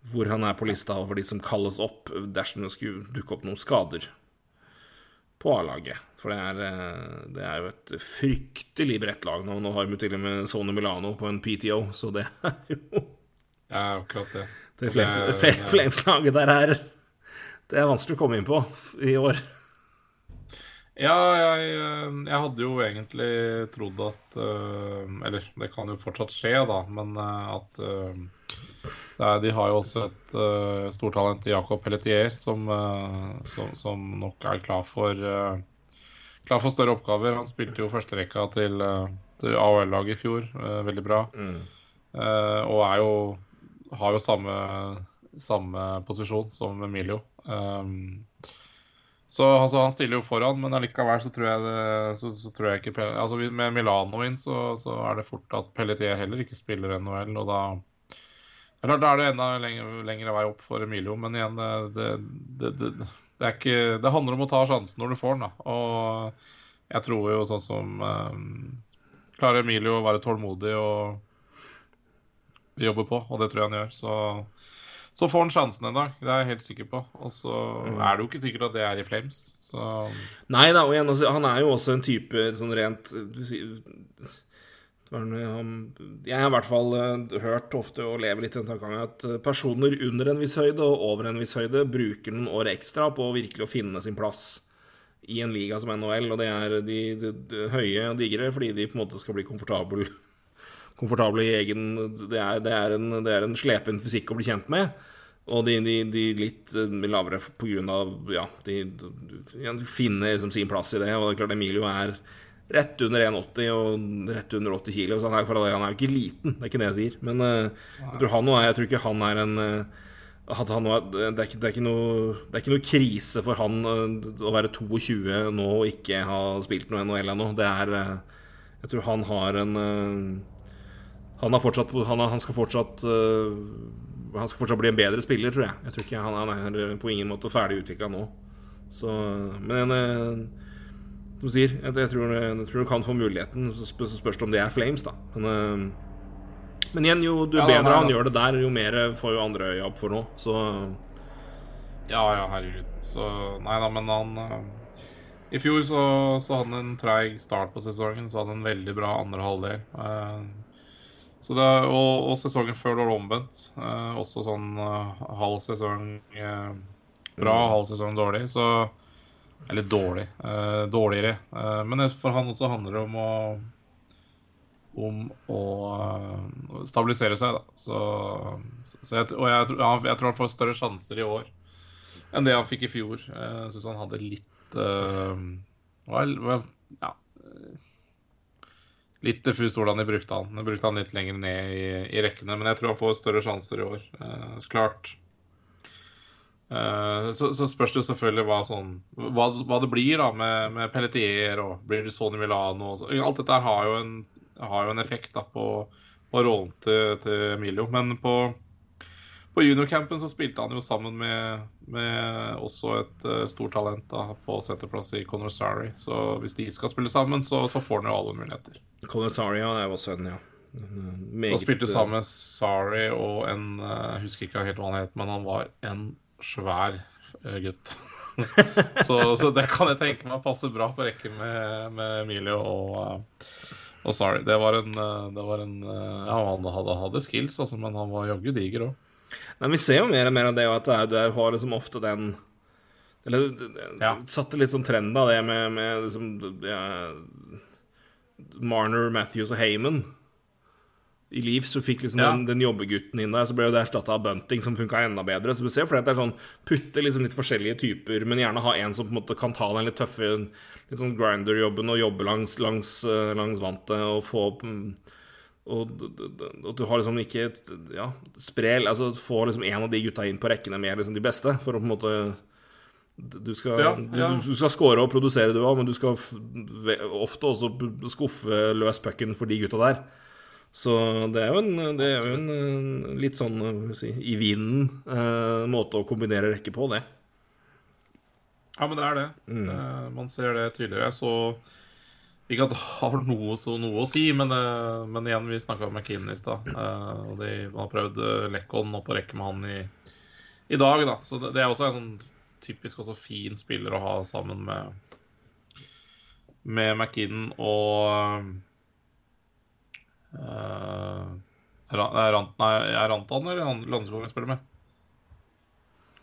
hvor han er på lista over de som kalles opp dersom det skulle dukke opp noen skader på A-laget. For det er, eh, det er jo et fryktelig bredt lag nå. Nå har vi til og med Sone Milano på en PTO, så det er jo Ja, akkurat det. Det det Fla- Flames-laget der er Det er vanskelig å komme inn på i år. Ja, jeg, eh, jeg hadde jo egentlig trodd at eh, Eller det kan jo fortsatt skje, da, men at er, De har jo også et uh, stortalent i Jakob Pelletier som, uh, som, som nok er klar for uh, Klar for større oppgaver. Han spilte jo førsterekka til, til AOL-laget i fjor, eh, veldig bra. Eh, og er jo har jo samme, samme posisjon som Emilio. Um, så altså, han stiller jo foran, men allikevel så tror jeg det så, så tror jeg ikke altså, Med Milano inn så, så er det fort at Pelletier heller ikke spiller NHL, og da eller, Da er det enda lengre, lengre vei opp for Emilio, men igjen, det, det, det, det, ikke Det handler om å ta sjansen når du får den, da. Og jeg tror jo sånn som um, Klarer Emilio å være tålmodig og jobbe på, og det tror jeg han gjør, så så får han sjansen en dag, det er jeg helt sikker på. Og så er det jo ikke sikkert at det er i Flames. Så Nei da, og igjen, altså, han er jo også en type sånn rent Jeg har i hvert fall eh, hørt ofte og lever litt i den tankegangen at eh, personer under en viss høyde og over en viss høyde bruker noen år ekstra på virkelig å finne sin plass i en liga som NHL, og det er de, de, de høye og digre fordi de på en måte skal bli komfortable komfortable i egen Det er, det er, en, det er en slepen fysikk å bli kjent med. Og de, de, litt eh, lavere av Ja, de, de finner liksom sin plass i det. Og det er klart Emilio er rett under 1,80 og rett under 80 kilo. Så han er, han er jo ikke liten, det er ikke det jeg sier. Men uh, jeg, tror han, jeg tror ikke han er en uh, han, det, er ikke, det, er noe, det, er ikke, noe, krise for han uh, å være 22 nå og ikke ha spilt noe NHL ennå. Det er Jeg tror han har en han, har fortsatt, han, han skal fortsatt han skal fortsatt bli en bedre spiller, tror jeg. Jeg tror ikke Han, han er på ingen måte ferdig utvikla nå. Så, men som sier, jeg, jeg, tror, jeg, tror, du kan få muligheten. Så spørs det om det er Flames, da. Men, men igjen, jo du ja, bedre han gjør det der, jo mer får jo andre øya opp for nå. Så Ja, ja, herregud. Så Nei da, men han I fjor så, så hadde han en treig start på sesongen, så hadde han en veldig bra andre halvdel. Så det, og, og, sesongen før det var omvendt. Eh, også sånn eh, halv sesong eh, bra, mm. halv sesong dårlig. Så Eller dårlig. Eh, dårligere. Eh, men for han også handler det om å om å eh, stabilisere seg, da. Så, så jeg, og jeg, jeg, tror han får større sjanser i år enn det han fikk i fjor. Jeg syns han hadde litt vel, ja, litt diffust hvordan de brukte han. De brukte han litt lenger ned i, i rekkene, men jeg tror han får større sjanser i år. Uh, klart. Uh, så, så, spørs det jo selvfølgelig hva, sånn, hva, hva det blir da med, med Pelletier og blir det Sony Milano og så. Alt dette har jo en, har jo en effekt da på, på rollen til, til Emilio. Men på på juniorcampen så spilte han jo sammen med, med også et uh, stort talent da, på setterplass i Conor Sarri Så hvis de skal spille sammen, så, så får han jo alle muligheter. Conor Sarri, ja. Det var sønnen, ja. Meget... Han spilte sammen med Sari og en uh, Jeg husker ikke helt hva han het, men han var en svær uh, gutt. så, så, det kan jeg tenke meg passer bra på rekken med, med Emilio og, og Sorry. Det var en, det var en Ja, han hadde, hadde skills, altså, men han var jaggu diger òg. Men vi ser jo mer og mer av det, at du har liksom ofte den Eller ja. satte litt sånn trend av det med, med liksom, ja, Marner, Matthews og Heyman. I Leaf så fikk liksom ja. den, den, jobbegutten inn der, så ble jo det erstatta av Bunting, som funka enda bedre. Så du ser for deg at det er sånn putte liksom litt forskjellige typer, men gjerne ha en som på en måte kan ta den litt tøffe litt sånn grinder-jobben og jobbe langs, langs, eh, langs vantet og få opp mm, og at du har liksom ikke ja, sprel Altså få liksom en av de gutta inn på rekkene med liksom de beste, for å på en måte Du skal, ja, ja. Du, du, skal score og produsere, du òg, men du skal ofte også skuffe løs pucken for de gutta der. Så det er jo en, det er jo en litt sånn si, i vinden eh, måte å kombinere rekke på, det. Ja, men det er det. Mm. Eh, man ser det tydeligere. Så ikke at det har noe, noe å si, men, uh, men, igjen, vi snakka med McKinnon i stad. Uh, og de, har prøvd Lekkon opp å rekke med han i, i dag, da. Så det, det, er også en sånn typisk også fin spiller å ha sammen med, med McKinnon og uh, er, Rant, nei, er Rantan eller Landskog han spiller med?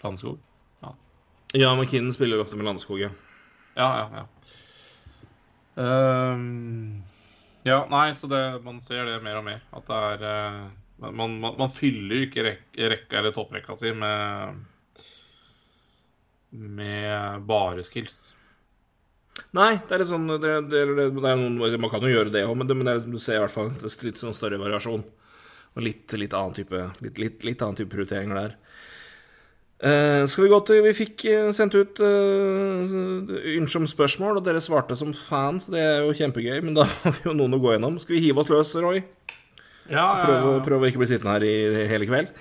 Landskog? Ja. ja, McKinnon spiller ofte med Landskog, ja. Ja, ja, ja. Uh, ja, nei, så det, man ser det mer og mer. At det er uh, man, man, man, fyller ikke rek, rekka eller topprekka si med med bare skills. Nei, det er litt sånn det, det, det, er noen, Man kan jo gjøre det òg, men, men er, du ser i hvert fall litt sånn større variasjon. Og litt, litt, annen type, litt, litt, litt annen type prioriteringer der. Uh, skal vi gå til Vi fikk uh, sendt ut uh, ønske spørsmål, og dere svarte som fans. Det er jo kjempegøy, men da har vi jo noen å gå gjennom. Skal vi hive oss løs, Roy? Ja, ja, ja. prøve å ikke bli sittende her i hele kveld.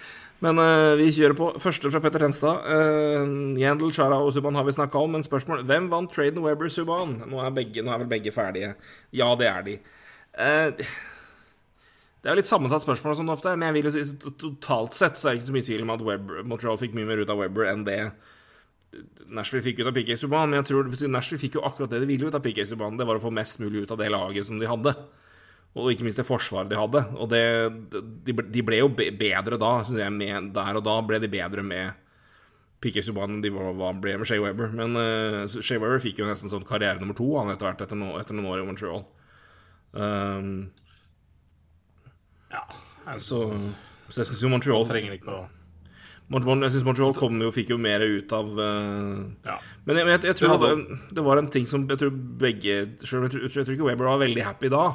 Men uh, vi kjører på. Første fra Petter Tenstad. Uh, Yandel, Chara og Subhaan har vi snakka om, men spørsmål Hvem vant traden Weber Subhaan? Nå, nå, er vel begge ferdige. Ja, det er de. Uh, det er jo litt sammensatt spørsmål sånn ofte, men jeg vil jo si totalt sett så er det ikke så mye tvil om at Weber, Montreal fikk mye mer ut av Webber enn det Nashville fikk ut av PK Subhaan. Men jeg tror Nashville fikk jo akkurat det de ville ut av PK Subhaan. Det var å få mest mulig ut av det laget som de hadde. Og ikke minst det forsvaret de hadde. Og det, de, ble jo bedre da, syns jeg. Med, der og da ble de bedre med PK Subhaan enn de ble med Shay Weber. Men uh, Shay Weber fikk jo nesten sånn karriere nummer to han etter hvert, etter, no, etter noen år i Montreal. Um, ja. Så, så jeg syns jo Montreal trenger ikke å jeg syns Montreal kom jo, fikk jo mer ut av uh, Ja. Men jeg, jeg, jeg tror Det det, var- var en ting som jeg tror begge Selv om jeg, tror- jeg tror ikke Weber var veldig happy da.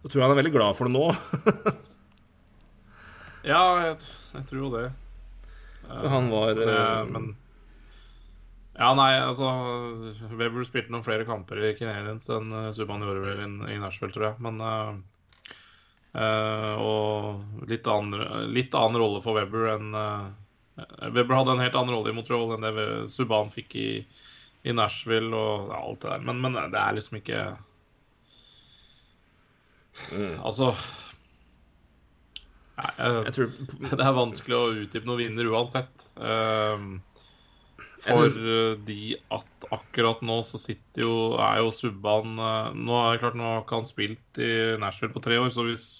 Jeg tror han er veldig glad for det nå. Ja, jeg, jeg tror jo det. Han var Eh, eh, men Ja, nei, altså Weber spilte noen flere kamper i Canadiens enn uh, Subhaan gjorde vel i, i Nashville, tror jeg. Men eh, eh, Og litt, annen, litt annen rolle for Weber enn uh, Weber hadde en helt annen rolle i Montreal enn det Subhaan fikk i, i Nashville og ja, alt det der. Men, men det er liksom ikke Altså Nei, jeg, Jeg tror det er vanskelig å utdype noen vinner uansett. Um, fordi at akkurat nå så sitter jo er jo Subban uh, Nå er det klart, nå har ikke han spilt i Nashville på tre år, så hvis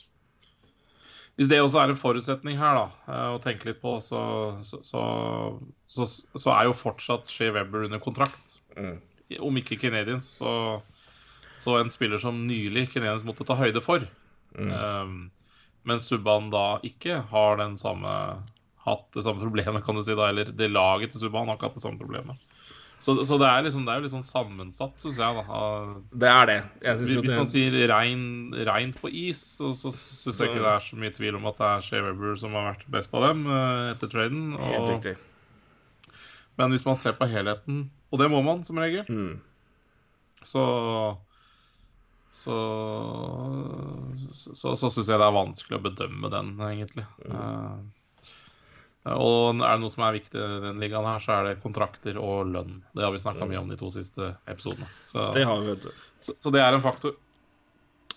hvis det også er en forutsetning her, da, uh, å tenke litt på, så, så, så, så, så er jo fortsatt Shea Weber under kontrakt. Mm. Om ikke Canadiens, så, så en spiller som nylig Canadiens måtte ta høyde for. Um, mens Subban da ikke har den samme hatt det samme problemet, kan du si. da, Eller det laget til Subban har ikke hatt det samme problemet. Så, så det, er liksom, det er jo litt sånn sammensatt, syns jeg. da. Det er det. Hvis det... man sier rein, reint på is, så, så syns jeg ikke det er så mye tvil om at det er Shea Weber som har vært best av dem eh, etter traden. Helt riktig. men hvis man ser på helheten, og det må man som regel, Mm. så så så, så syns jeg det er vanskelig å bedømme den, egentlig. Eh, og er det noe som er viktig i den ligaen her, så er det kontrakter og lønn. Det har vi snakka mye om de to siste episodene. Så Det har vi, vet du. så, så det er en faktor.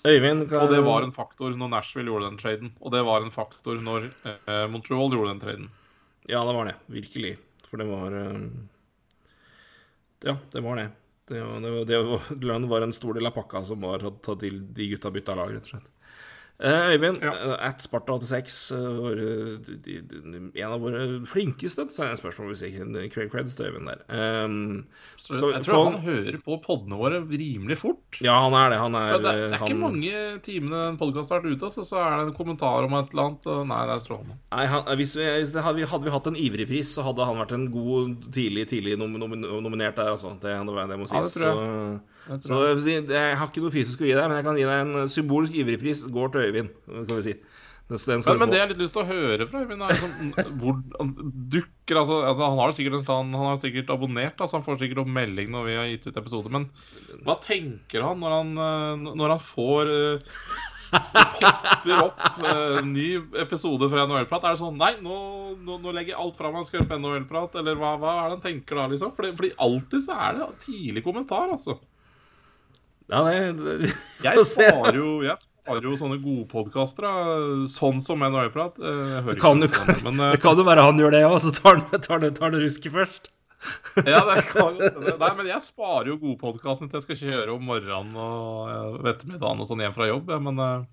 Øyvind kan- Og det var en faktor når Nashville gjorde den traden. Og det var en faktor når uh, Montreal gjorde den traden. Ja, det var det. Virkelig. For det var uh... Ja, det var det. Det var, det var, det var, lønn var en stor del av pakka som var å tatt til de gutta bytta lag, rett og slett. Eh, Øyvind, Ja. eh, at Sparta86, eh, en av våre flinkeste så er det spørsmål, hvis ikke Craig Creds til Øyvind der. Um, Så jeg tror han hører på poddene våre rimelig fort. ja, han er det. Han er, For det, det er han, ikke mange timene en podkast har vært ute, så, så er det en kommentar om et eller annet. og Nei, det er strålende. Nei, han, hvis vi, hvis det hadde, vi, hadde vi hatt en ivrig pris, så hadde han vært en god tidlig tidlig nom, nom, nominert der, altså. Det, det, det må sies. Ja, det tror jeg. Så, Jeg så jeg, si, jeg har ikke noe fysisk å gi deg, men jeg kan gi deg en symbolsk ivrigpris. Går til Øyvind, kan vi si. Den, den skal Men, men få. det jeg har litt lyst til å høre fra Øyvind, er liksom hvor han dukker altså, altså Han har sikkert, han, han har sikkert abonnert, altså han får sikkert opp melding når vi har gitt ut episoder. Men hva tenker han når han, eh, når han får eh, popper opp eh, ny episode fra NHL-prat? Er det sånn Nei, nå, nå, nå legger jeg alt fra meg og skal høre på NHL-prat. Eller hva, hva er det han tenker da, liksom? Fordi, fordi alltid så er det tidlig kommentar, altså. Ja, det Jeg sparer jo, jeg sparer jo sånne gode podkaster, sånn som NHL-prat. Eh, Jeg hører Det kan, jo, på men, det kan jo være han gjør det òg, så tar han, tar tar rusket først. eh, ja, det kan, jo. Nei, men jeg sparer jo godpodkastene til jeg skal kjøre om morgenen og eh, ettermiddagen og sånn hjem fra jobb. Men eh,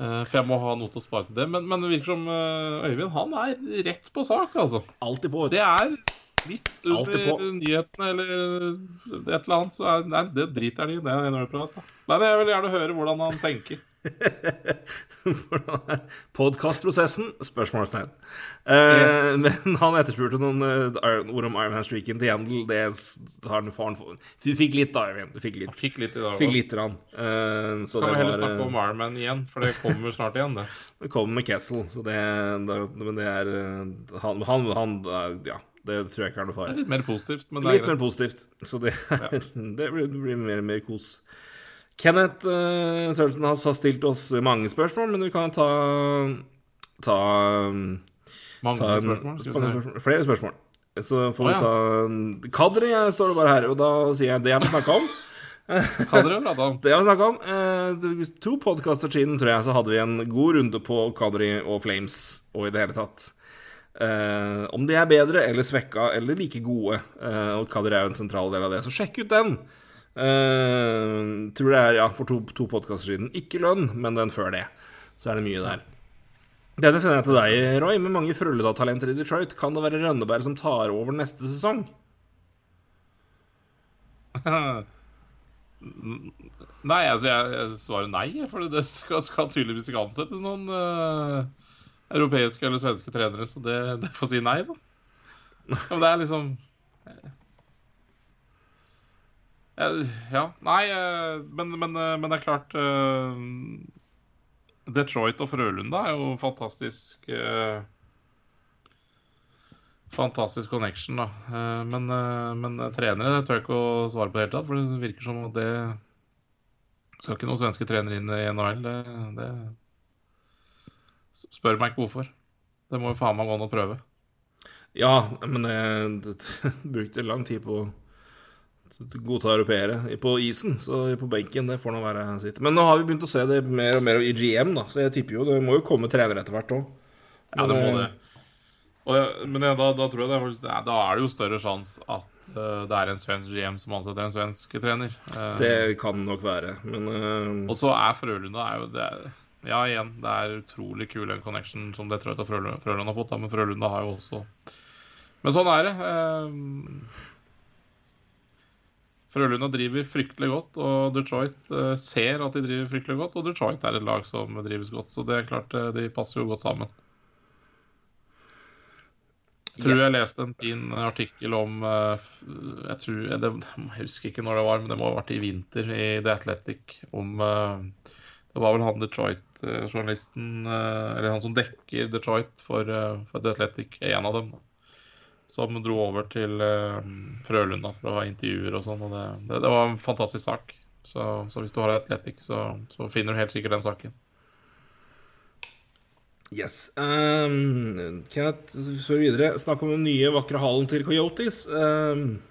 eh, For jeg må ha noe til å spare til det. Men, men det virker som eh, Øyvind han er rett på sak, altså. Alltid på. Det er midt under nyhetene eller et eller annet, så er nei, det driter han i. Det er en prat. Men jeg vil gjerne høre hvordan han tenker. Hvordan er podkastprosessen? Spørsmålstegn. Eh, men han etterspurte noen uh, ord om Iron Man Streaken til Yandel. Det har han faren for. Du fikk litt, da, Eivind. Du fikk litt. Fikk litt i dag. Fikk litt rann. Eh, så Kan vi heller var snakke om Iron Man igjen, for det kommer snart igjen, det. Det kommer med Kessel, så det, det Men det er eh, Han, han, han eh, Ja, det tror jeg ikke er noe fare. litt mer positivt, men det Litt er mer positivt. Så det, det blir, blir mer, mer kos. Kenneth uh, Sørensen har har stilt oss mange spørsmål, men vi kan ta Ta, Mange ta spørsmål. Spørsmål. Flere spørsmål. Så får vi ja. ta Kadri står det bare her, og da sier jeg det jeg må snakke om. Kadri dere prata om? Det har vi snakka om. Eh, to podkaster siden, tror jeg, så hadde vi en god runde på Kadri og Flames og i det hele tatt. Eh, om de er bedre eller svekka eller like gode, eh, og Kadri er jo en sentral del av det, så sjekk ut den. Eh, tror det er, ja, for to, to podkaster siden. Ikke lønn, men den før det. Så er det mye der. Denne sender jeg til deg, Roy. Med mange Frølunda-talenter i Detroit, kan det være Rønneberg som tar over neste sesong? Nei, altså, jeg, jeg svarer nei, for det skal, skal tydeligvis ikke ansettes noen eh, europeiske eller svenske trenere, så det, det får si nei, da. Men det er liksom Eh, Ja, nei, eh, men, men, eh, men det er klart eh, Detroit og Frølunda er jo fantastisk eh, Fantastisk connection, da. Eh, Men, eh, men trenere det tør jeg ikke å svare på i det hele tatt, for det virker som at det skal ikke noen svenske trenere inn i NHL. Det, det Spør meg ikke hvorfor. Det må jo faen meg gå an å prøve. Ja, men jeg brukte lang tid på å godta europeere på isen, så på benken, det får nå være sitt. Men nå har vi begynt å se det mer og mer i GM, da, så jeg tipper jo det må jo komme trenere etter hvert òg. Ja, det må det. Og, jeg- men jeg, da, da tror jeg det er, er, da er det jo større sjanse at uh, det er en svensk GM som ansetter en svensk trener. Uh, Det kan nok være, men uh, Og så er Frølunda er jo det er, Ja, igjen, det er utrolig kul en connection som Detroit og Frølund, Frølund har fått, da, men Frølunda har jo også Men sånn er det. eh, Frølunda driver fryktelig godt, og Detroit eh, ser at de driver fryktelig godt. Og Detroit er et lag som drives godt, så det er klart eh, de passer jo godt sammen. Jeg tror jeg leste en fin artikkel om eh, Jeg tror jeg, det, jeg husker ikke når det var, men det må ha vært i vinter i The Athletic om Det var vel han Detroit-journalisten, eller han som dekker Detroit for, eh, for The Athletic, en av dem, som dro over til eh, Frølunda for å ha intervjuer og sånn. og det, det, det var en fantastisk sak. Så, så hvis du har Athletic, så, så finner du helt sikkert den saken. Yes. Um, Kenneth, videre, snakk om den nye, vakre halen til Coyotes. Um,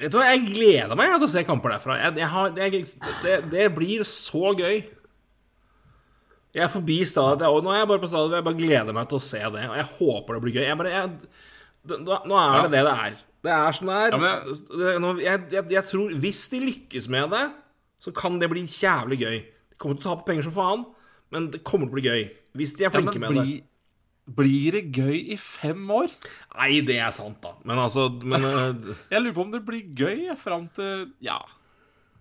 vet du hva, jeg gleder meg til å se kamper derfra. Jeg, jeg har, jeg, det, det blir så gøy. Jeg er forbi stadiet, og Nå er jeg bare på stadion. Jeg bare gleder meg til å se det. Og jeg håper det blir gøy. Jeg bare, jeg, nå er det det det er. Det er som det er. Ja, men jeg, jeg, jeg tror Hvis de lykkes med det, så kan det bli jævlig gøy. De kommer til å tape penger som faen, men det kommer til å bli gøy. Hvis de er Ja, flinke men med det. blir, det gøy i fem år? Nei, det er sant, da. Men altså men, eh, Jeg lurer på om det blir gøy fram til Ja.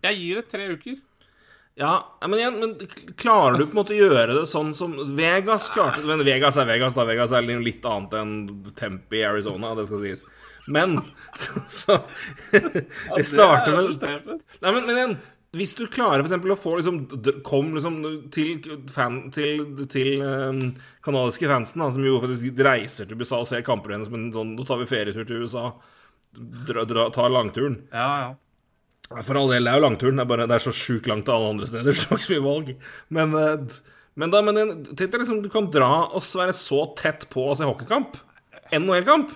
Jeg gir det tre uker. Ja, men igjen, men klarer du på en måte å gjøre det sånn som Vegas klarte Men Vegas er Vegas, da. Vegas er litt annet enn Tempe i Arizona, det skal sies. Men så, så Jeg starter med Nei, men, men igjen, hvis du klarer eksempel å få liksom Kom liksom til, fan, til, til um, kanadiske fansen, da, som jo faktisk reiser til USA og ser kamper hennes, men sånn Nå tar vi ferietur til USA. Dra, dra, tar langturen. Ja, ja. For all del, det er jo langturen. Det er bare det er så sjukt langt til alle andre steder. Så ikke så mye valg. Men, eh, men da, men tenk deg liksom, du kan dra og være så tett på å se hockeykamp. NHL-kamp.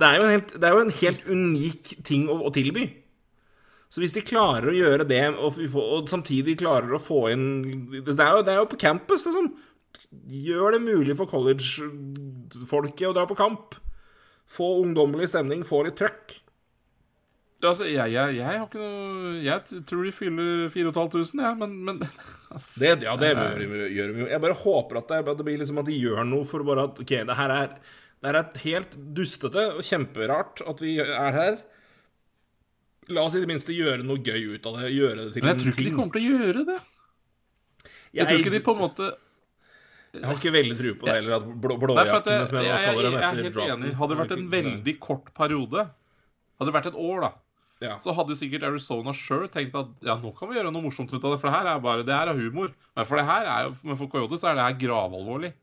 Det en helt, det er jo en helt unik ting å, å tilby. Så hvis de klarer å gjøre det, og, og samtidig klarer å få inn Det er jo, det er jo på campus, liksom. Gjør det mulig for college-folket å dra på kamp. Få ungdommelig stemning, få litt trøkk. Altså, jeg, jeg, jeg har ikke noe Jeg tror de fyller 4500, jeg, men, men Det, ja, det gjør vi gjør vi jo. Jeg bare håper at det, at det blir liksom at de gjør noe for bare at OK, det her er, det her er helt dustete og kjemperart at vi er her. La oss i det minste gjøre noe gøy ut av det. Gjøre det til Men en jeg tror ikke de kommer til å gjøre det. Jeg tror ikke de på en måte jeg har ikke veldig tro på det heller, at blå, blåjaktene, jeg, som jeg jeg, jeg, jeg er helt draften enig. Hadde det vært en veldig kort periode, hadde det vært et år, da, ja. så hadde sikkert Arizona sjøl tenkt at ja, nå kan vi gjøre noe morsomt ut av det, for det her er bare det her er humor. Men for det her er men for Coyotes er det her gravalvorlig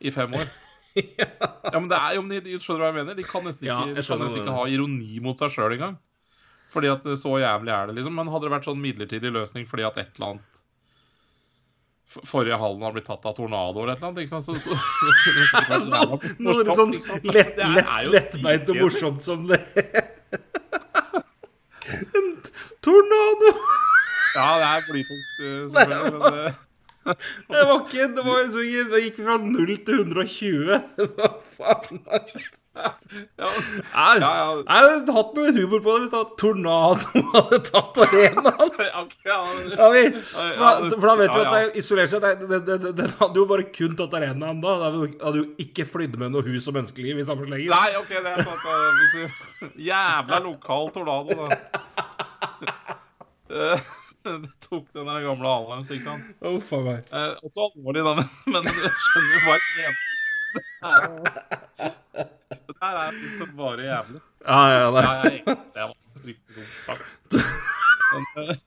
i fem år. ja, men det er jo, de, de skjønner hva jeg mener? De kan nesten ikke, Ja, kan nesten ikke ha ironi mot seg sjøl engang. Fordi at så jævlig er det, liksom. Men hadde det vært sånn midlertidig løsning fordi at et eller annet Forrige hallen har blitt tatt av tornado eller et eller annet, ikke sant? Så, så, så, så, så, så, lett, Det er lett, jo lettbeint og dritkjedelig. morsomt som det. En tornado! Ja, det er blytungt, eh, selvfølgelig. Men, eh, Det var ikke Det, var, så, det gikk fra 0 til 120. Hva faen? ja, ja, ja. jeg hadde hatt noe humor på det hvis det tornado hadde tatt arenaen. Ja, vi, for, da, for da vet du at det er isolert sett Den hadde jo bare kun tatt arenaen da. Det hadde jo- ikke flydd med noe hus og menneskeliv i samme slengen. Nei, OK, det er sant. eh, jævla lokal tornado, da. Eh, tok den der gamle deres, ikke sant. Oh, for meg. Eh, også alvorlig, da, men, men du skjønner jo hva jeg mener. Det her er liksom bare jævlig. Ja, ja, det. Ja, det var riktig dumt eh,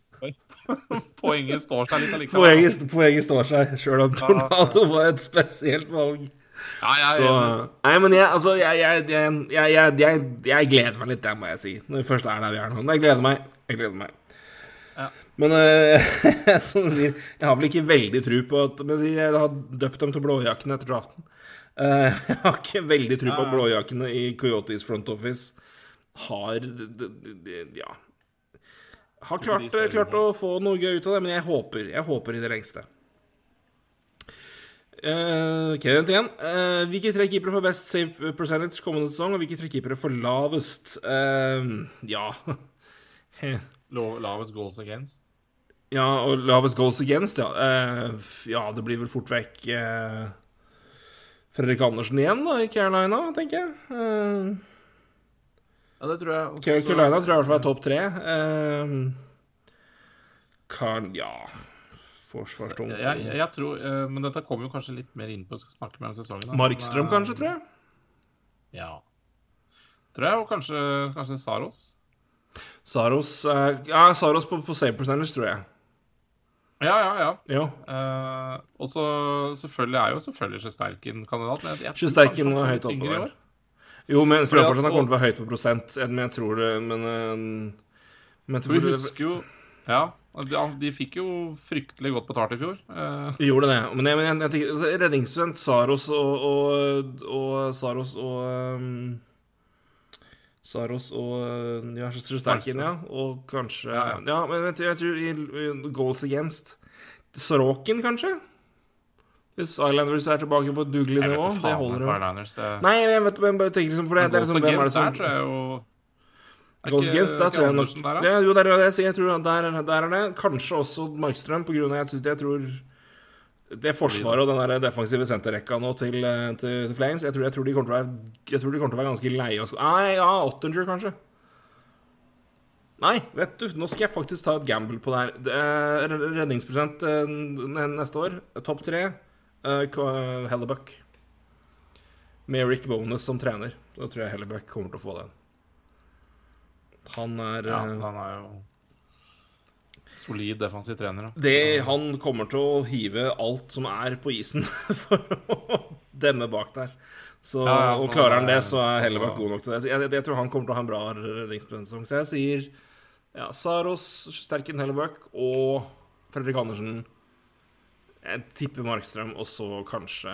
poenget står seg litt allikevel. Poenget, poenget står seg, sjøl om Tornado var et spesielt valg. Ja, ja, er Så. Nei, men jeg, altså, jeg, jeg, jeg, jeg, jeg, jeg, jeg gleder meg litt, det må jeg si. Når vi først er der vi er nå. Men jeg gleder meg. Jeg gleder meg. Men øh, jeg har vel ikke veldig tro på at men Jeg har døpt dem til blåjakkene etter draften. Eh, jeg har ikke veldig tro på at Ja. blåjakkene i Coyotes front office har Ja Har klart, klart å få noe gøy ut av det, men jeg håper. Jeg håper i det lengste. Uh, Kenneth igjen. Uh, hvilke tre keepere får best save percentage kommende sesong, og hvilke tre keepere får lavest? Uh, ja Lavest goals against. Ja, og lavest goals against, ja. Eh, ja, det blir vel fort vekk uh, Fredrik Andersen igjen, da, i Carolina, tenker jeg. Uh, Ja, det tror jeg. Også- Carolina tror jeg i hvert fall er topp tre. Eh, kan Ja Forsvarstungt. Jeg, jeg, jeg tror, eh, Men dette kommer jo kanskje litt mer inn på skal snakke mer om sesongen. da. Markstrøm, Men, eh, kanskje, tror jeg. Ja. Tror jeg, og kanskje, kanskje Saros. Saros eh, Ja, Saros på, på save percentage, tror jeg. Ja, ja, ja. ja. Uh, og så selvfølgelig er jo selvfølgelig Sjesterkin kandidat. Men jeg, jeg han var høyt oppe der. Jo, men for tror fortsatt at- han kommer til å være høyt på prosent, men jeg tror det Men, men jeg tror vi husker jo Ja, de, de fikk jo fryktelig godt betalt i fjor. Uh. Vi gjorde det. Men jeg, men jeg, jeg tenker Redningsstudent Redningsprosent, Saros og, og, og Saros og um, Saros og Ja, Shesterkin, ja. Og kanskje Ja, Ja, ja. men jeg, tror- jeg tror i, i goals against Sorokin, kanskje? Hvis Islanders er tilbake på et dugelig nivå. Det holder jo. Eh. Nei, jeg vet men bare tenker liksom For det, det er liksom Hvem er det som der tror jeg Er Goals against, der tror jeg nok der, ja. ja, Jo, der er det jeg. Jeg tror der, er- der er det. Kanskje også Markstrøm, på grunn av at jeg, tror- jeg tror Det forsvaret og den der defensive senterrekka nå til, eh, til, til Flames Jeg tror, jeg tror være Jeg tror de kommer til å være ganske leie Nei, ja, Ottinger, kanskje. Nei, vet du, nå skal jeg faktisk ta et gamble på det her. Er redningsprosent eh, neste år. Topp tre. eh, Hellebuck. Med Rick Bonus som trener. Da tror jeg Hellebuck kommer til å få den. Han er Ja, eh, han er jo solid defensiv trener. Da. det, Han kommer til å hive alt som er på isen for å demme bak der. Så, Ja, ja, og klarer han det, så er Hellebuck altså- god nok til det. Så jeg, jeg, tror han kommer til å ha en bra redningsprosent. Så jeg sier ja, Saros, Sterken Hellebakk og Fredrik Andersen. Jeg tipper Markstrøm, og så kanskje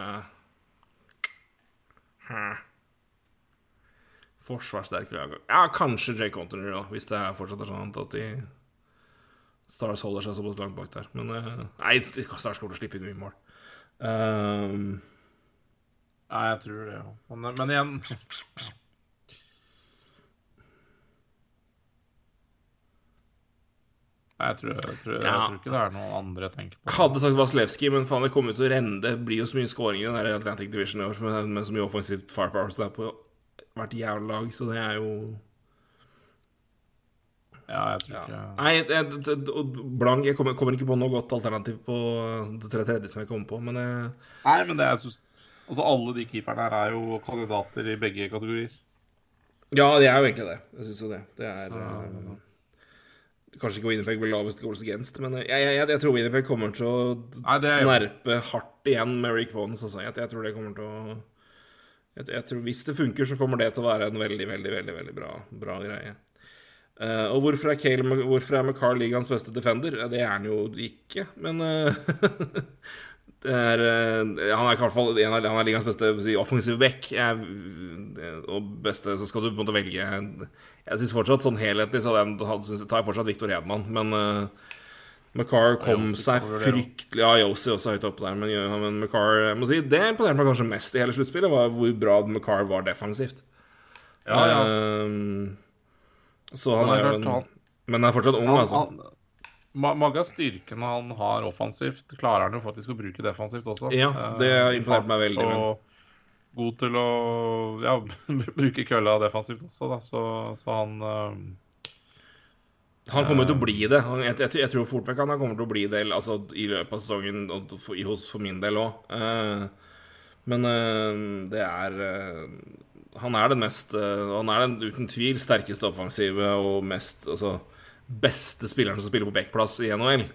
Hæ. Forsvarssterk lag. Ja, kanskje Jake Contoner, hvis det fortsatt er sånn at de Stars holder seg såpass langt bak der. Men eh, Nei, Stars kommer til å slippe inn mye mål. Um, Ja, jeg tror det ja. Men, men igjen Nei, Jeg tror, jeg, tror, jeg tror ikke det er noen andre jeg tenker på. jeg hadde sagt Vasilevskij, men faen, det kommer jo til å renne. Det blir jo så mye skåring i den der Atlantic Division i år, med, med så mye offensivt firepower som det er på hvert jævla lag, så det er jo Ja, jeg tror ja. Nei, jeg, blank Jeg kommer, kommer ikke på noe godt alternativ på det tredje som jeg kommer på, men jeg, Nei, men det er synes, Altså, alle de keeperne her er jo kandidater i begge kategorier. Ja, det er jo egentlig det. Jeg syns jo det. Det er Så- eh, Kanskje ikke Winnipeg blir lavest goals against, men jeg, jeg, jeg, jeg tror Winnipeg kommer til å Nei, er- snerpe hardt igjen med Rick Bones. Altså. Jeg, jeg tror det kommer til å jeg, jeg tror Hvis det funker, så kommer det til å være en veldig, veldig veldig, veldig bra, bra greie. Eh, og hvorfor er, Cale, hvorfor er McCarr ligaens beste defender? Det er han jo ikke, men uh, det er, eh, Han er i hvert fall en av, han er ligaens beste si, offensive back. Og beste, så skal du på en måte velge Jeg syns fortsatt sånn helhetlig så den, synes- tar jeg fortsatt Victor Hedman, men uh, McCarr kom seg fryktelig Ja, Yosi også høyt oppe der, men, ja, men McCarr må si, Det imponerte meg kanskje mest i hele sluttspillet, var hvor bra McCarr var defensivt. Ja, ja. Ehm, så han Men er jo en Men han er fortsatt ung, altså. mange av styrkene han har offensivt, klarer han jo faktisk å bruke defensivt også. Ja, det har imponerte meg veldig, Og god til å ja, bruke kølla defensivt også, da. Så, så han eh, Han kommer til å bli det. Jeg, jeg, jeg tror fort vekk han kommer til å bli det altså, i løpet av sesongen, og for, for min del òg. men eh, det er eh, Han er den mest eh, Han er den uten tvil sterkeste offensive og mest altså, beste spilleren som spiller på backplass i NHL.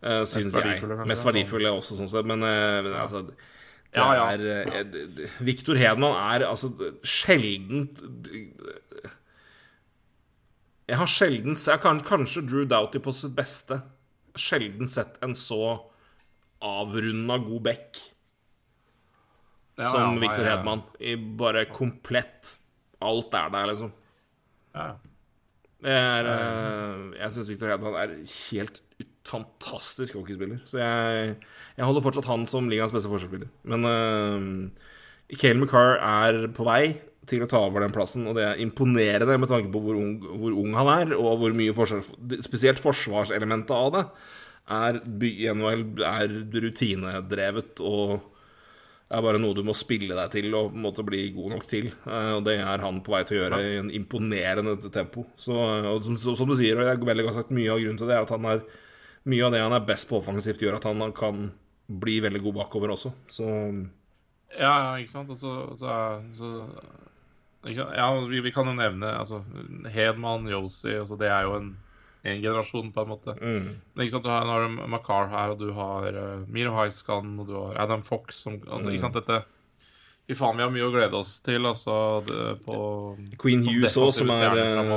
Uh, synes jeg. verdifulle, Mest verdifulle også, sånn sett. Men, eh, men altså det Ja, ja. er eh, Victor Hedman er altså sjeldent Jeg har sjelden sett kan, Kanskje Drew Doughty på sitt beste. Sjelden sett en så avrunda god back Ja, som ja, Victor. Hedman. I bare komplett Alt er der, liksom. Ja. Er, eh, jeg syns Victor Hedman er helt fantastisk hockeyspiller. Så jeg, jeg holder fortsatt han som ligaens beste forsvarsspiller. Men uh, Cale McCarr er på vei til å ta over den plassen, og det er imponerende med tanke på hvor ung, hvor ung han er, og hvor mye forsvars, spesielt forsvarselementet av det er, er rutinedrevet og er bare noe du må spille deg til og på en måte bli god nok til. Eh, Og det er han på vei til å gjøre i en imponerende tempo. Så, og som, som du sier, og jeg veldig godt sagt, mye av grunnen til det er at han er Mye av det han er best på offensivt, gjør at han kan bli veldig god bakover også. Så Ja, ikke sant. Altså, så, så, så ikke sant? Ja, vi, vi kan jo nevne altså, Hedman, Yosi altså, Det er jo en, en generasjon, på en måte. mm. Men ikke sant, du har, nå har du Makar her, og du har uh, Miro Haiskan, og du har Adam Fox som altså, Mm. Ikke sant, dette Fy faen, vi har mye å glede oss til, altså, det, på Queen Hughes òg, som er eh.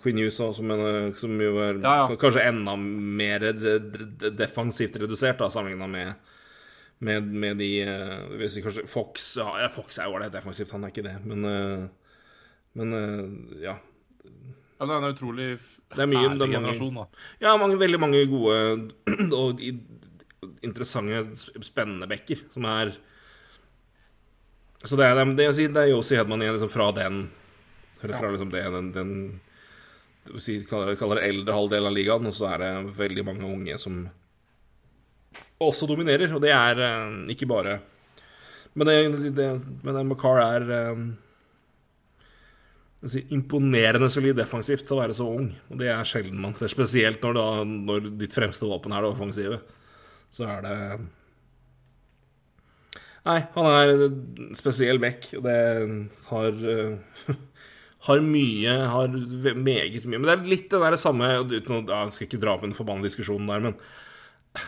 Queen Hughes også, som, som jo er Ja, ja. kanskje enda mer de, de, defensivt redusert, da, sammenligna med, med, med de jeg kanskje Fox ja, ja, Fox er jo ålreit defensivt, han er ikke det, men uh, Men uh, ja. Ja, det er en utrolig Det er mye- herlig det er mange- generasjon, da. Ja, mange, veldig mange gode og interessante, spennende bekker som er Så det er, det, er, det er Yosi Hedman igjen liksom fra den Eller fra liksom det, den, den det si, kaller, kaller det eldre halvdel av ligaen, og så er det veldig mange unge som også dominerer, og det er eh, ikke bare Men det, det, men det Macar er eh, si, imponerende solid defensivt til å være så ung. Og det er sjelden man ser, spesielt når, da, når ditt fremste våpen er det offensive. Så er det Nei, han er spesiell og det har eh, Har mye, har meget mye Men det er litt det der samme uten å, Jeg skal ikke dra opp en forbanna diskusjon der, men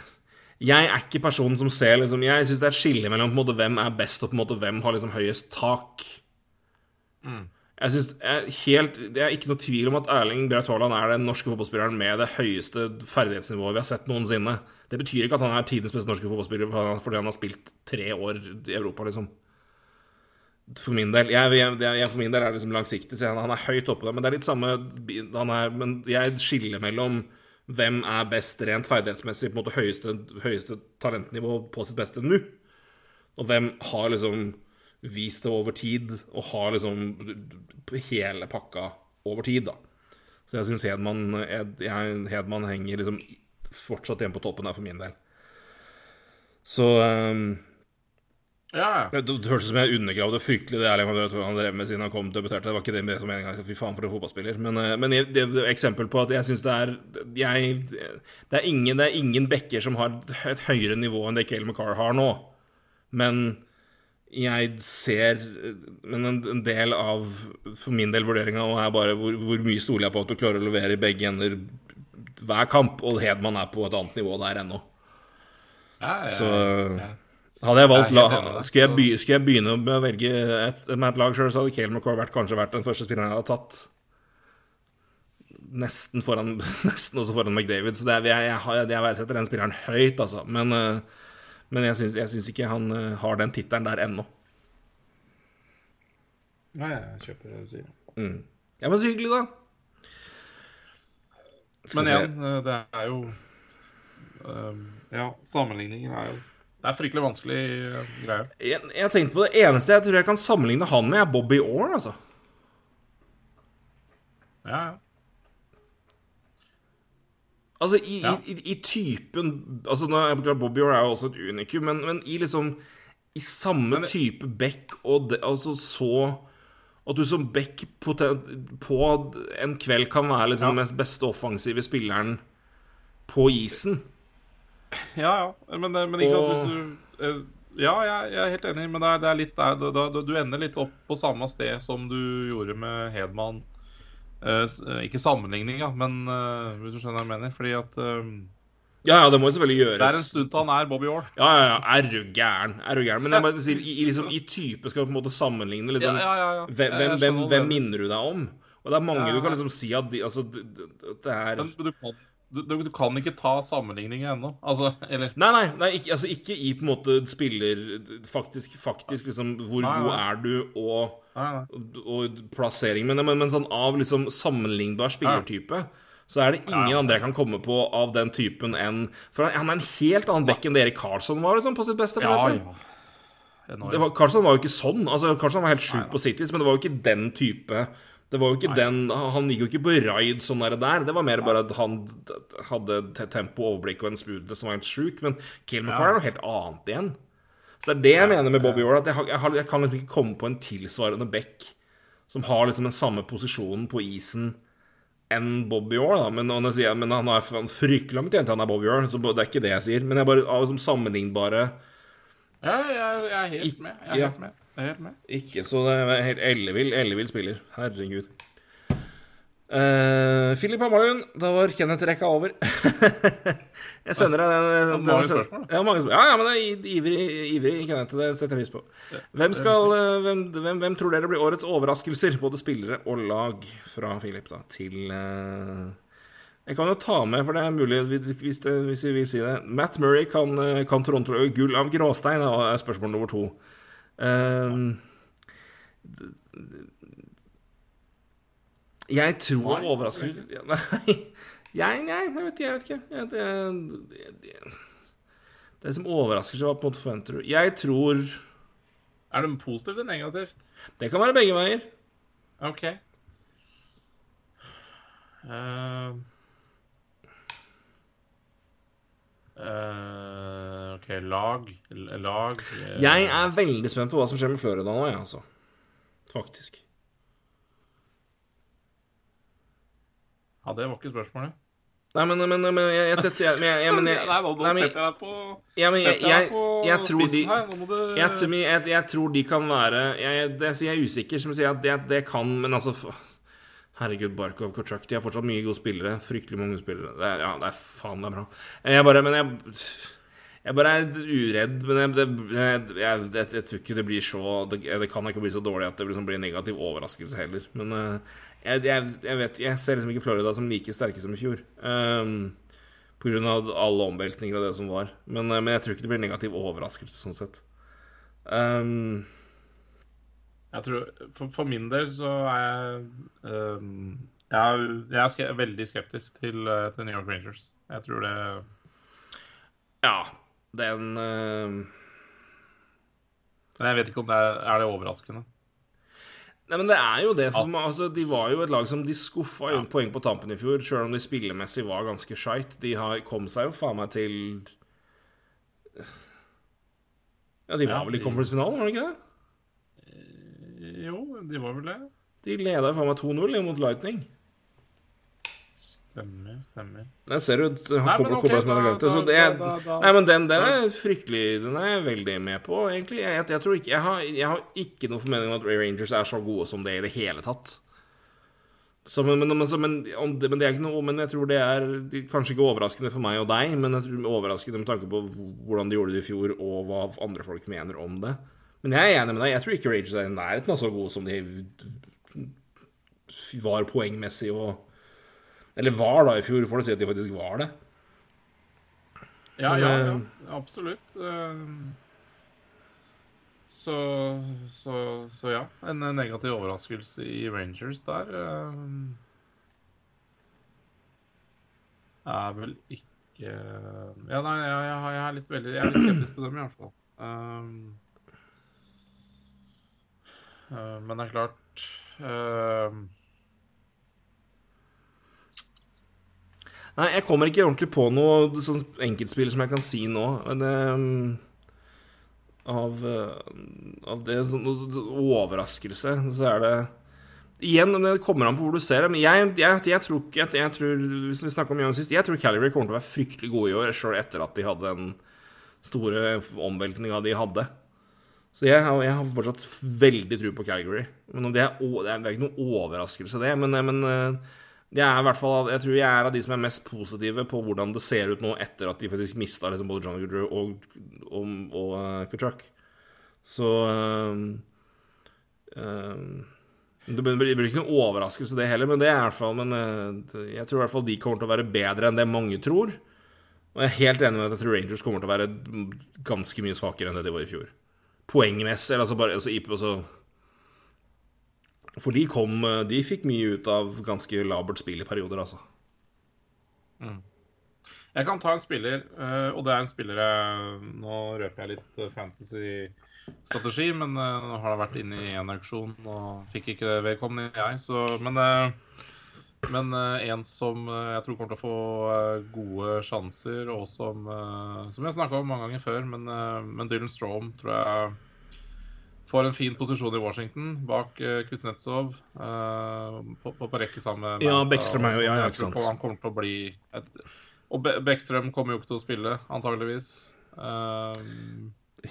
jeg er ikke personen som ser liksom, Jeg syns det er et skille mellom på en måte, hvem er best, og på en måte, hvem har liksom høyest tak. Jeg synes, jeg, helt, Det er ikke noe tvil om at Erling Braut Haaland er den norske fotballspilleren med det høyeste ferdighetsnivået vi har sett noensinne. Det betyr ikke at han er tidens beste norske fotballspiller fordi han har spilt tre år i Europa, liksom. For min del jeg, jeg, for min del er det liksom langsiktig, så han, er høyt oppe der. Men det er litt samme er, Men jeg skiller mellom hvem er best rent ferdighetsmessig, på en måte høyeste, høyeste talentnivå på sitt beste nå, og hvem har liksom vist det over tid, og har liksom hele pakka over tid, da. Så jeg syns Hedman, Hedman henger liksom fortsatt igjen på toppen der for min del. Så um, Ja, det, det hørtes ut som jeg undergravde fryktelig det Erling Haaland drev med siden han kom debuterte. Det var ikke det med som meninga. Fy faen, for en fotballspiller. Men, eh, men det er et eksempel på at jeg syns det er jeg, det, er ingen, det er ingen backer som har et høyere nivå enn det Cale McCarr har nå. Men jeg ser Men en, del av for min del vurderinga er bare hvor, hvor mye stoler jeg på at du klarer å levere i begge ender hver kamp, og Hedman er på et annet nivå der ennå. ja, ja, Så hadde jeg valgt Jeg helt la, enig med deg. skulle, jeg be, skulle jeg begynne med å velge et, med et lag sjøl, så hadde Cale McCaw vært, kanskje vært den første spilleren jeg hadde tatt. Nesten foran Nesten også foran McDavid. Så det jeg, jeg, har- jeg verdsetter den spilleren høyt, altså. Men, eh, men jeg syns, ikke han eh, har den tittelen der ennå. Nei, jeg kjøper det du sier. Ja, men så hyggelig, da. Skal Men se. igjen, eh, det er jo um, Ja, sammenligningen er jo Det er fryktelig vanskelig greie. Jeg, jeg har tenkt på det eneste jeg tror jeg kan sammenligne han med, er Bobby Orr, altså. Ja, ja. Altså i, Ja. i, i, i typen Altså nå er jeg klart Bobby Orr er jo også et unikum, men, men i liksom I samme Men type back og de, altså så At du som back potent, på en kveld kan være liksom den mest beste offensive spilleren på isen. Ja, ja. Men, eh, men ikke sant, hvis du eh, Ja, jeg, er helt enig, men det er, det er litt der da, Du ender litt opp på samme sted som du gjorde med Hedman. Eh, eh, ikke sammenligning, ja, men eh, hvis du skjønner hva jeg mener. Fordi at Ja, ja, det må jo selvfølgelig gjøres. det er en stund til han er Bobby Orr. Ja, ja, ja. Er du gæren? Er du gæren? Men jeg bare sier, i, liksom, i type skal du på en måte sammenligne liksom, Ja, ja, ja. Hvem, hvem, hvem, hvem minner du deg om? Og det er mange du kan liksom si at de, altså, det, er Men du kan, du, du, kan ikke ta sammenligninger ennå. Altså, eller Nei, nei, nei ikke, altså, ikke i på en måte spiller Faktisk, faktisk liksom Hvor Nei, god er du, og. Og plassering. Men, men, men sånn av liksom sammenlignbar spillertype så er det ingen andre jeg kan komme på av den typen enn For han er en helt annen back enn det Erik Karlsson var liksom, på sitt beste. Ja, ja. Det var, Carlsen var jo ikke sånn. Altså, Carlsen var helt sjuk på sitt vis, men det var jo ikke den type Det var jo ikke den Han gikk jo ikke på raid sånn der, der. Det var mer bare at han hadde tempo, overblikk og en smoothness som var helt sjuk. Men Kill McQuarrie er noe helt annet igjen. Så det er det jeg mener med Bobby Orr. At jeg, har, jeg, har, jeg kan liksom ikke komme på en tilsvarende back som har liksom den samme posisjonen på isen enn Bobby Orr. Da. Men, når jeg sier, men han er fryktelig langt igjen til han er Bobby Orr, så det er ikke det jeg sier. Men jeg bare av liksom sammenlignbare Ja, jeg, jeg er helt med. Jeg er helt med. Jeg er helt med. Ikke så det er helt ellevill, ellevill spiller. Herregud. Uh, Philip Amalien, da var Kenneth-rekka over. jeg sender deg den. den, den spørsmål, ja, mange spørsmål. Ja, ja, men det er ivrig, ivrig Kenneth. Det setter jeg pris på. Hvem, skal, eh, hvem, hvem, hvem tror dere blir årets overraskelser, både spillere og lag, fra Philip da, til uh... Jeg kan jo ta med, for det er mulig hvis, det, hvis vi vil si det Matt Murray kan, kan Toronto gull av gråstein, er spørsmål nummer to. Um, jeg tror Nei, overrasker du? Nei, jeg, nei, jeg vet ikke. Jeg vet ikke. Jeg, det, det, det, det som overrasker seg, var på en måte forventer du? Jeg tror Er det positivt eller negativt? Det kan være begge veier. OK. Uh, uh, OK, lag Lag uh. Jeg er veldig spent på hva som skjer med Florida nå, jeg, altså. Faktisk. Ja, det var ikke spørsmålet. Nei, men, men, men jeg, jeg, jeg, jeg, jeg, jeg, jeg, Nei, nå, nå nei, men- setter jeg deg på spissen her. Nå må du jeg, jeg, jeg tror de kan være Jeg, jeg, det, jeg er usikker, som du sier, at det, det kan Men altså Herregud, Barkov Kotsjak. De har fortsatt mye gode spillere. Fryktelig mange spillere. Det er, ja, det er faen, det er bra. Jeg bare Men jeg jeg bare er uredd, men jeg, det, jeg, jeg, jeg, jeg tror ikke det blir så det, det kan ikke bli så dårlig at det liksom blir en negativ overraskelse heller. Men eh, jeg, jeg, jeg vet Jeg ser liksom ikke Florida som like sterke som i fjor. Um, på grunn av alle omveltninger og det som var. Men, eh, men jeg tror ikke det blir negativ overraskelse sånn sett. Um, Jeg tror, for, for min del så er jeg um, Jeg jeg er ske veldig skeptisk til, eh, til New York Rangers. Jeg tror det ja, den uh, Men jeg vet ikke om det er, er det overraskende. Nei, men det er jo det. For man, altså, de var jo et lag som de skuffa ja. poeng på tampen i fjor, sjøl om de spillemessig var ganske skeit. De har, kom seg jo faen meg til Ja, de var Ja, vel i conference-finalen, var det ikke det? Jo, de var vel det. De leda faen meg 2-0 mot Lightning. Stemmer, stemmer. Der ser du ut Nei, men ok, som hadde glemt det. da- Så det er, da- da- da- nei, men den, den er fryktelig Den er jeg veldig med på, egentlig. Jeg, jeg tror ikke jeg har, jeg har ikke noen formening om at Ray Rangers er så gode som det i det hele tatt. Så, men, men, men, så, men, om det, men det er ikke noe Men jeg tror det er kanskje ikke overraskende for meg og deg, men jeg tror overraskende med tanke på hvordan de gjorde det i fjor, og hva andre folk mener om det. Men jeg er enig med deg. Jeg tror ikke Rangers er i nærheten av så gode som de var poengmessig og Eller var da i fjor, får du si at de faktisk var det. Ja, Men, ja, eh, ja, absolutt. Eh, Så, så, så ja. En negativ overraskelse i Rangers der eh, er vel ikke Ja, nei, jeg, jeg, er litt veldig Jeg er litt skeptisk til dem, i hvert fall. Um, eh, men det er klart eh, Nei, jeg kommer ikke ordentlig på noe sånn enkeltspill som jeg kan si nå. Men, ehm, av, eh, av det sånn overraskelse, så er det Igjen, det kommer an på hvor du ser det. Men jeg, jeg, jeg tror ikke jeg, jeg tror, Hvis vi snakker om Young sist, jeg tror Calgary kommer til å være fryktelig gode i år, sjøl etter at de hadde den store omveltninga de hadde. Så jeg jeg har fortsatt veldig tro på Calgary. Men det er, det er ikke noen overraskelse, det. Men, men jeg, er i hvert fall, jeg tror jeg er av de som er mest positive på hvordan det ser ut nå etter at de faktisk mista liksom både John Goodrew og, og, og uh, Kutchuk. Så um, um, det blir ikke noen overraskelse, det heller, men det er i hvert fall Men uh, jeg tror i hvert fall de kommer til å være bedre enn det mange tror. Og jeg er helt enig med at jeg tror Rangers kommer til å være ganske mye svakere enn det de var i fjor. Poengmessig, altså bare altså, altså, For de kom De fikk mye ut av ganske labert spill i perioder, altså. Mm. Jeg kan ta en spiller, eh, og det er en spiller jeg Nå røper jeg litt eh, fantasy-strategi, men eh, nå har jeg vært inne i en auksjon og fikk ikke det vedkommende, jeg. Så, men, men en som jeg tror kommer til å få gode sjanser, og som, som jeg har snakka om mange ganger før, men, men Dylan Strom tror jeg får en fin posisjon i Washington bak Kuznetsov uh, på, på, på, rekke sammen med Ja, Beckstrøm er jo ja, ja, ikke sant. Han kommer til å bli et, og Be Beckstrøm kommer jo ikke til å spille, antageligvis. Uh,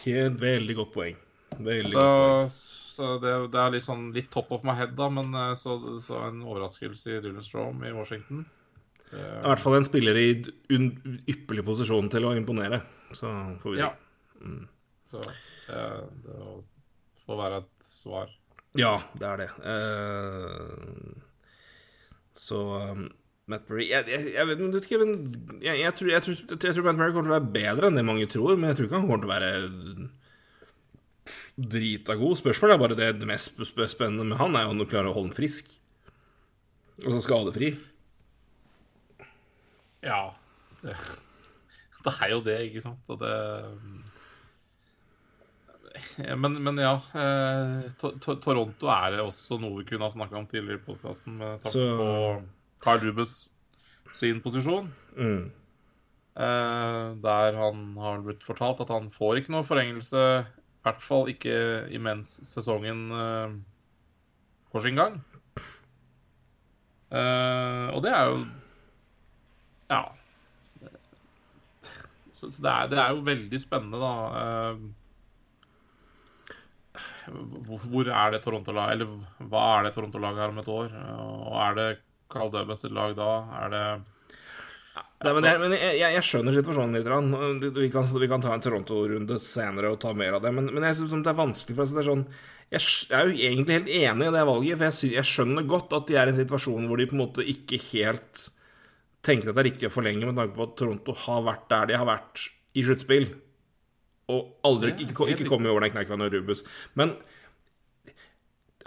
Helt veldig godt poeng. Veldig så, godt poeng. så det, det, er litt sånn litt top of my head, da, men så, så en overraskelse i Dylan Strom i Washington. Det er i hvert fall en spiller i ypperlig posisjon til å imponere, så får vi se. Ja. Mm. Så det, det får være et svar. Ja, det er det. Uh, så um, Matt Murray jeg, jeg, jeg, vet ikke, men jeg, tror, jeg, tror, Matt Murray kommer til å være bedre enn det mange tror, men jeg tror ikke han kommer til å være drita god. Spørsmålet er bare det, det mest spennende med han er jo om du klarer å holde ham frisk. Altså skadefri. Ja. Det, det, er jo det, ikke sant. Og det men, men, ja. Eh, to, to, Toronto er også noe vi kunne ha snakka om tidligere i podkasten. Med takk Så... på Carl Dubes sin posisjon. Mm. Eh, der han har blitt fortalt at han får ikke noe forengelse, i hvert fall ikke imens sesongen eh, går sin gang. Eh, og det er jo Ja. Så, så det, er, det, er, jo veldig spennende, da. Hvor, er det Toronto-laget Eller hva er det Toronto-laget her om et år? Og er det Carl Døbes sitt lag da? Er det Nei, men, jeg, men jeg, jeg, skjønner situasjonen litt. Vi kan, vi kan ta en Toronto-runde senere og ta mer av det. Men, men jeg syns det er vanskelig. for det er sånn, jeg, er jo egentlig helt enig i det valget. For jeg, skjønner godt at de er i en situasjon hvor de på en måte ikke helt tenker at det er riktig å forlenge, med tanke på at Toronto har vært der de har vært i sluttspill. Og aldri ikke, ikke kommet over den kneika når Rubus. Men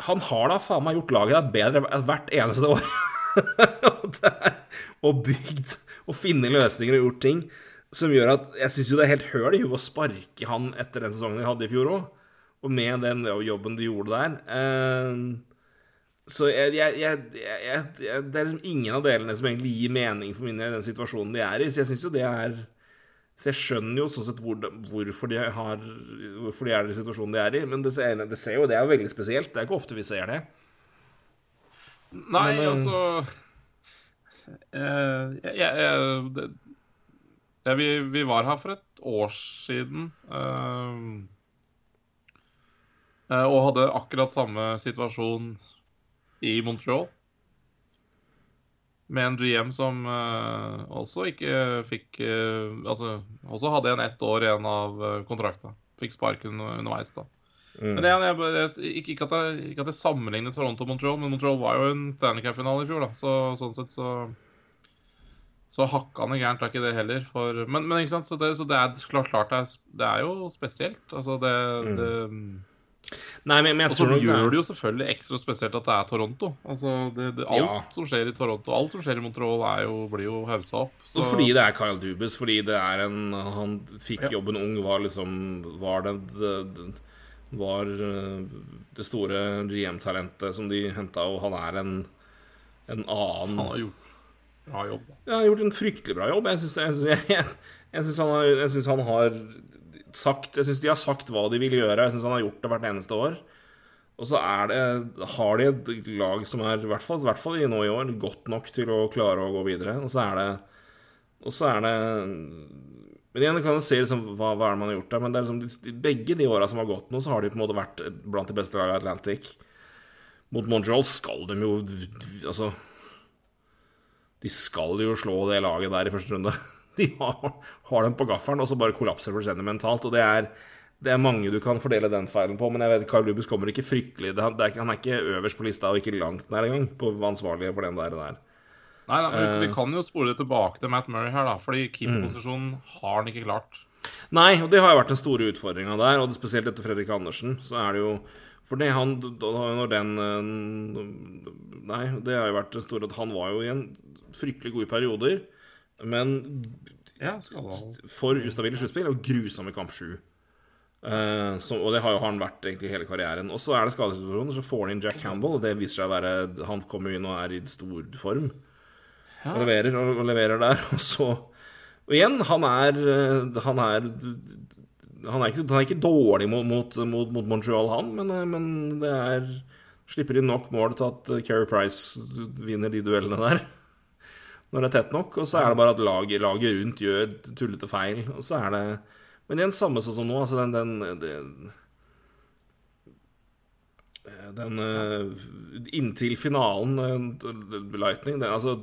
han har da faen meg gjort laget bedre hvert eneste år. og bygd og funnet løsninger og gjort ting som gjør at jeg syns jo det er helt høl i huet å sparke han etter den sesongen de hadde i fjor òg. Og med den jobben de gjorde der. Uh, så jeg, jeg, jeg, det er liksom ingen av delene som egentlig gir mening for min del i den situasjonen de er i. Så jeg syns jo det er Så jeg skjønner jo sånn sett hvor, hvorfor, de har, hvorfor de er i den situasjonen de er i. Men det ser, det ser jo det er jo veldig spesielt. Det er ikke ofte vi ser det. Nei, Men, altså uh, jeg, jeg, det, ja, vi, vi, var her for et år siden uh, og hadde akkurat samme situasjon i Montreal. Med en GM som uh, også ikke fikk Altså også hadde en ett år igjen av kontrakta. Fikk sparken underveis, da. Mm. Men jeg, jeg, jeg, ikke, ikke, at jeg, ikke at jeg sammenlignet Toronto og Montreal, men Montreal var jo en Stanley Cup-finale i fjor. da Så sånn sett så Så hakkande gærent er ikke det heller. For, men, men, ikke sant, så det, så det er klart, klart det, er, det, er, jo spesielt. Altså det, mm. det Nei, men, men Og så gjør det jo selvfølgelig ekstra spesielt at det er Toronto. Altså, det, det, alt ja. som skjer i Toronto, alt som skjer i Montreal, jo, blir jo haussa opp. Så. Fordi det er Kyle Dubas, fordi det er en Han fikk ja. jobben ung, var liksom Var det, det var eh, det store GM-talentet som de henta, og han er en, en annen Han har gjort bra jobb. Ja, han har gjort en fryktelig bra jobb. Jeg syns, han, han har sagt Jeg syns de har sagt hva de vil gjøre. Jeg syns han har gjort det hvert eneste år. Og så er det, har de et lag som er, i hvert fall, i hvert fall nå i år, godt nok til å klare å gå videre. Og så er det Og så er det Men igjen kan se liksom, hva, hva er det man har gjort der. Men liksom, begge de åra som har gått nå, så har de på en måte vært blant de beste lagene i Atlantic. Mot Montreal skal de jo Altså De skal jo slå det laget der i første runde. De har, har dem på gaffelen, og så bare kollapser fullstendig mentalt. Og det er, det er mange du kan fordele den feilen på, men jeg vet Carl Lubus kommer ikke fryktelig det, det Han er ikke øverst på lista, og ikke langt nær engang, på ansvarlige for den der. der. Nei, nei vi, vi, kan jo spole tilbake til Matt Murray her, da, fordi keeperposisjonen mm. har han ikke klart. Nei, og det har jo vært den store utfordringa der, og spesielt etter Fredrik Andersen, så er det jo for det han Når den Nei, det har jo vært det store at han var jo i en fryktelig gode perioder. Men ja, for ustabile sluttspill og grusomme kamp sju. Uh, og det har jo han vært egentlig hele karrieren. Og så er det skadesituasjoner, så får han inn Jack Campbell, og det viser seg å være Han kommer inn og er i stor form. Ja. Og, leverer, og, og, leverer der. Og så Og igjen, han er eh, Han er Han er ikke, han er ikke dårlig mot, mot, mot, mot, Montreal, han, men, eh, men det er Slipper inn nok mål til at Keri Price vinner de duellene der når det er tett nok. Og så er det bare at laget, laget rundt gjør tullete feil. Og så er det Men igjen, samme sånn som nå. Altså den, den, den, den Inntil finalen, Lightning det, Altså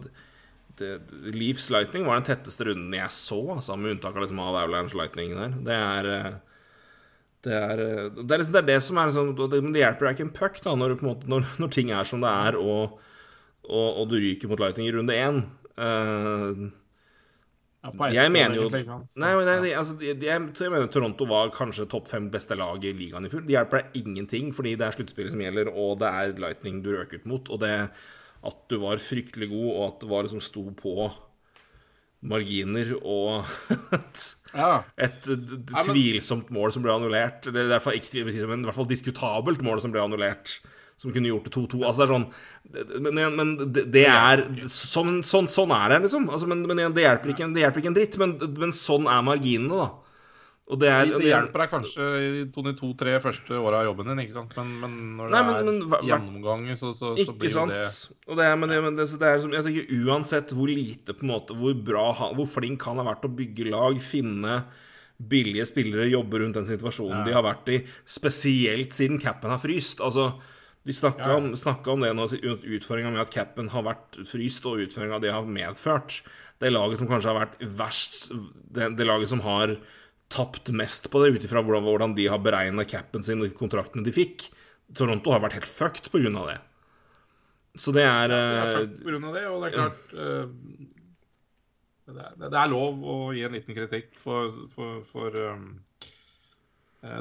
det, Leafs Lightning var den tetteste runden jeg så, altså, med unntak av liksom Avalanche Lightning der. Det er det er, det er, liksom, det, er det som er liksom, det, det hjelper deg ikke en puck da, når, når, når, ting er som det er, og, og, og du ryker mot Lightning i runde én. Uh, ja, jeg mener jo Nei, nei, nei altså, jeg, jeg, mener Toronto var kanskje topp fem beste lag i ligaen i full. Det hjelper deg ingenting, fordi det er sluttspillet som gjelder, og det er Lightning du røker ut mot. Og det at du var fryktelig god, og at det var liksom sto på marginer og et, ja. et, tvilsomt mål som ble annullert. Det er i hvert fall, ikke, men i hvert fall diskutabelt mål som ble annullert som kunne gjort det 2-2. Altså, det er sånn Men, men det, det, er sånn, sånn, sånn, er det, liksom. Altså, men, men det, hjelper ikke, det, hjelper ikke, en dritt. Men, men sånn er marginene, da. Det, er, det, hjelper deg kanskje i de to-tre første åra av jobben din, ikke sant? Men, når det nei, er gjennomganger, så, så, så blir jo det og det er, men, men det, det er som, jeg tenker Uansett hvor lite, på en måte, hvor bra Hvor flink han har vært å bygge lag, finne billige spillere, jobbe rundt den situasjonen ja. de har vært i, spesielt siden capen har fryst. Altså de snakka ja. om, om, det nå, utfordringa med at capen har vært fryst, og utføringa det har medført. Det laget som kanskje har vært verst, det, det laget som har tapt mest på det, ut ifra hvordan, hvordan, de har beregna capen sin og kontraktene de fikk. Toronto har vært helt fucked på grunn av det. Så det er ja, Det er fucked på grunn av det, og det er klart uh, det, er, det, er, lov å gi en liten kritikk for, for, for um,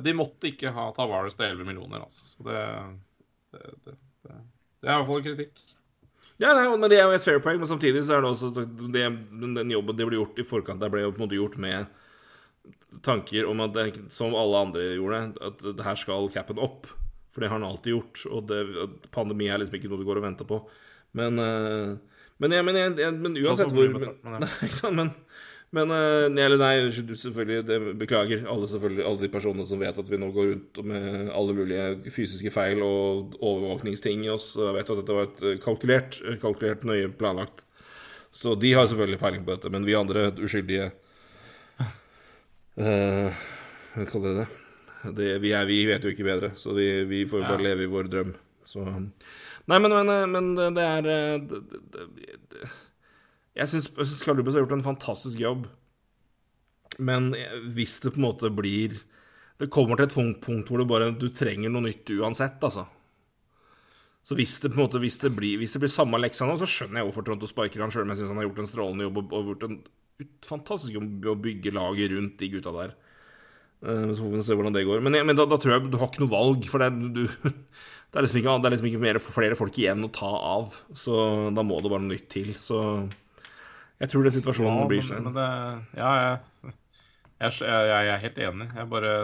De måtte ikke ha Tavares til 11 millioner, altså. Så det det, det, det, det er i hvert fall kritikk. Ja, nei, men Det er jo et fair poeng, men samtidig så er det også det, den jobben det ble gjort i forkant, der ble jo på en måte gjort med tanker om at det, som alle andre gjorde, at det her skal capen opp. For det har han alltid gjort. Og det, pandemi er liksom ikke noe du går og venter på. Men, eh, men, jeg, men, jeg, men uansett hvor men, men, men uh, eller nei, selvfølgelig, det beklager alle, selvfølgelig, alle de personene som vet at vi nå går rundt med alle mulige fysiske feil og overvåkningsting i oss. Jeg vet at dette var et eh, kalkulert, eh, kalkulert, nøye planlagt. Så de har selvfølgelig peiling på dette, men vi andre uskyldige uh, Hva det det? Vi, er, vi, vet jo ikke bedre, så vi, vi får bare ja. leve i vår drøm. Så Nei, men, men, men det er det, det, det, jeg syns Klarlubes har gjort en fantastisk jobb. Men hvis det på en måte blir Det kommer til et punkt hvor du bare Du trenger noe nytt uansett, altså. Så hvis det måte Hvis det blir, hvis det blir samme leksa nå, så skjønner jeg hvorfor Toronto sparker han sjøl, men jeg syns han har gjort en strålende jobb og, og gjort en fantastisk jobb å bygge laget rundt de gutta der. Uh, så får vi se hvordan det går. Men, men da, da, tror jeg du har ikke noe valg, for det, du, det er liksom ikke, er liksom ikke mer, flere folk igjen å ta av. Så da må det bare noe nytt til. Så jeg tror det situasjonen ja, blir sånn. Ja, jeg, jeg, jeg, er helt enig. Jeg bare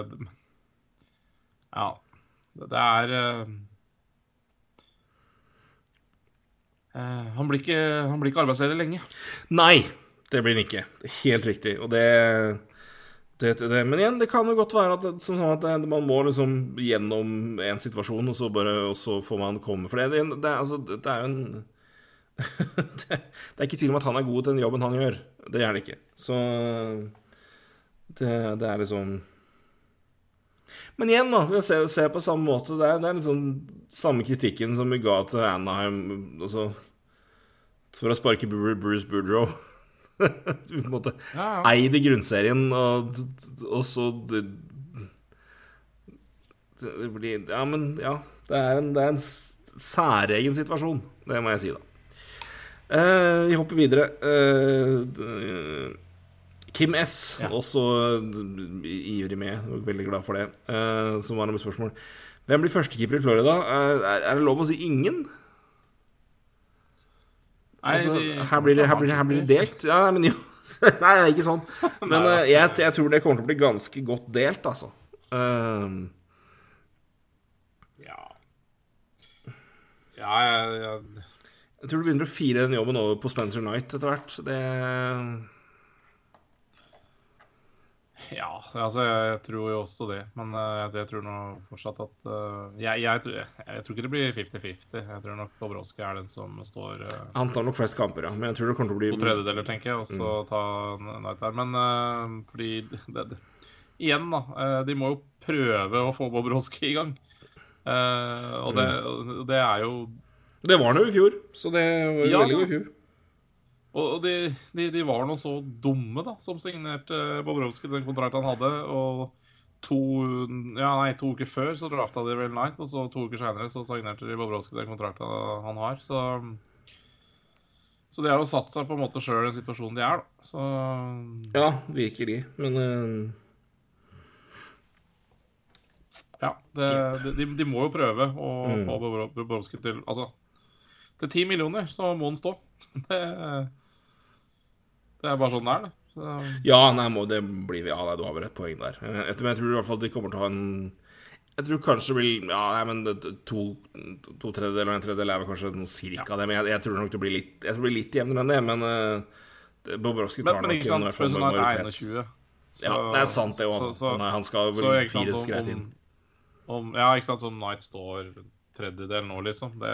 Ja. Det er uh, han, blir ikke, han blir ikke arbeidsledig lenge. Nei, det blir han ikke. Helt riktig. Og det det, det, det. Men igjen, det kan jo godt være at, som sånn at det, man må liksom gjennom en situasjon, og så, bare, og så får man komme For det, det, det, altså, det er jo en det, det er ikke tvil om at han er god til den jobben han gjør. Det er det ikke. Så det, det er liksom Men igjen, da. Vi ser, ser på samme måte. Det er, det er liksom samme kritikken som vi ga til Anaheim altså, for å sparke Bruce Boudreau. Du på en måte Ja, ja. eide grunnserien, og, og så det, det blir Ja, men ja. Det er en, det er en særegen situasjon. Det må jeg si, da. Eh, vi hopper videre. Uh, Kim S, Ja. også ivrig med, veldig glad for det, uh, som var noe spørsmål. Hvem blir førstekeeper i Florida? Er, er det lov å si ingen? Nei, Altså, her, blir det, her, blir her blir det delt. Ja, men jo Nei, det er ikke sånn. Men jeg, jeg tror det kommer til å bli ganske godt delt, altså. Uh, Ja. Ja, jeg, jeg, jeg tror du begynner å fire den jobben over på Spencer Knight etter hvert. Det ja, altså jeg tror jo også det. Men eh, jeg, jeg tror nå fortsatt at eh, jeg, jeg, tror- jeg tror ikke det blir 50-50. Jeg tror nok Dobroski er den som står eh, Han tar nok flest kamper, ja. Men jeg tror det kommer til å bli to tredjedeler, tenker jeg, og så Mm. ta Knight der. Men fordi det, det, Igjen, da. de må jo prøve å få Bobroski i gang. Og det, Mm. og det er jo Det var jo i fjor, så det var jo Ja, veldig god i fjor. Og de, de, de var nå så dumme, da, som signerte Bobrovskij den kontrakten han hadde. Og to, ja, nei, to uker før så drafta de vel Knight, og så to uker seinere så signerte de Bobrovskij den kontrakten han har. Så, så de har jo satt seg på en måte sjøl i den situasjonen de er, da. Så Ja, virkelig. Men uh... ja, det, de, de må jo prøve å Mm. få Bobro- Bobrovskij til Altså, til ti millioner så må den stå. Det, det er bare sånn det er, det. Så, Ja, nei, må, det blir Ja, nei, du har vel et poeng der. Jeg, jeg, tror- i hvert fall de kommer til å ha en Jeg tror kanskje det blir Ja, nei, men to, to tredjedeler og en tredjedel er vel kanskje noe cirka det. Men jeg, jeg tror nok det blir litt Jeg tror det blir litt jevnere enn det, men uh, Bobrovskij tar men, nok ikke sant, er majoritet. 21 så- Ja, det er sant, det òg. han skal vel fire greit inn. om- ja, ikke sant, som Knight står tredjedel nå, liksom. Det,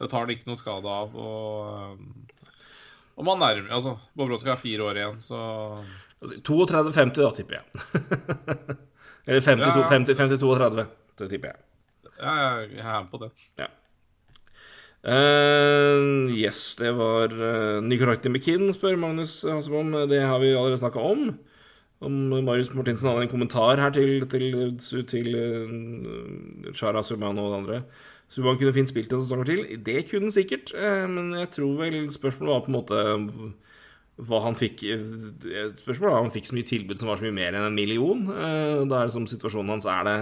det tar han ikke noe skade av. Og, og man nærmer Altså, Bobrovskij har fire år igjen, så Altså, 32-50, da, tipper jeg. Eller 52, Ja, ja. 50, 52 og 30. Det tipper jeg. ja, jeg, er med på det. Ja. Uh, yes, det var uh, ny karakter McKinn, spør Magnus Hasebom. Det har vi allerede snakka om. Om Marius Martinsen hadde en kommentar her til, til, til uh, Shara Subhaan og andre. Subhaan kunne fint spilt en sesong til. Det kunne han sikkert, eh, men jeg tror vel spørsmålet var på en måte hva han fikk eh, Spørsmålet var han fikk så mye tilbud som var så mye mer enn en million. Eh, da er det som situasjonen hans er det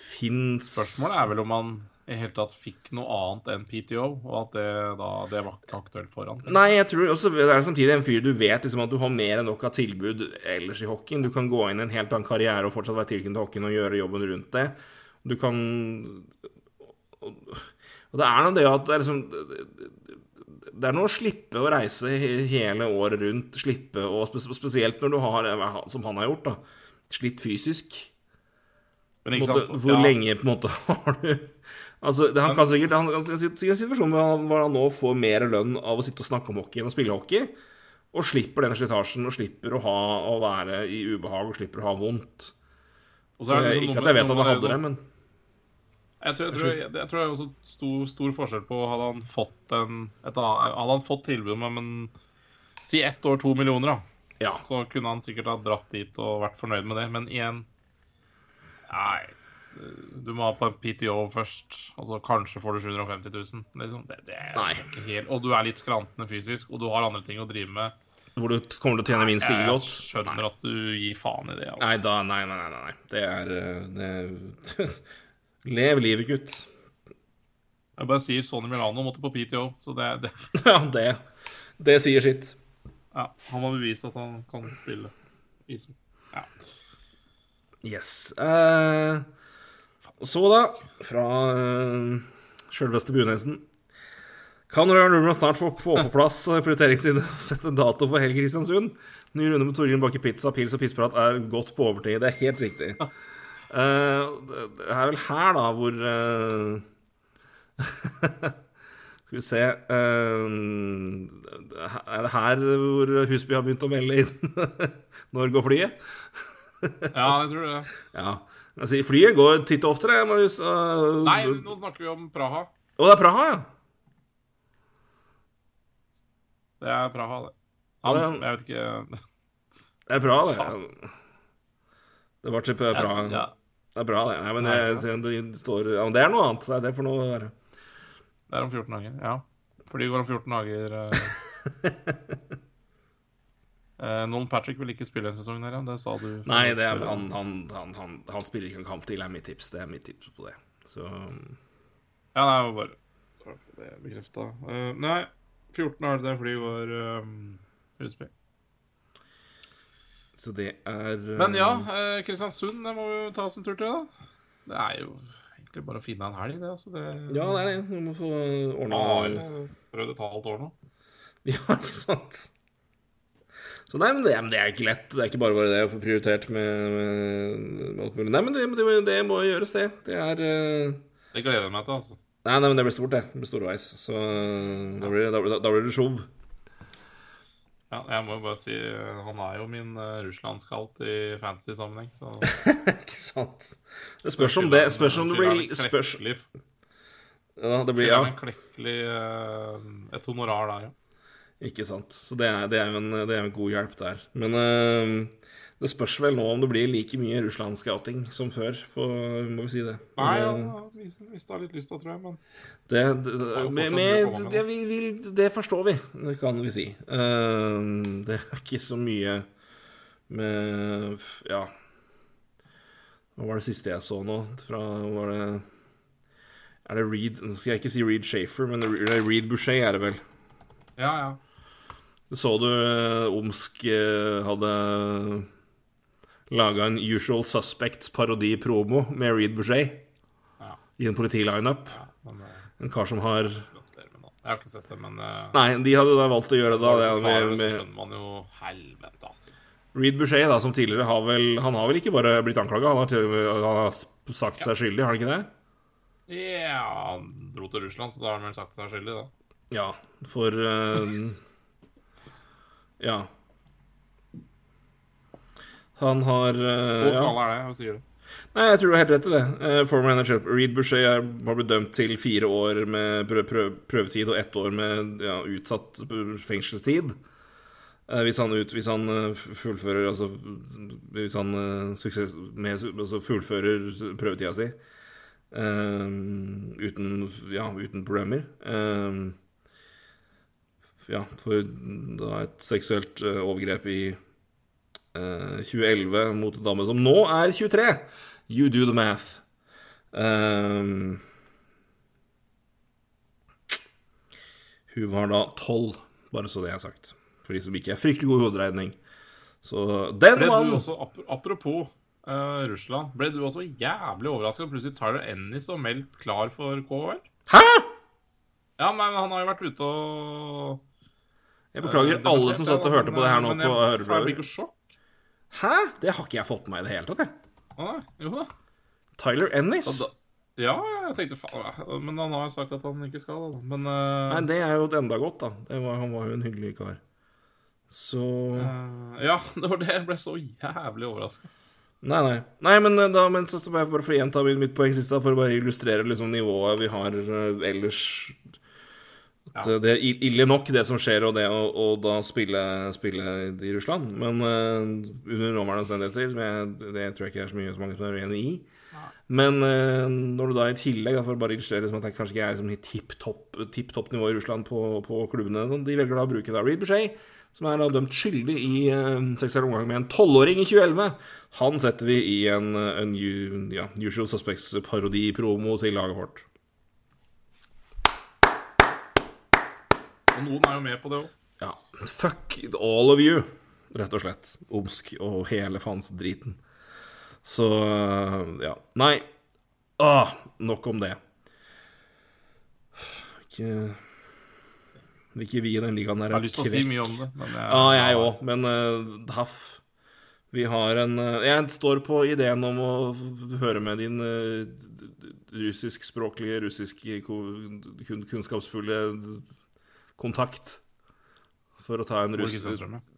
Fins Spørsmålet er vel om han i hele tatt fikk noe annet enn PTO, og at det da det var ikke aktuelt for han. Nei, jeg tror også det er samtidig en fyr du vet liksom at du har mer enn nok av tilbud ellers i hockeyen. Du kan gå inn i en helt annen karriere og fortsatt være tilknyttet hockeyen og gjøre jobben rundt det. Du kan Og det er nå det at det er liksom Det er noe å slippe å reise hele året rundt, slippe å Spesielt når du har, som han har gjort, da, slitt fysisk. Måte, hvor ja, lenge på en måte har du Altså, det, Han kan sikkert Han kan sikkert situasjonen en situasjon hvor han, nå får mer lønn av å sitte og snakke om hockey enn å spille hockey, og slipper den slitasjen, og slipper å ha å være i ubehag, og slipper å ha vondt. og Så er det liksom ikke at jeg vet at noe han hadde det, men Jeg tror, jeg, tror, jeg, jeg tror det er også stor, stor forskjell på Hadde han fått en et Hadde han fått tilbud om en Si ett år, to millioner, da. ja. Så kunne han sikkert ha dratt dit og vært fornøyd med det. Men igjen Nei. Du må ha på en PTO først, og så kanskje får du 750 000. Liksom. Det, det er ikke helt Og du er litt skrantende fysisk, og du har andre ting å drive med. Hvor du kommer til å tjene minst like Jeg skjønner skjønner at du gir faen i det. Altså. Nei, da, nei, nei, nei, nei. Det er eh, det, Lev livet, gutt. Jeg bare sier Sonny Milano måtte på PTO, så det, det Ja, det. Det sier sitt. Ja, han må bevise at han kan spille. isen. Ja. Yes. Eh, så, da, fra uh, sjølveste Bunesen Kan Røyan Rubman snart få, få på plass eh, prioriteringsside og sette en dato for Helg Kristiansund? Ny runde med Torgrim Bakke Pizza, pils og pissprat er godt på overtid. Det er helt riktig. Eh, det er vel her, da, hvor eh, Skal vi se eh, Er det her hvor Husby har begynt å melde inn? Når går flyet? Ja, jeg tror det. Ja. Altså, flyet går titt og oftere. Marius. Nei, nå snakker vi om Praha. Å, det er Praha, ja. Det er Praha, det. Han, jeg vet ikke Det er Praha, det. Det var til Praha. Ja, Det er bra, det. Nei, men Ja, det, det, står, ja, men det er noe annet. Det det for noe å være. det er om 14 dager. Ja. For de går om 14 dager. eh. Eh, Nolan Patrick vil ikke spille en sesong der, ja. Det sa du. Nei, det er, han, han, han, han, spiller ikke en kamp til, er mitt tips. Det er mitt tips på det. Så Ja, nei, jeg må bare Det er bekrefta. Uh, nei, 14 år det flyet går um, Husby. Så det er uh... Men ja, eh, Kristiansund, det må vi ta oss en tur til, da. Det er jo egentlig bare å finne en helg, det. altså. Det, Ja, det er det. Vi må få ordna Ja, prøvd et halvt år nå. Ja, ikke sant? Så nei, men det, men det er ikke lett. Det er ikke bare bare det å få prioritert med, med, alt mulig. Nei, men det, det, det må gjøres, det. Det er uh... Det gleder jeg meg til, altså. Nei, nei, men det blir stort, det. Det blir storveis. Så eh, da blir, da, da blir det show. Ja, jeg må jo bare si eh, Han er jo min uh, Russland-skalt i fantasy-sammenheng, så Ikke sant? Det spørs om det Spørs om det blir spørs, Ja, det blir Ja, en klekkelig uh, Et honorar der, ja. ikke sant. Så det er, det er jo en, det er en god hjelp der. Men eh, det spørs vel nå om det blir like mye Russland-scouting som før, på, må vi si det. Nei, ja, hvis du vi har litt lyst til, tror jeg, men Det, det, det, med, med, det, vi, vi, det forstår vi, det kan vi si. Uh, det er ikke så mye med Ja. Hva var det siste jeg så nå? Fra Var det Er det Reed Nå skal jeg ikke si Reed Shafer, men det er Reed Boucher er det vel. Ja, ja. Så du eh, Omsk eh, hadde laga en Usual Suspects-parodi-promo med Reed Boucher Ja. i en politilineup? ja eh, En kar som har. Jeg har ikke sett det, men eh, Nei, de hadde da valgt å gjøre det da, det, du med, skjønner man jo helvete, altså. Reed Boucher, da, som tidligere har vel Han har vel ikke bare blitt anklaga, han han har sagt seg skyldig, har han ikke det? Ja, han dro til Russland, så da har han vel sagt seg skyldig, da. Ja, for uh, Ja. Han har uh, Så ja. kall er det, jeg sier det. Nei, jeg tror du har helt rett i det. Uh, former manager Reed Boucher er, har blitt dømt til fire år med prø prø prøvetid og ett år med ja, utsatt fengselstid. Uh, hvis han, ut, hvis han uh, fullfører Altså hvis han eh, suksess med, altså fullfører prøvetida si eh, uten, ja, uten problemer. Eh, ja, for da et seksuelt eh, overgrep i eh, 2011 mot en dame som nå er 23. You do the math. Um, hun var da 12, bare så det er sagt. For de som ikke er fryktelig god i hoderegning. Så den mannen apropos uh, Russland, ble du også jævlig overraska plutselig Tyler Ennis og meldt klar for KHL? Hæ?! Ja, men han har jo vært ute og Jeg beklager eh, alle som satt og hørte på det her nå men på jeg- Jeg blir ikke sjokk. Hæ?! Det har ikke jeg fått med meg i det hele tatt, jeg. Nei, jo da. Tyler Ennis? Ja, da. Ja, jeg tenkte faen. Men han har jo sagt at han ikke skal, da. Men uh... Nei, det er jo enda godt, da. Var, han var jo en hyggelig kar. Så uh, Ja, det var det. Jeg ble så jævlig overraska. Nei, nei. Nei, men eh, da men så, så bare for å gjenta mitt, poeng sist, da, for å bare illustrere liksom nivået vi har ellers Ja. eh, Det er ille nok, det som skjer, og det å, da spille, spille i Russland. Men uh, under nåværende omstendigheter, jeg- det tror jeg ikke er så mye så mange som er uenig i. Men uh, når du da i tillegg, da, for å bare illustrere som at det kanskje ikke er liksom tipp topp tipp topp nivå i Russland på, på klubbene, sånn, de velger da å bruke da Reed Boucher, som er da dømt skyldig i uh, seksuell omgang med en tolvåring i 2011. Han setter vi i en, en en ja, Usual Suspects-parodi-promo til laget vårt. Og noen er jo med på det òg. Ja, fuck all of you, rett og slett. Omsk og hele faens-driten. Så ja. Nei. Ah, nok om det. Ikke Vil ikke vi i den ligaen der Jeg har lyst til å si mye om det, men jeg, Ja, jeg òg, men uh, Haff Vi har en uh, Jeg står på ideen om å høre med din uh, russiskspråklige, russisk kun, kunnskapsfulle kontakt for å ta en russ...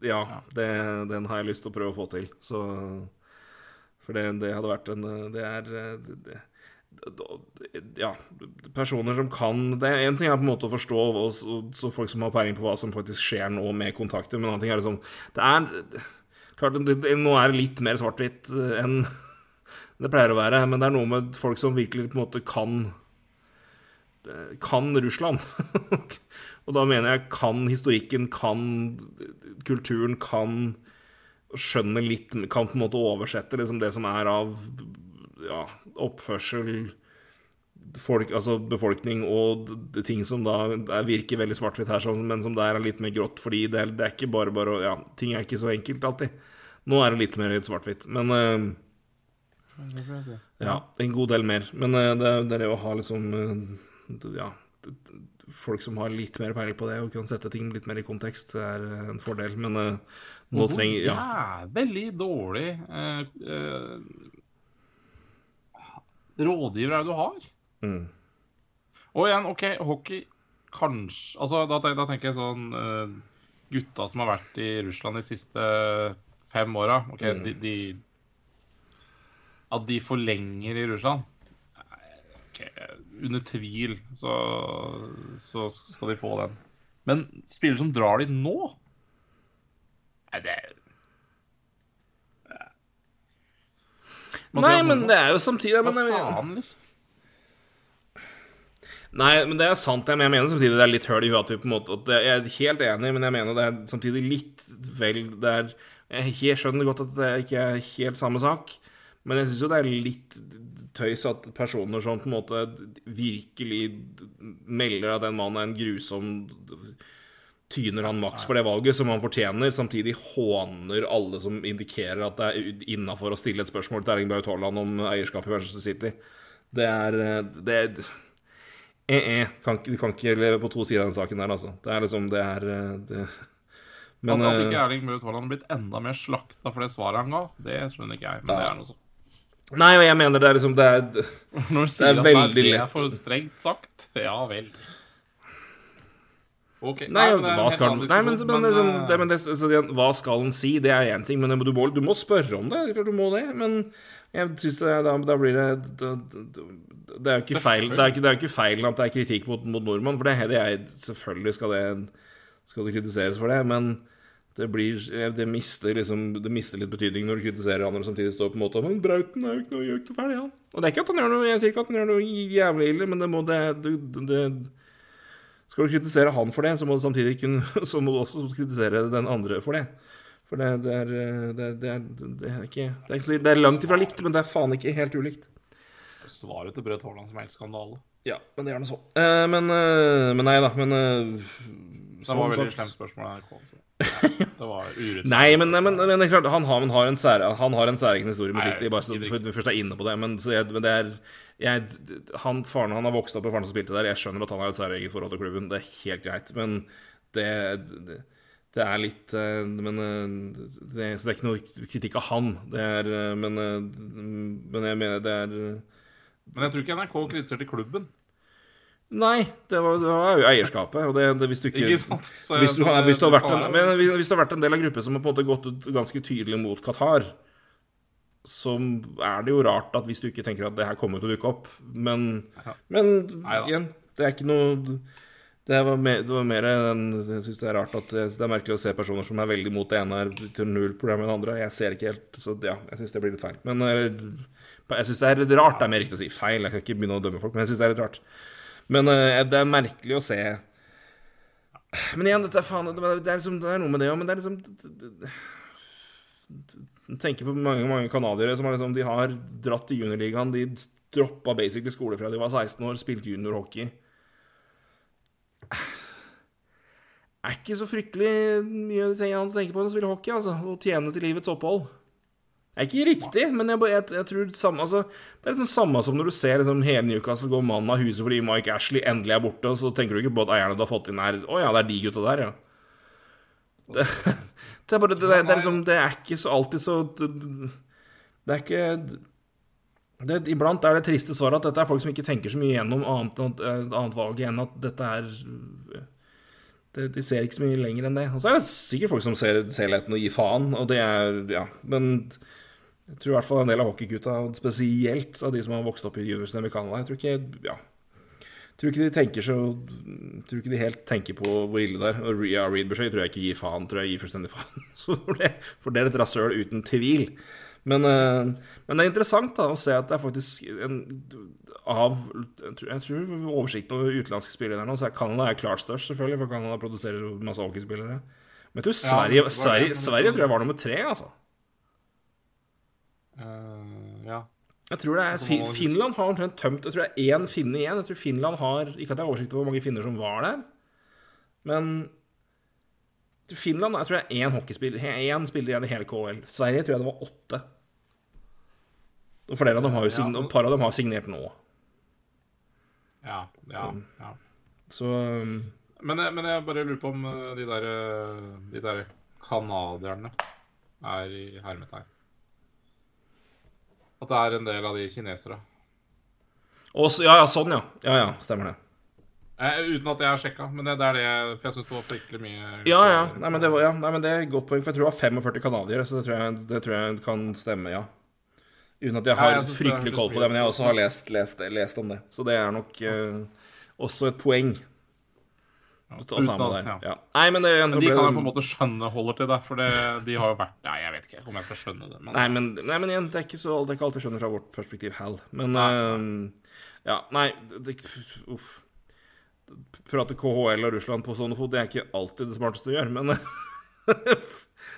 Ja, det, den har jeg lyst til å prøve å få til. Så For det, det hadde vært en Det er det, ja, personer som kan Det én ting er på en måte å forstå og, og, så folk som har peiling på hva som faktisk skjer nå med kontakter, men en annen ting er liksom Det er klart, Nå er det litt mer svart-hvitt eh, enn det pleier å være, men det er noe med folk som virkelig på en måte kan kan Russland. og da mener jeg kan historikken, kan kulturen, kan skjønne litt Kan på en måte oversette liksom det som er av ja, oppførsel folk, altså befolkning og ting som da er, virker veldig svart-hvitt her, sånn, men som der er litt mer grått, fordi det er, det er ikke bare bare Ja, ting er ikke så enkelt alltid. Nå er det litt mer svart-hvitt, men uh, ja, en god del mer. Men uh, det, det er det å ha liksom eh, Ja, folk som har litt mer peiling på det og kan sette ting litt mer i kontekst, er eh, en fordel. Men uh, nå Hvor trenger Ja. jævlig dårlig uh, uh, rådgiver er det du har? Mm. Og igjen, OK, hockey kanskje Altså, da, da tenker jeg sånn uh, Gutta som har vært i Russland de siste fem åra OK, Mm. de, de At de forlenger i Russland Under tvil så, så skal de få den. Men spillere som drar dit nå Nei, det er Nei, men det er jo samtidig Hva faen, liksom? Nei, men det er sant. Jeg mener samtidig det er litt høl i huet på en måte Jeg er helt enig, men jeg mener det er samtidig litt vel det er, Jeg skjønner godt at det ikke er helt samme sak, men jeg syns jo det er litt tøys at personer som på en måte virkelig melder at den mannen er en grusom Tyner han maks for det valget, som han fortjener, samtidig håner alle som indikerer at det er innafor å stille et spørsmål til Erling Braut Haaland om eierskap i Manchester City. Det er Det er eh, eh, kan, Du kan ikke leve på to sider av den saken der, altså. Det er liksom Det er det, Men at, at eh, ikke Erling Braut Haaland har blitt enda mer slakta for det svaret han ga, det skjønner ikke jeg. Men det er noe sånn. Nei, og jeg mener det er liksom Det er Når du sier er at det er for strengt sagt, ja vel. Ok, Nei, men det en hva skal Nei, men, diskusjon, men, liksom, eh, det, men det, så det, Hva skal den si? Det er én ting, men du må, du må spørre om det. Eller du må det. Men jeg synes da, da blir det Det, det, det er jo ikke feil Det er ikke, det er ikke feil at det er kritikk mot, mot nordmann, for det, det er Selvfølgelig skal det Skal det kritiseres for det, men det blir Det mister liksom Det mister litt betydning når du kritiserer andre og samtidig står på en måte Men Brauten er jo ikke noe, gjør ikke noe ferdig, han. Og det er ikke at han gjør noe Jeg sier ikke at han gjør noe jævlig ille, men det må det, det, skal du kritisere han for det, så må du samtidig kunne, så må du også kritisere den andre for det. For det, det, er, det, er, det, er, det er ikke det er, det er langt ifra likt, men det er faen ikke helt ulikt. Svaret til Brødt Haaland som helst skandale. Ja, men det er nå så. Eh, men, eh, men nei da, men eh, Det var veldig slemt spørsmål av NRK. Det var urettferdig. Nei, men, men, men det er klart, han har, han har en sær, han har en særegen historie med sitt City, bare så for først er inne på det. Men, så jeg, men det er jeg, han, Faren han har vokst opp med faren som spilte der. Jeg skjønner at han har et særeget forhold til klubben, det er helt greit. Men det, det, det er litt eh, Men eh, det, Så det er ikke noe kritikk av han. Det er eh, Men, men jeg mener det er Men jeg tror ikke NRK kritiserte klubben. Nei, det var, det var jo eierskapet. Og det, det, hvis du ikke, Ikke? Så- hvis, du har, det- hvis, du har vært en, men hvis du har vært en del av gruppe som har på en måte gått ut ganske tydelig mot Qatar, så er det jo rart at hvis du ikke tenker at det her kommer til å dukke opp Men, Ja. men igjen, det er ikke noe det var, mer, det var mer Jeg syns det er rart at det er merkelig å se personer som er veldig mot det ene, er til null problem med det andre. Jeg ser ikke helt Så ja, jeg syns det blir litt feil. Men eh, jeg syns det er litt rart. Det er mer riktig å si feil. Jeg skal ikke begynne å dømme folk, men jeg syns det er litt rart. Men uh, det er merkelig å se Men igjen, dette er faen Det er, liksom, det er noe med det òg, men det er liksom Tenker på mange mange canadiere som har liksom, de har dratt til juniorligaen. De droppa basically skole fra de var 16 år, spilte juniorhockey. Er ikke så fryktelig mye av de tingene han tenker på når han spiller hockey, altså. Å tjene til livets opphold. Det er ikke riktig, men jeg, jeg, jeg tror det samme altså, Det er liksom samme som når du ser liksom, hele Newcastle gå mannen av huset fordi Mike Ashley endelig er borte, og så tenker du ikke på at eierne du har fått inn, er Å ja, det er de gutta der, ja. Det, det, er bare, det, er liksom, det er ikke så alltid så Det, er ikke Iblant er det triste svaret at dette er folk som ikke tenker så mye gjennom annet, et annet valg enn at dette er det, De ser ikke så mye lenger enn det. Og så er det sikkert folk som ser selheten og gir faen, og det er Ja, men jeg tror i hvert fall en del av hockeygutta, spesielt av de som har vokst opp i juniorsene i Canada, jeg tror ikke Ja. Tror ikke de tenker så Tror ikke de helt tenker på hvor ille det er. Og ja, Reed Boucher tror jeg ikke gir faen. Tror jeg gir fullstendig faen. Så for, det, for det er et rasøl uten tvil. Men, eh, men det er interessant da å se at det er faktisk en av Jeg tror, jeg oversikten over utenlandske spillere der nå, så er Canada er klart størst, selvfølgelig, for Canada produserer masse hockeyspillere. Men jeg tror Sverige, det, Sverige, Sverige tror jeg var nummer tre, altså. Eh, ja. Jeg tror det er Fi- må man- Finland har omtrent tømt Jeg tror det er én finne igjen. Jeg tror Finland har Ikke at jeg har oversikt over hvor mange finner som var der, men Finland Jeg tror det er én hockeyspiller Én spiller igjen i hele KL. Sverige tror jeg det var åtte. Og flere av dem har jo Ja, sign- og par av dem har signert nå. Ja, ja, ja. Så um, Men, jeg- men jeg bare lurer på om eh, de der, eh, de der canadierne er i hermetegn. At det er en del av de kinesere. Også, Ja, ja, sånn, ja. Ja, ja, stemmer det. Eh, uten at jeg har sjekka, men det, det er det For jeg syns det var fryktelig mye Ja, ja. Nei, men det, var, ja. Nei, men det er et godt poeng, for jeg tror det var 45 canadiere, så det tror, jeg, det tror jeg kan stemme, ja. Uten at jeg Ja, har jeg fryktelig koll på det, men jeg også har lest, lest, lest om det. Så det er nok eh, også et poeng der. ja. Ja. Nei, men det Men de ble kan jo jeg på en måte skjønne holder til det, for det, de har jo vært Nei, jeg vet ikke om jeg skal skjønne det, men Nei, men, nei, men igjen, det er ikke, så, det er ikke alltid skjønner fra vårt perspektiv Hal. Men Nei, Uh, Ja, nei det, Uff. Prate KHL og Russland på sånne fot, det er ikke alltid det smarteste å gjøre, men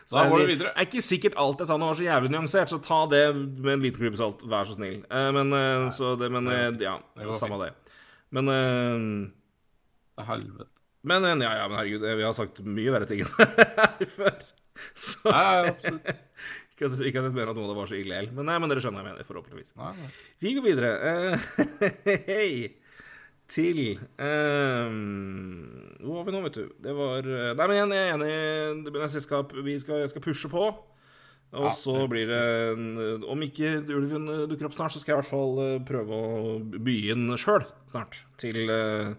Så Da går sier, vi videre. Det er ikke sikkert alt jeg sa nå var så jævlig nyansert, så ta det med en liten klype salt, vær så snill. Uh, men uh, så det, men eh, ja, samme det. Men eh, Helvete. Men ja, ja, men herregud, eh, vi har sagt mye verre ting enn det her før. Så Nei, ja, absolutt. ikke, at- ikke at jeg mener at noe av det var så ille men, nei, men dere skjønner hva jeg mener, forhåpentligvis. Nei, nei. Vi går videre. Uh, Hei til eh, Hvor var vi nå, vet du? Det var eh, Nei, men jeg er enig. Det selskap. Vi skal, jeg skal pushe på. Og Ja, så blir det en- Om ikke ulven dukker opp snart, så skal jeg i hvert fall prøve å by inn sjøl snart. Til, eh,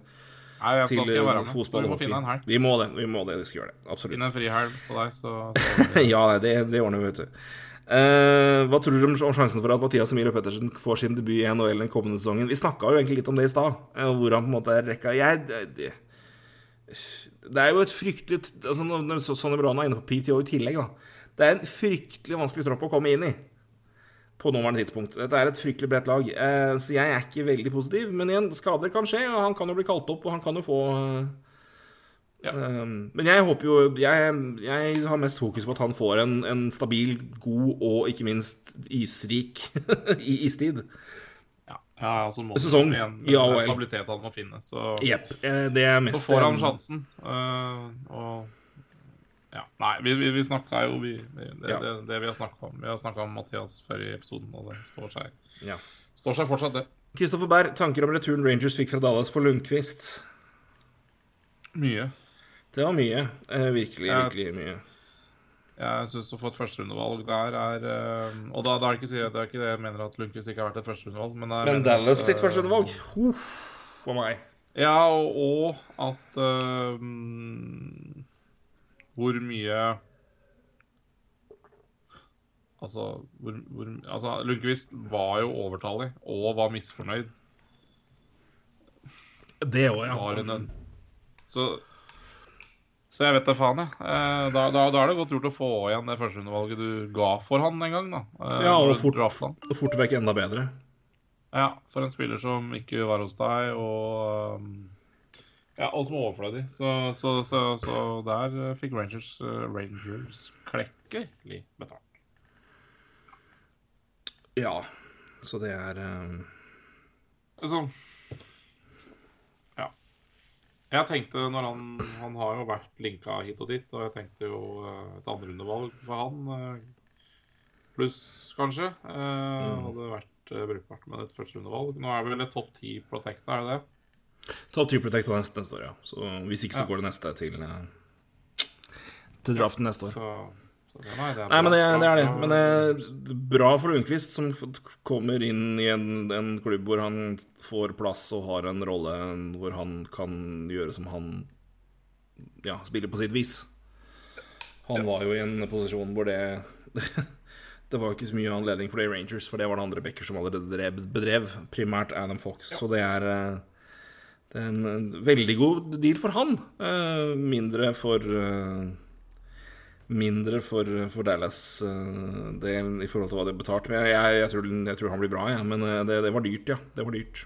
Nei, jeg, til være eh, med. fotball Så vi må finne en helg. Vi må det. Vi må det, vi skal gjøre det. Absolutt. Finne en frihelg på deg, så, så ja, det, det ordner vi, vet du. Uh, hva tror du om sjansen for at Mathias Emilio Pettersen får sin debut i NHL den kommende sesongen? Vi snakka jo egentlig litt om det i stad, eh, hvor han på en måte er rekka jeg, det, det, det er jo et fryktelig altså, Sonny Brana er inne på PTO i tillegg, da. Det er en fryktelig vanskelig tropp å komme inn i på nåværende tidspunkt. Dette er et fryktelig bredt lag, eh, så jeg er ikke veldig positiv. Men igjen, skader kan skje, og han kan jo bli kalt opp, og han kan jo få eh, Ja. Um, men jeg håper jo jeg, jeg har mest fokus på at han får en, en stabil, god og ikke minst isrik i istid. ja, ja, altså må Sesong i AHL. Stabilitet han må finne. Så, eh, er så får han sjansen. eh, og ja, Nei, vi, vi, vi snakka jo vi, det, Ja. det, det vi har snakka om. Vi har snakka om Mathias før i episoden, og det står seg, Ja. står seg fortsatt, det. Kristoffer Berg, tanker om returen Rangers fikk fra Dallas for Lundqvist? Mye. Det var mye. Eh, virkelig, jeg, virkelig mye. Jeg syns å få et førsterundevalg der er uh, Og da, da er det ikke, det er ikke det jeg mener at Lundqvist ikke har vært et førsterundevalg, men Men mener Dallas sitt eh, førsterundevalg Huff, for meg. Ja, og, og at eh, mm, Hvor mye Altså, hvor, hvor, altså Lundqvist var jo overtallig og var misfornøyd. Det òg, ja. så, så jeg vet da faen, jeg. Eh, Da, da, da er det godt gjort å få igjen det førsteundervalget du ga for han en gang. da eh, Ja, og fort, og fort vekk enda bedre. Ja, for en spiller som ikke var hos deg, og Ja, og som er overflødig. Så, så, så, så der uh, fikk Rangers, uh, Rangers klekkelig betalt. Ja. Så det er um, Altså Ja. Jeg tenkte når han Han har jo vært linka hit og dit, og jeg tenkte jo et andrerundevalg for han pluss, kanskje. mm. hadde vært eh, brukbart med et førsterundevalg. Nå er det vel et topp ti protect, er det det? Top 3 Protect neste, neste år, ja. Så hvis ikke, så går det neste til eh, Til draften neste år. Så, så det, nei, det er Nei, men det, det er det. Bra- det er bra for Lundqvist, som kommer inn i en, en klubb hvor han får plass og har en rolle hvor han kan gjøre som han Ja, spiller på sitt vis. Han var jo i en posisjon hvor det Det var ikke så mye anledning for det i Rangers, for det var det andre backer som allerede bedrev. Primært Adam Fox. Så det er eh, det er en eh, veldig god deal for han. Eh, mindre for eh, Mindre for, for Dallas del i forhold til hva det betalte. betalt. Men jeg, jeg, tror, jeg tror han blir bra, jeg. Men det, det var dyrt, ja. Det var dyrt.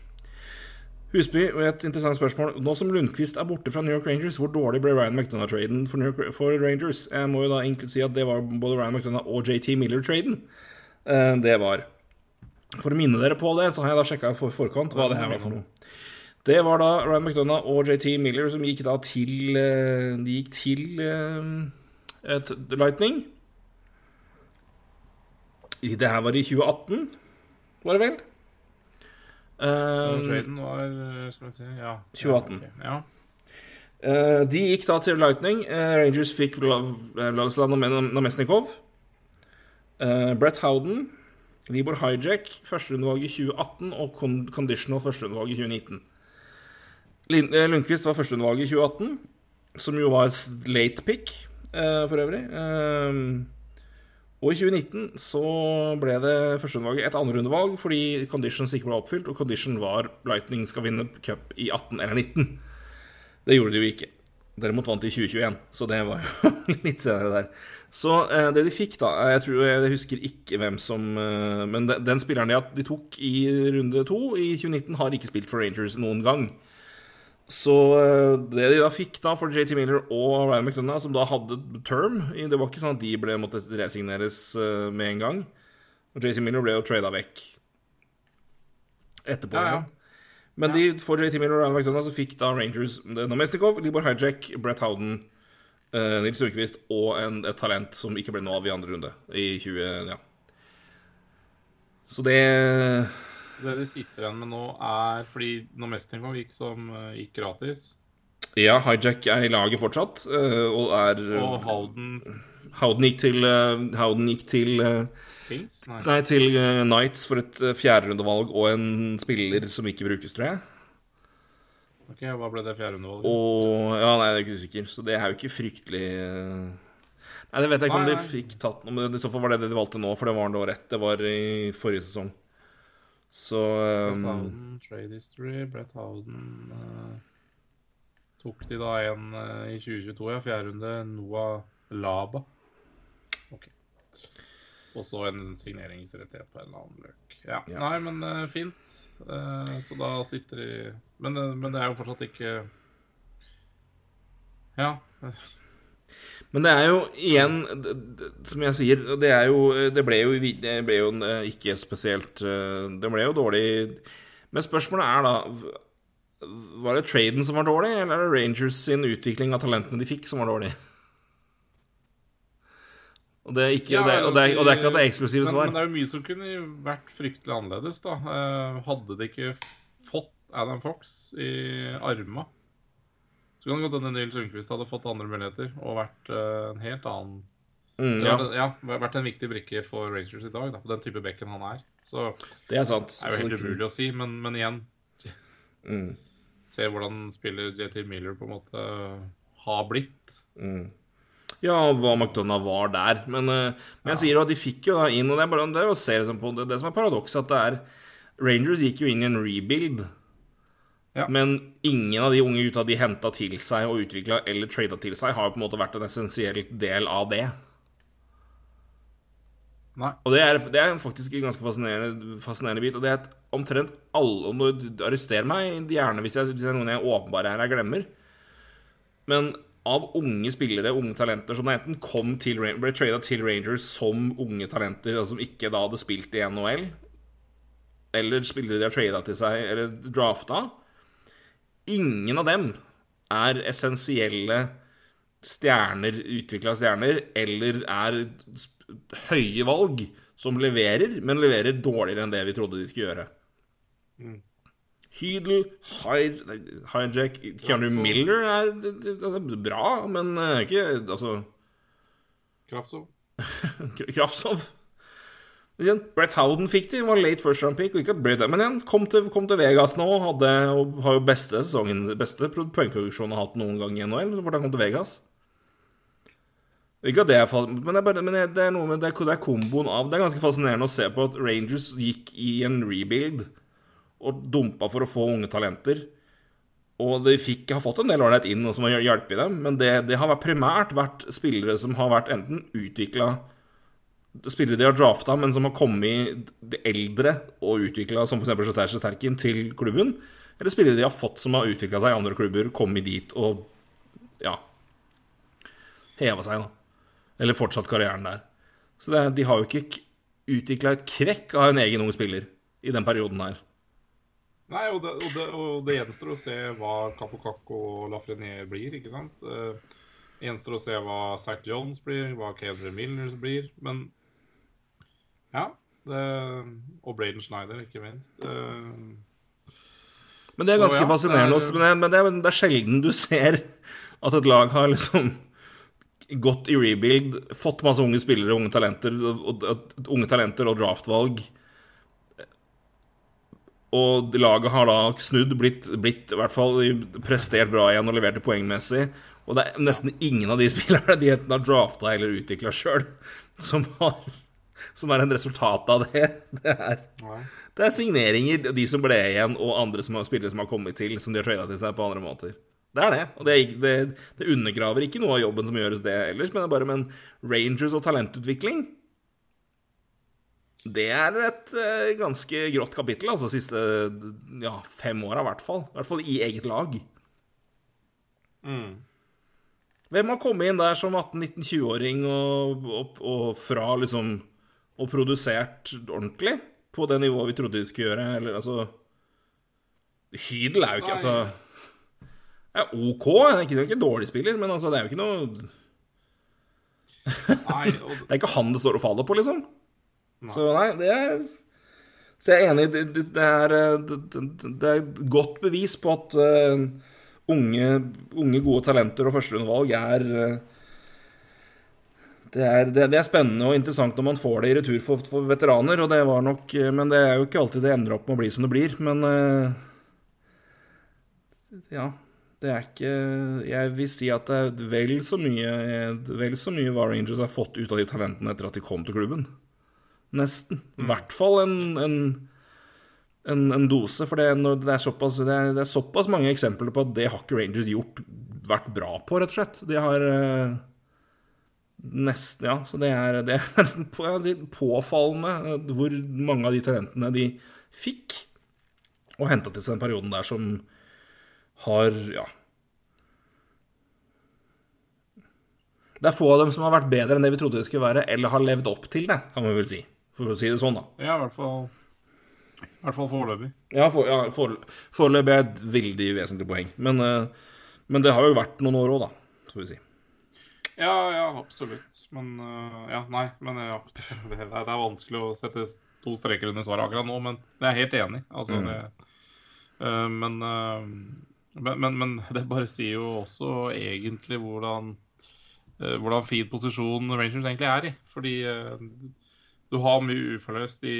Husby, et interessant spørsmål. Nå som Lundqvist er borte fra New York Rangers, hvor dårlig ble Ryan McDonough-traden for, for Rangers? Jeg må jo da egentlig si at det var både Ryan McDonough og JT Miller-traden. Det var For å minne dere på det, så har jeg da sjekka for forkant hva det her var for noe. Det var da Ryan McDonough og JT Miller som gikk da til eh, De gikk til eh, et Lightning. Det her var i 2018, var det vel? Traden var Skal vi si, Ja. 2018. Ja, de gikk da til Lightning. Rangers fikk Vla- Vladislav Namesnikov. Uh, Brett Howden. Libor Hijack, førsterundevalg i 2018 og con conditional førsterundevalg i 2019. Eh, Lundqvist var førsterundevalg i 2018, som jo var et late pick eh, for øvrig. Eh, og i 2019 så ble det førsterundevalget et andrerundevalg fordi conditions ikke ble oppfylt, og condition var Lightning skal vinne cup i 18 eller 19. Det gjorde de jo ikke. Derimot vant de i 2021, så det var jo litt senere der. Så eh, det de fikk, da eh, Jeg tror jeg husker ikke hvem som eh, Men den, den spilleren de, de tok i runde to i 2019, har ikke spilt for Rangers noen gang. Så eh, det de da fikk da for JT Miller og Ryan McDonough, som da hadde term Det var ikke sånn at de ble måtte resigneres eh, med en gang. Og JT Miller ble jo trada vekk etterpå Ja, ja. Men Men de, for JT Miller og Ryan McDonough så fikk da Rangers Nomestikov, Libor Hijack, Brett Howden, eh, Nils Sundqvist og en, et talent som ikke ble noe av i andre runde i 20... Ja. Så det Det de sitter igjen med nå, er fordi Nomestikov gikk som eh, gikk gratis, Ja, Hijack er i laget fortsatt, eh, og er og Howden Howden gikk til eh, Howden gikk til eh, Kings? Nei. Nei, til eh, Knights for et fjerderundevalg og en spiller som ikke brukes, tror jeg. Ok, Hva ble det fjerde undervalget? Og Ja, nei, jeg er ikke usikker, så det er jo ikke fryktelig eh, Nei, det vet jeg ikke om de nei. fikk tatt noe, men i så fall var det det de valgte nå, for det var nå rett. Det var i forrige sesong. Så Brett um, Howden, Trade History, Brett Howden uh, Tok de da en uh, i 2022, ja. Fjerde runde. Noah Laba. Ok. Og så en signeringsrettighet på en eller annen løk. Ja. Ja. Nei, men uh, fint. Uh, så da sitter de men, men det er jo fortsatt ikke Ja. Men det er jo igjen, som jeg sier, det jo Det ble jo, det ble jo eh, ikke spesielt eh, Det ble jo dårlig Men spørsmålet er da Var det traden som var dårlig, eller er det Rangers sin utvikling av talentene de fikk, som var dårlig? Og det ikke, Ja, det, og det, og det er ikke at det er eksklusive svar. men det er jo mye som kunne vært fryktelig annerledes, da. Eh, hadde de ikke fått Adam Fox i arma, så kan det godt hende Nils Sundquist hadde fått andre muligheter og vært eh, en helt annen Mm, ja. ja, vært en viktig brikke for Rangers i dag, da, på den type bekken han er. Så det er sant. det er jo helt umulig å si, men, men igjen Mm, Se hvordan spiller JT Miller på en måte har blitt. mm. Ja, hva McDonagh var der. Men, eh, men jeg sier jo at de fikk jo da inn Og det er bare det å se liksom på det, det som er paradokset, at det er Rangers gikk jo inn i en rebuild. Ja. Men ingen av de unge gutta de henta til seg og utvikla eller trada til seg, har på en måte vært en essensiell del av det. Nei. Og det er, det er faktisk en ganske fascinerende, fascinerende bit. Og det er at omtrent alle Om du arrester meg gjerne hvis, jeg, hvis det er noen jeg åpenbart her jeg glemmer. Men av unge spillere, unge talenter, som enten kom til, ble trada til Rangers som unge talenter, altså som ikke da hadde spilt i NHL, eller spillere de har trada til seg eller drafta Ingen av dem er essensielle stjerner, utvikla stjerner, eller er høye valg som leverer, men leverer dårligere enn det vi trodde de skulle gjøre. Hydel, Hijack Keanu så- Miller er, er bra, men eh, ikke Altså Kraftsov. Kraftsov. Brett Howden fikk de, var late first round pick. Og Brett, men igjen, kom til, kom til Vegas nå hadde, og har jo beste sesongen Beste pro- poengproduksjonen har hatt noen gang i NHL. Så fort han kom til Vegas. Ikke at det er fa- Men, det er, bare, men det er noe med det, det er komboen av Det er ganske fascinerende å se på at Rangers gikk i en rebuild og dumpa for å få unge talenter. Og de fikk, har fått en del ålreit inn og som har hjulpet dem, men det, det har primært vært spillere som har vært enten utvikla Spillere de har drafta, men som har kommet de eldre og utvikla, som f.eks. Sestæsj Sterkin, til klubben. Eller spillere de har fått som har utvikla seg i andre klubber, kommet dit og ja heva seg, da. Eller fortsatt karrieren der. Så det, de har jo ikke utvikla et krekk av en egen ung spiller i den perioden her. Nei, og det, og, det, og det gjenstår å se hva Capocacco og Lafreniere blir, ikke sant? Eh, Det gjenstår å se hva Zack Jones blir, hva Kedre Milner blir. Men ja. Det, og Braden Schneider, ikke minst. Eh, Men det er Så ganske ja, fascinerende. er- også, Men, det, men det, er, det er sjelden du ser at et lag har liksom gått i rebuild, fått masse unge spillere, unge talenter, og, og, og, unge talenter og draftvalg. Og laget har da snudd, blitt, blitt i hvert fall prestert bra igjen og leverte poengmessig. Og det er nesten ingen av de spillerne de enten har drafta eller utvikla sjøl, som, har- som er en resultat av det. Det er det er signeringer, de som ble igjen, og andre som har spillere som har kommet til, som de har trada til seg på andre måter. Det er det. Og det, det, det undergraver ikke noe av jobben som gjøres det ellers, men det er bare med en Rangers og talentutvikling Det er et uh, ganske grått kapittel, altså, siste ja, fem åra, i hvert fall. I hvert fall i eget lag. Mm. Hvem har kommet inn der som 18-19-20-åring og, og, og fra liksom Og produsert ordentlig på det nivået vi trodde de skulle gjøre? Eller altså Hydel er jo ikke. Altså er OK. Det er ikke, det er ikke dårlig spiller, men altså, det er jo ikke noe Det er ikke han det står og faller på, liksom. Nei. Så nei, det er Så jeg er enig. Det, det, er, det, er et godt bevis på at uh, unge, unge, gode talenter og førsterundevalg er eh, det er, det, det er spennende og interessant når man får det i retur for, for veteraner, og det var nok eh, Men det er jo ikke alltid det ender opp med å bli som det blir. Men eh, ja. Det er ikke Jeg vil si at det er vel så mye Vel så mye hva Rangers har fått ut av de talentene etter at de kom til klubben. Nesten. I hvert fall en, en, en, en dose. For det, det, er såpass, det, er, det er såpass mange eksempler på at det har ikke Rangers gjort vært bra på, rett og slett. De har eh, nesten Ja, så det er, det er på, ja, påfallende eh, hvor mange av de talentene de fikk, og henta til seg den perioden der som har Ja. Det er få av dem som har vært bedre enn det vi trodde de skulle være, eller har levd opp til det, kan vi vel si. For å si det sånn, da. ja, i hvert fall I hvert fall foreløpig. Ja, for, ja for, foreløpig er et veldig vesentlig poeng. Men, eh, men det har jo vært noen år òg, da, får vi si. Ja, ja, absolutt. Men øh, Ja, nei. Men ja, det, det er vanskelig å sette to streker under svaret akkurat nå, men jeg er helt enig. Altså, Mm. det, uh, men, uh, men, men, men det bare sier jo også egentlig hvordan øh, hvordan fin posisjon Rangers egentlig er i. Fordi du har mye uforløst i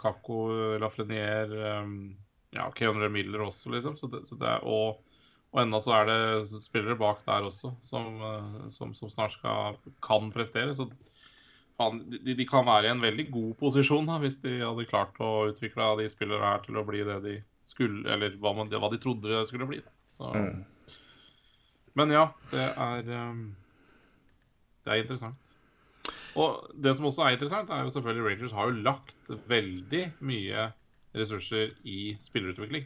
Kako, Lafreniere, um, ja, Keonre Miller også, liksom. Så det, så det er, og og enda så er det spillere bak der også som, eh, som, som snart skal, kan prestere. Så faen, de, de kan være i en veldig god posisjon da, hvis de hadde klart å utvikle de spillere her til å bli det de skulle, eller hva, man, hva de trodde det skulle bli. Så, Men ja, det er eh, Det er interessant. Og det som også er interessant, er jo selvfølgelig Rangers har jo lagt veldig mye ressurser i spillerutvikling.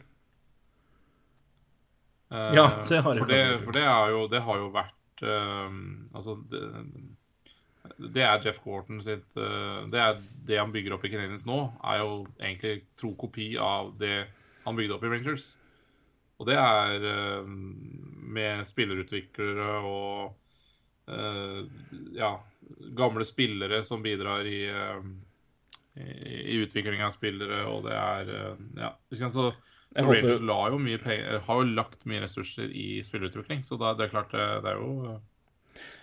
Eh, Ja, det har jeg for det, for det, jo, det har jo vært uh, Altså det, det er Jeff Gorton sitt uh, Det er det han bygger opp i Canadiens nå, er jo egentlig tro kopi av det han bygde opp i Rangers. Og det er eh, med spillerutviklere og eh, Ja, gamle spillere som bidrar i, eh, i, i utvikling av spillere, og det er Ja. Så Rangers håper- la jo mye penger, har jo lagt mye ressurser i spillerutvikling, så da, det er klart det, det er jo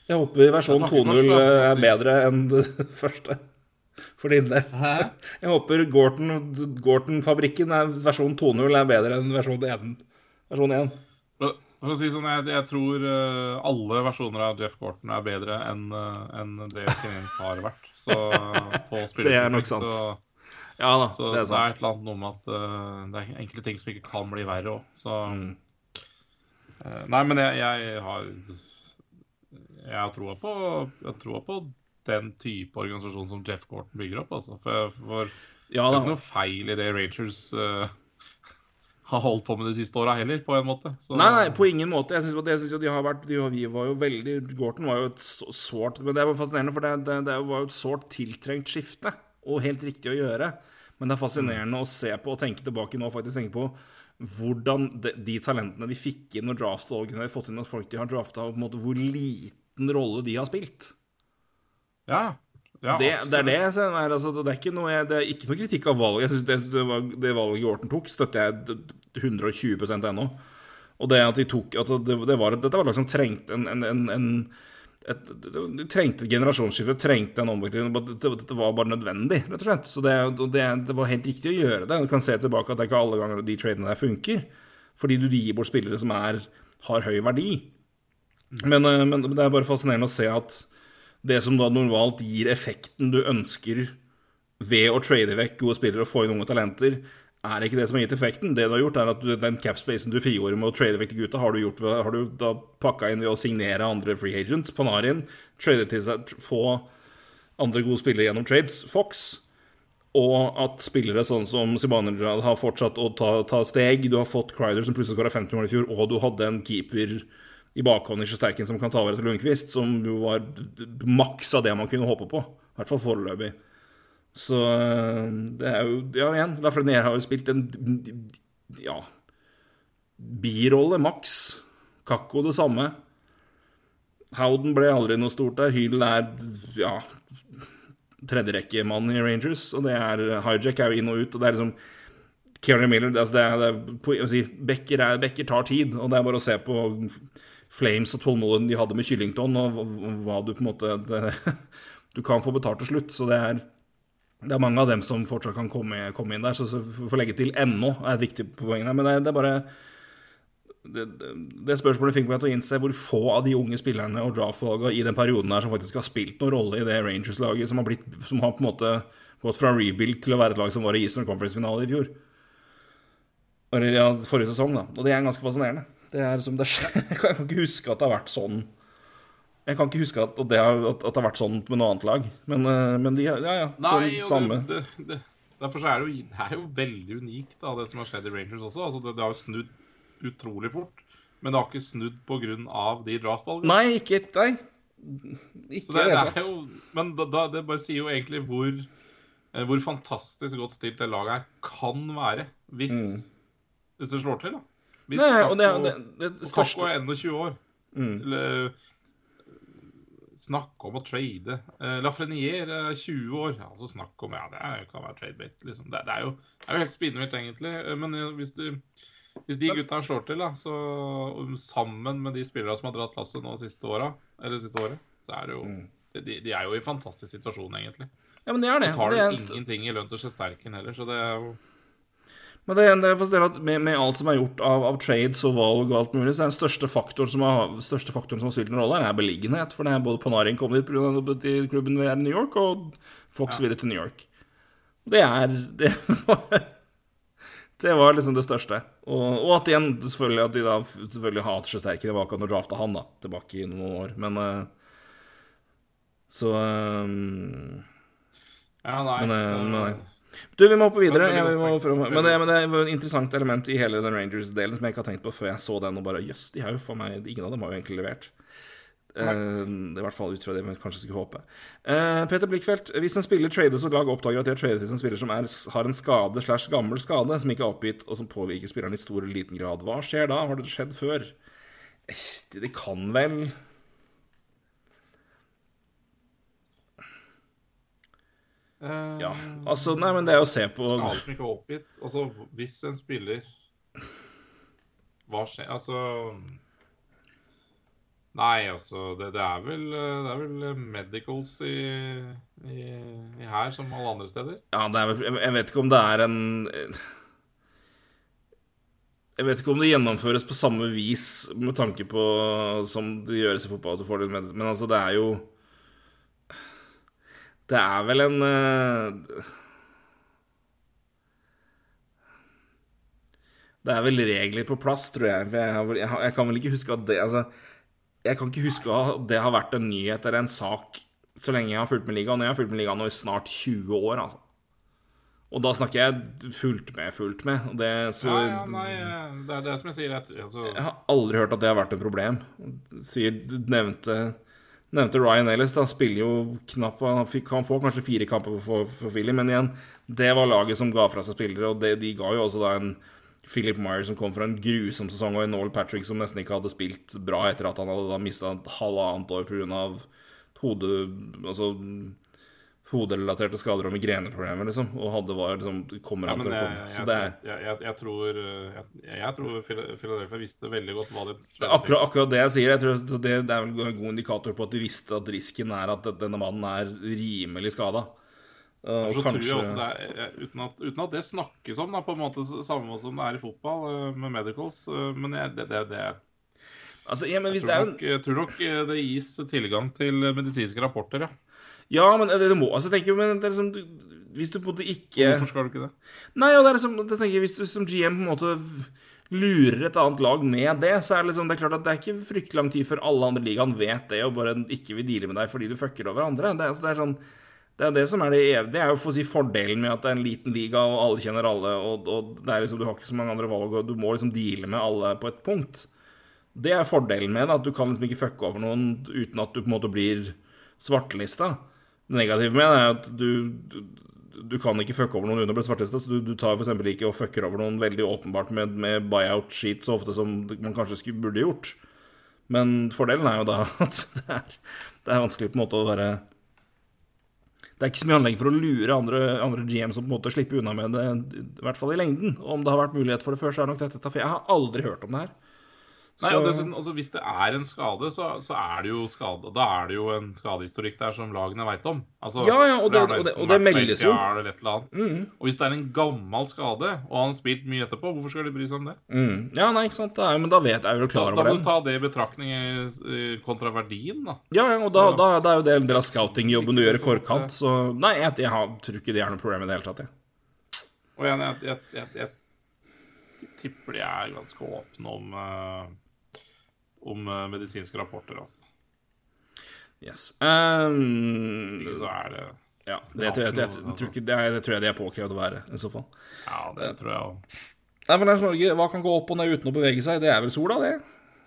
Jeg håper versjon 2.0 er bedre enn det første. For din del. Jeg håper Gorton- Gorton-fabrikken Gorton versjon 2.0 er bedre enn versjon 1. Versjon 1. For å si sånn, jeg, jeg tror eh, alle versjoner av Jeff Gorton er bedre enn eh, enn det Kinens har vært. Så på Det er nok spillerutvikling, sant. Så, Ja da, så, det er så det er et eller annet noe med at uh, det er enkelte ting som ikke kan bli verre òg. Så Mm. uh, Nei, men jeg, jeg har Jeg har troa på, jeg på den type organisasjon som Jeff Gorton bygger opp, altså. For, for Ja det er ikke noe feil i det Rangers uh, har holdt på med de siste åra heller, på en måte. Så, Nei, nei, på ingen måte. Jeg synes, jo- det synes jo de har vært de, Vi var jo veldig Gorton var jo et så- sårt Men det var fascinerende, for det, det, det var jo et sårt tiltrengt skifte. Og helt riktig å gjøre. Men det er fascinerende å se på og tenke tilbake nå og faktisk tenke på hvordan de, de talentene de fikk inn og draftvalgene de har fått inn, at folk de har drafta, og på en måte hvor liten rolle de har spilt. Ja, ja Det, det er det er, altså, det, er ikke noe, jeg- det er ikke noe kritikk av valget. Jeg synes det, det, var, det valget Orten tok, støtter jeg d- d- 120% ennå. Og det at de tok at det, det var, Dette var et lag som trengte en, en, en, en et, du trengte et generasjonsskifte, trengte en omvikling. Dette, var bare nødvendig, rett og slett. Så det, det, det var helt riktig å gjøre det. Du kan se tilbake at det er ikke alle ganger de tradene der funker. Fordi du gir bort spillere som er, har høy verdi. Men, eh, men det er bare fascinerende å se at det som da normalt gir effekten du ønsker ved å trade vekk gode spillere og få inn unge talenter, er ikke det som har gitt effekten. Det du har gjort, er at du, den capspacen du frigjorde med å trade vekk de gutta, har du, gjort har du da pakka inn ved å signere andre free agents, Panarin, trade til seg, få andre gode spillere gjennom trades, Fox, og at spillere sånn som Zibanejad har fortsatt å ta, ta steg. Du har fått Crider, som plutselig skåra 50 mål i fjor, og du hadde en keeper i bakhånd i Sjesterken som kan ta over etter Lundqvist, som jo var maks av det man kunne håpe på. I hvert fall foreløpig. Så øh, det er jo Ja, igjen, Lafreniere har jo spilt en ja birolle, maks. Kakko det samme. Howden ble aldri noe stort der. Hyl er ja tredjerekkemann i Rangers, og det er Hijack er jo inn og ut, og det er liksom Kerry Miller altså det er, det er, si, Becker, er, Becker tar tid, og det er bare å se på Flames og tålmodigheten de hadde med Kyllington, og hva du på en måte det, Du kan få betalt til slutt, så det er det er mange av dem som fortsatt kan komme, komme inn der, så, så for å legge til ennå er et viktig poeng der. Men det, det er bare det, det, spørsmålet fikk meg til å innse hvor få av de unge spillerne og draftvalgene i den perioden her som faktisk har spilt noen rolle i det Rangers-laget, som som har på en måte gått fra rebuild til å være et lag som var i Eastern Conference-finale i fjor. Eller ja, forrige sesong, da. Og det er ganske fascinerende. Det er som det skjer. Jeg kan ikke huske at det har vært sånn. Jeg kan ikke huske at, det, har, at, at det har vært sånn med noe annet lag. Men, eh, men de Ja, ja. Nei, det samme. det, det, derfor så er det, jo, det er jo veldig unikt, da, det som har skjedd i Rangers også. Altså, det, har jo snudd utrolig fort. Men det har ikke snudd pga. de draftvalgene. Nei, ikke Nei. Ikke Så det, er jo, men da, da, det bare sier jo egentlig hvor, eh, hvor fantastisk godt stilt det laget her kan være hvis, hvis det slår til. da. Hvis Mm. Nei, og det, Kakko- det, det, det og Kakko er 21 år. Mm. Eller, Snakk om å trade. Uh, Lafreniere er 20 år. altså snakk om Ja, det er, kan være tradebait. Liksom. Det, det, er jo, det er jo helt spinnvilt, egentlig. Eh, Men eh, hvis, du, hvis de gutta slår til, da, så sammen med de spillerne som har dratt lasset nå siste året, eller siste året, så er det jo Mm. de, de er jo i fantastisk situasjon, egentlig. Ja, men det er det. Tar det er, ingenting i lønn til Sjesterken heller, så det er jo Men det, det er fascinerende at med, med alt som er gjort av, av trades og valg og alt mulig, så er den største faktoren som har, største faktoren som har spilt en rolle, er beliggenhet. For det er både Panarin kom dit pga. klubben i New York, og Fox videre til New York. Det er Det var, det var liksom det største. Og, og at igjen, selvfølgelig, at de da selvfølgelig har hatt Sjesterken tilbake når drafta han da, tilbake i noen år. Men eh, Så um, Ja, nei. Men, eh, eh, nei. Du, vi må hoppe videre. Ja, vi må, men, det, men det er et interessant element i hele den Rangers-delen som jeg ikke har tenkt på før jeg så den, og bare jøss, de har jo for meg Ingen av dem har jo egentlig levert. Uh, det i hvert fall ut fra det vi kanskje skulle håpe. Uh, Peter Blikkfeldt, hvis en spiller trades og lag oppdager at de har tradet til en spiller som er, har en skade slash gammel skade som ikke er oppgitt, og som påvirker spilleren i stor eller liten grad, hva skjer da? Har det skjedd før? Det, det kan vel Eh, Ja, altså, nei, men det er å se på Skal ikke oppgitt. Altså, hvis en spiller Hva skjer Altså Nei, altså Det, det, er, vel, det er vel medicals i, i, i her som alle andre steder. Ja, det er vel Jeg jeg vet ikke om det er en Jeg vet ikke om det gjennomføres på samme vis med tanke på som det gjøres i fotball, at du får det med Men altså, det er jo Det er vel en eh, Det er vel regler på plass, tror jeg. Jeg, jeg, jeg kan vel ikke huske at det Altså, jeg kan ikke huske at det har vært en nyhet eller en sak så lenge jeg har fulgt med ligaen. Jeg har fulgt med ligaen nå i snart 20 år, altså. Og da snakker jeg fulgt med, fulgt med. Det, så, Ja, ja, nei, eh, det er det som jeg sier. Jeg, altså, Jeg har aldri hørt at det har vært et problem. Sier, du nevnte, nevnte Ryan Ellis. Han spiller jo knapt Han, han får kanskje fire kamper for, for Philly, men igjen, det var laget som ga fra seg spillere, og det, de ga jo også da en Philip Meyer som kom fra en grusom sesong, og en Noel Patrick som nesten ikke hadde spilt bra etter at han hadde da mista halvannet år pga. hodet Altså hoderelaterte skader og migreneproblemer, liksom. Og hadde var liksom Kommer ja, han men til å jeg, komme? Så jeg, det er jeg, jeg, jeg tror eh, Jeg, jeg tror Phila- Philadelphia visste veldig godt hva de Det akkurat, akkurat det jeg sier. Jeg tror det, det er vel en god indikator på at de visste at risken er at denne mannen er rimelig skada. Og Så tror jeg også det er, uten, at, uten at det snakkes om, da, på en måte samme som det er i fotball eh, med medicals, eh, men jeg, det, det, det, altså, ja, men jeg, tror nok, jeg tror nok eh, det gis tilgang til medisinske rapporter, ja. Ja, men det, det må altså, tenker, men det er liksom, Hvis du på en måte ikke Hvorfor skal du ikke det? Nei, og det er liksom det tenker Hvis du som GM på en måte lurer et annet lag med det, så er det liksom Det er klart at det er ikke fryktelig lang tid før alle andre ligaen vet det og bare ikke vil deale med deg fordi du fucker over andre. Det er, altså, det er sånn det er det som er det evige. Det er jo for å si fordelen med at det er en liten liga, og alle kjenner alle, og, og det er liksom, du har ikke så mange andre valg, og du må liksom deale med alle på et punkt. Det er fordelen med det, at du kan liksom ikke fucke over noen uten at du på en måte blir svartelista. Det negative med det er at du, du, du kan ikke fucke over noen under å bli svartelista, så du, du tar f.eks. ikke og fucker over noen veldig åpenbart med, med buyout sheet så ofte som man kanskje skulle, burde gjort. Men fordelen er jo da at det er, det er vanskelig på en måte å være Det er ikke så mye anlegg for å lure andre, andre GM som på en måte slipper unna med det, i hvert fall i lengden. Og om det har vært mulighet for det før, så er det nok dette For jeg har aldri hørt om det her. Nei, Så- og dessuten, altså, Hvis det er en skade, så, så er det jo skade. Da er det jo en skadehistorikk der som lagene veit om. Altså, Ja, ja, og det- det, og det- og det meldes jo. Mm. Og hvis det er en gammel skade, og han har spilt mye etterpå, hvorfor skal de bry seg om det? Mm. Ja, nei, ikke sant. Er- men da vet jeg jo klar over det. da må du ta det i betraktning eh, kontra verdien, da. Ja, ja, og da, da, da er jo det en del av scoutingjobben du gjør i forkant, så Nei, jeg, jeg tror ikke det er noe problem i det hele tatt, jeg. Og igjen, jeg, jeg, jeg, tipper de er ganske åpne om eh, om eh, medisinske rapporter, altså. Yes. Um, Ikke så er det ja, det, det jeg, har jeg, ikke tror det, det tror jeg de er påkrevd å være, i så fall. Ja, det tror jeg òg. Nei, men Norge, hva kan gå opp og ned uten å bevege seg? Det er vel sola, det?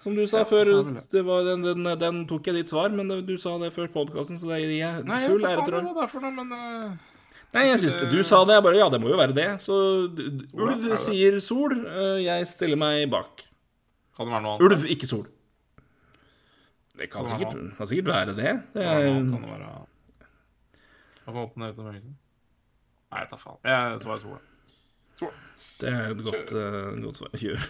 Som du sa Ja, før. det det. Det var, den, den, den tok jeg ditt svar, men det, du sa det før podkasten, så det gir jeg full ære til deg. det eh, Nei, jeg syns. Du sa det, jeg bare Ja, det må jo være det. Så ulv er sier sol, eh, jeg stiller meg bak. kan det være noe annet? Ulv, ikke sol. Det kan sikkert, kan sikkert være det. det er, ja. Kan det være Kan åpne uten mørkelse? Nei, ta faen. Jeg svarer sola. Sola. Det er et godt, uh, godt svar. Kjør.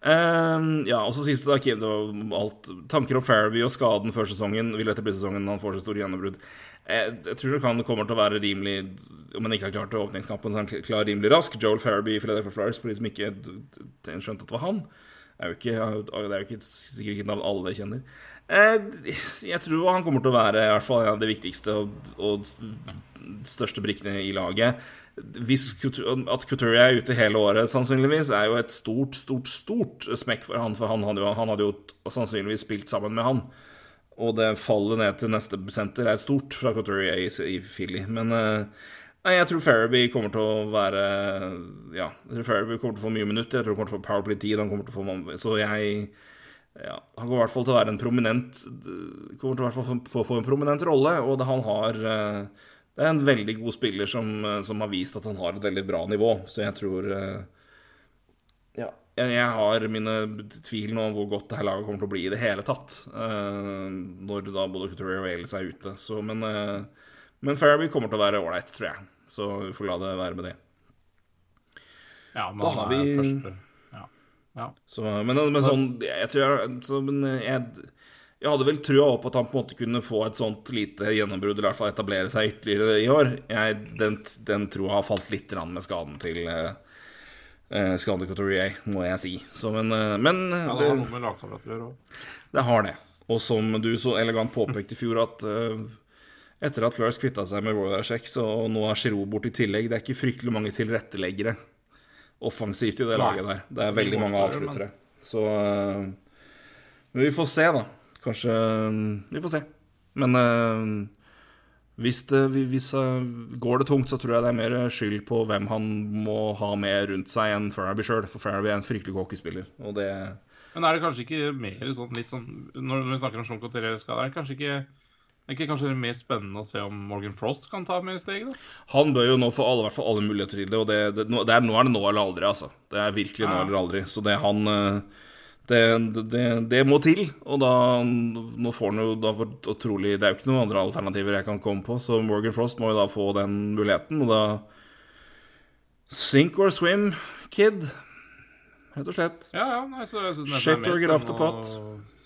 Ehm, ja, og så siste da, Kim, det var alt Tanker om Farabee og skaden før sesongen. Vil dette bli sesongen han får så store gjennombrudd? Jeg, jeg tror det kan kommer til å være rimelig Om han ikke har klart åpningskampen, så er han klar rimelig rask. Joel Farabee i Philadelphia Flyers, for de som ikke skjønte at det var han. Er jo ikke, det er jo ikke sikkert ikke et navn alle kjenner. Eh, Jeg tror han kommer til å være i hvert fall en av viktigste og, og største brikkene i laget. Hvis at Couturier er ute hele året, sannsynligvis, er jo et stort, stort, stort smekk for han. For han hadde jo, han hadde jo sannsynligvis spilt sammen med han. Og det fallet ned til neste senter er stort fra Couturier i, i Philly. Men eh, nei, jeg tror Farabee kommer til å være Ja, jeg tror Farabee kommer til å få mye minutter. Jeg tror han kommer til å få Powerplay-tid. Han kommer til å få Så jeg ja, Han kommer i hvert fall til å være en prominent Kommer til å få, få, få en prominent rolle, og det, han har eh, Det er en veldig god spiller som, eh, som har vist at han har et veldig bra nivå, så jeg tror eh, Ja. Jeg, har mine tvil nå om hvor godt det her laget kommer til å bli i det hele tatt, når da både Couturier og Ailes er ute. Så, men, Men Fairby kommer til å være ålreit, tror jeg. Så vi får la det være med det. Ja, men Da har vi- første. Ja. ja. Så, men, men sånn Jeg tror jeg, så, men jeg, jeg hadde vel trua på at han på en måte kunne få et sånt lite gjennombrudd, eller i hvert fall etablere seg ytterligere i år. Jeg, den, den troa har falt litt med skaden til uh, Skade Couturier, må jeg si. Så, men, eh, men ja, det har noe med lagkamerat å gjøre òg. det har det. Og som du så elegant påpekte i fjor, at eh, etter at Fleurs kvitta seg med så og nå er Giroud borte i tillegg, det er ikke fryktelig mange tilretteleggere offensivt i det laget der. Det er veldig mange avsluttere. Så eh, Men vi får se, da. Kanskje Vi får se. Men eh, hvis, det, hvis eh, går det tungt, så tror jeg det er mer skyld på hvem han må ha med rundt seg enn Farabee sjøl. For Farabee er en fryktelig hockeyspiller, og det Men er det kanskje ikke mer sånn litt sånn Når når vi snakker om Sean Couturier-skade, er det kanskje ikke er ikke kanskje det mer spennende å se om Morgan Frost kan ta mer steg? da? Han bør jo nå få alle, hvert alle muligheter til det, og det, det, det er, nå er det nå eller aldri, altså. Det er virkelig nå eller aldri. Så det han eh, det, det, det må til, og da Nå får han jo da for, og trolig Det er jo ikke noen andre alternativer jeg kan komme på, så Morgan Frost må jo da få den muligheten, og da Sink or swim, kid. Rett og slett. Ja, ja, nei, så jeg synes Shit or get off the spennende å-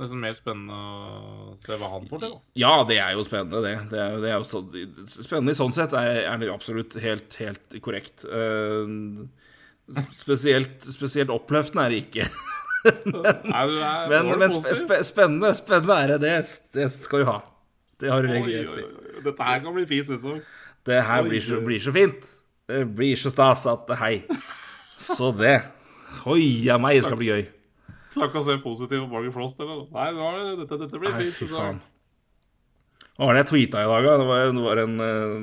Nesten mer spennende å se hva han får til. da. Ja, det er jo spennende, det. Det er, det er jo så, spennende i sånn sett er, er det absolutt helt, helt korrekt. Eh, spesielt, spesielt oppløftende er det ikke. Nei, er Men, men sp spennende, spennende er det. det. Det skal du ha. Det har du rett i. Dette her kan bli fin sesong. Det her blir så, blir så fint. Det blir så stas at hei. Så det. Hoia meg, det skal bli gøy. Klarer ikke å se positivt på Morgan Frost, eller? Nei, nå er det, dette, dette blir Nei, fy faen. Hva var det jeg tweeta i dag, da? Det var, det var en eh,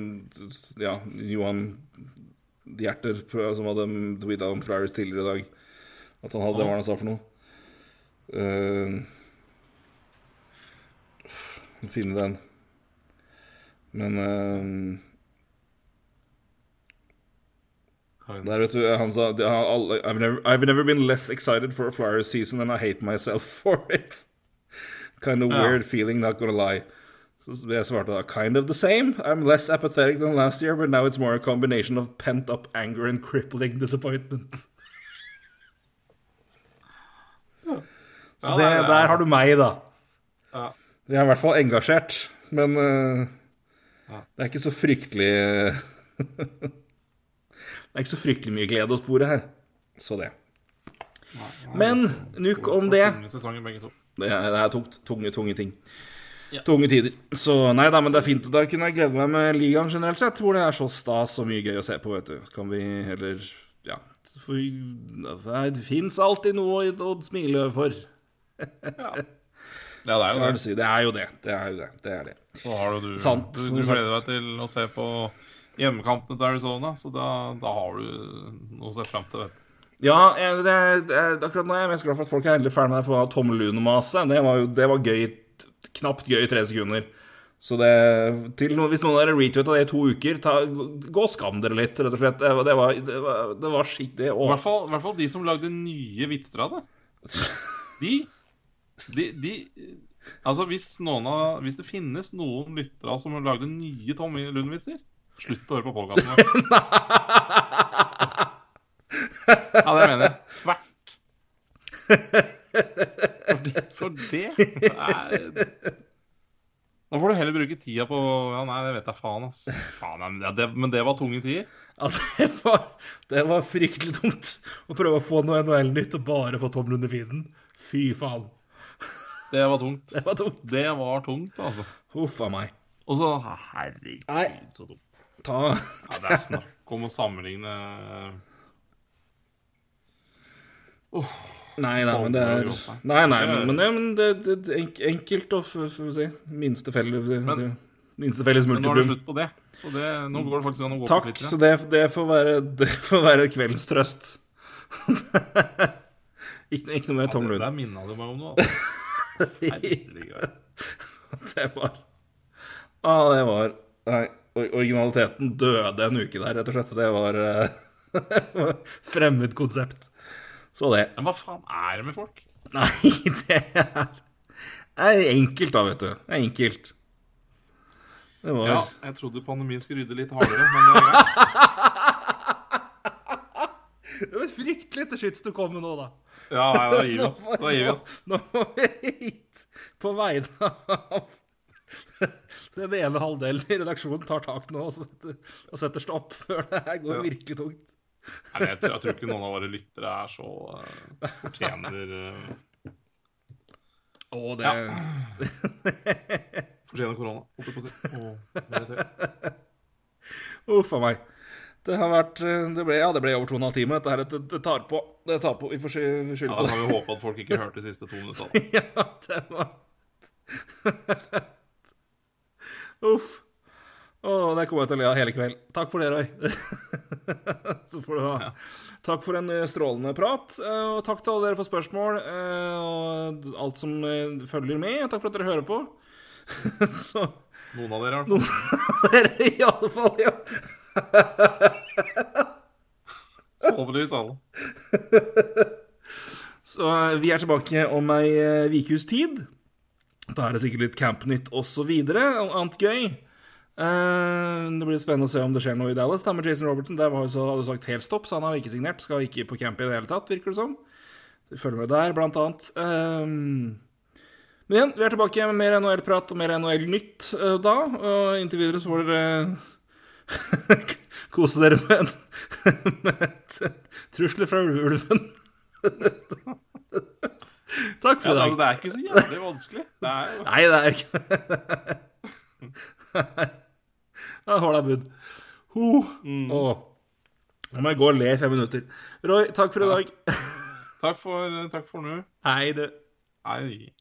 Ja, Johan Hjerter som hadde tweeta om Flyers tidligere i dag. At han hadde Hva var det han sa for noe? Uh, finne den. Men eh, Der, vet du, han sa alle, I've, never, I've never been less excited for a Flyer season and I hate myself for it. Kind of weird feeling, not gonna lie. Så jeg svarte da kind of the same. I'm less apathetic than last year, but now it's more a combination of pent up anger and crippling disappointment. Så Ja, det, det er- der har du meg, da. Ja. Jeg er i hvert fall engasjert, men uh, Ja. det er ikke så fryktelig Det er ikke så fryktelig mye glede å spore her. Så det. Men nuk om det. Det er, det er tungt. Tunge, tunge ting. Ja. Tunge tider. Så nei da, men det er fint. Da kunne jeg glede meg med ligaen generelt sett, hvor det er så stas og mye gøy å se på, vet du. Kan vi heller Ja. For det fins alltid noe å smile for. Ja, det er jo det. si. Det er jo det. Det er jo det. Det er det. Så har du Sant, Du, du gleder deg til å se på hjemmekampene til Arizona, så da, da har du noe å se fram til. Vet. Ja, jeg- det det er, akkurat nå er jeg mest glad for at folk er endelig ferdig med det for Tom Lune-maset. Det var jo det var gøy, knapt gøy i tre sekunder. Så det til, Hvis noen av dere retweeta det i to uker, ta, gå og skam dere litt, rett og slett. Det var, det var, det var, det var skikkelig I å, hvert I hvert fall de som lagde nye vitser av det. De, de, de Altså, hvis, noen av, hvis det finnes noen lyttere som har lagd nye Tom Lund-vitser, slutt å høre på podkasten vår. Ja, det mener jeg. Tvert. For det, for det er Nå får du heller bruke tida på Ja, nei, det vet jeg faen, ass. Faen, men, det, men det var tunge tider. Ja, det, var, det var fryktelig tungt å prøve å få noe NHL-nytt og bare få Tom under i. Fy faen. Det var tungt. Det var tungt. Det var tungt, altså. Huff a meg. Og så Herregud, Nei. så dumt. Ta Ja, det er snakk om å sammenligne oh, Nei, nei, men det er Nei, nei, men, men, men det, er enk- enkelt å si Minste felles Minste felles Men nå er det slutt på det. Så det, nå går det faktisk an å gå Takk, på så det, det, får være, det får være kveldens trøst. ikke, ikke noe mer Tom Ja, det Lund. der minna du meg om noe, altså. Herregud. Det var ah, det var Nei, originaliteten døde en uke der, rett og slett. Det var uh, fremmed konsept. Så det. Men hva faen er det med folk? Nei, det er, det er enkelt, da, vet du. Det er enkelt. Det var Ja, jeg trodde pandemien skulle rydde litt hardere, men det er greit. Det var fryktelig til skyts du kom med nå, da. Ja, nei, da gir vi oss. Da gir vi oss. Nå må vi hit på vegne av den ene halvdelen i redaksjonen tar tak nå og setter, og setter stopp før det her går Ja. virkelig tungt. Nei, jeg, tror, jeg tror ikke noen av våre lyttere er så uh, fortjener uh, Å, det Ja. Fortjener korona, holdt jeg på å si. Uff a meg. Det har vært eh, Det ble, ja, det ble over to og en halv time. Dette her, det, det tar på. Det tar på. Vi får på skylde Ja, Da det. kan vi håpe at folk ikke hørte de siste to minuttene. Ja, det var Uff. Å, det kommer jeg til å le av hele kveld. Takk for det, Roy. Så får du ha. Ja. Takk for en eh, strålende prat, eh, og takk til alle dere for spørsmål eh, og alt som følger med. Takk for at dere hører på. Så Noen av dere, i hvert fall. dere i alle fall, ja. Forhåpentligvis alle. Så vi er tilbake om ei ukes tid. Da er det sikkert litt Camp-nytt osv. Annet gøy. Eh, det blir spennende å se om det skjer noe i Dallas da med Jason Robertson. Der var jo så, hadde sagt helt stopp, så han har ikke signert. Skal ikke på camp i det hele tatt, virker det som. Vi følger med der, blant annet. Eh, men igjen, vi er tilbake med mer NHL-prat og mer NHL-nytt eh, da. Og inntil videre så får dere kose dere med, med trusler fra ulven. Takk for Ja, i dag. altså, det er ikke så jævlig vanskelig. Det er jo Nei, det er ikke holder jeg bud. Ho. Åh. Nå må jeg gå og le i fem minutter. Roy, takk for i dag. Takk for, takk for nå. Hei, du. Hei.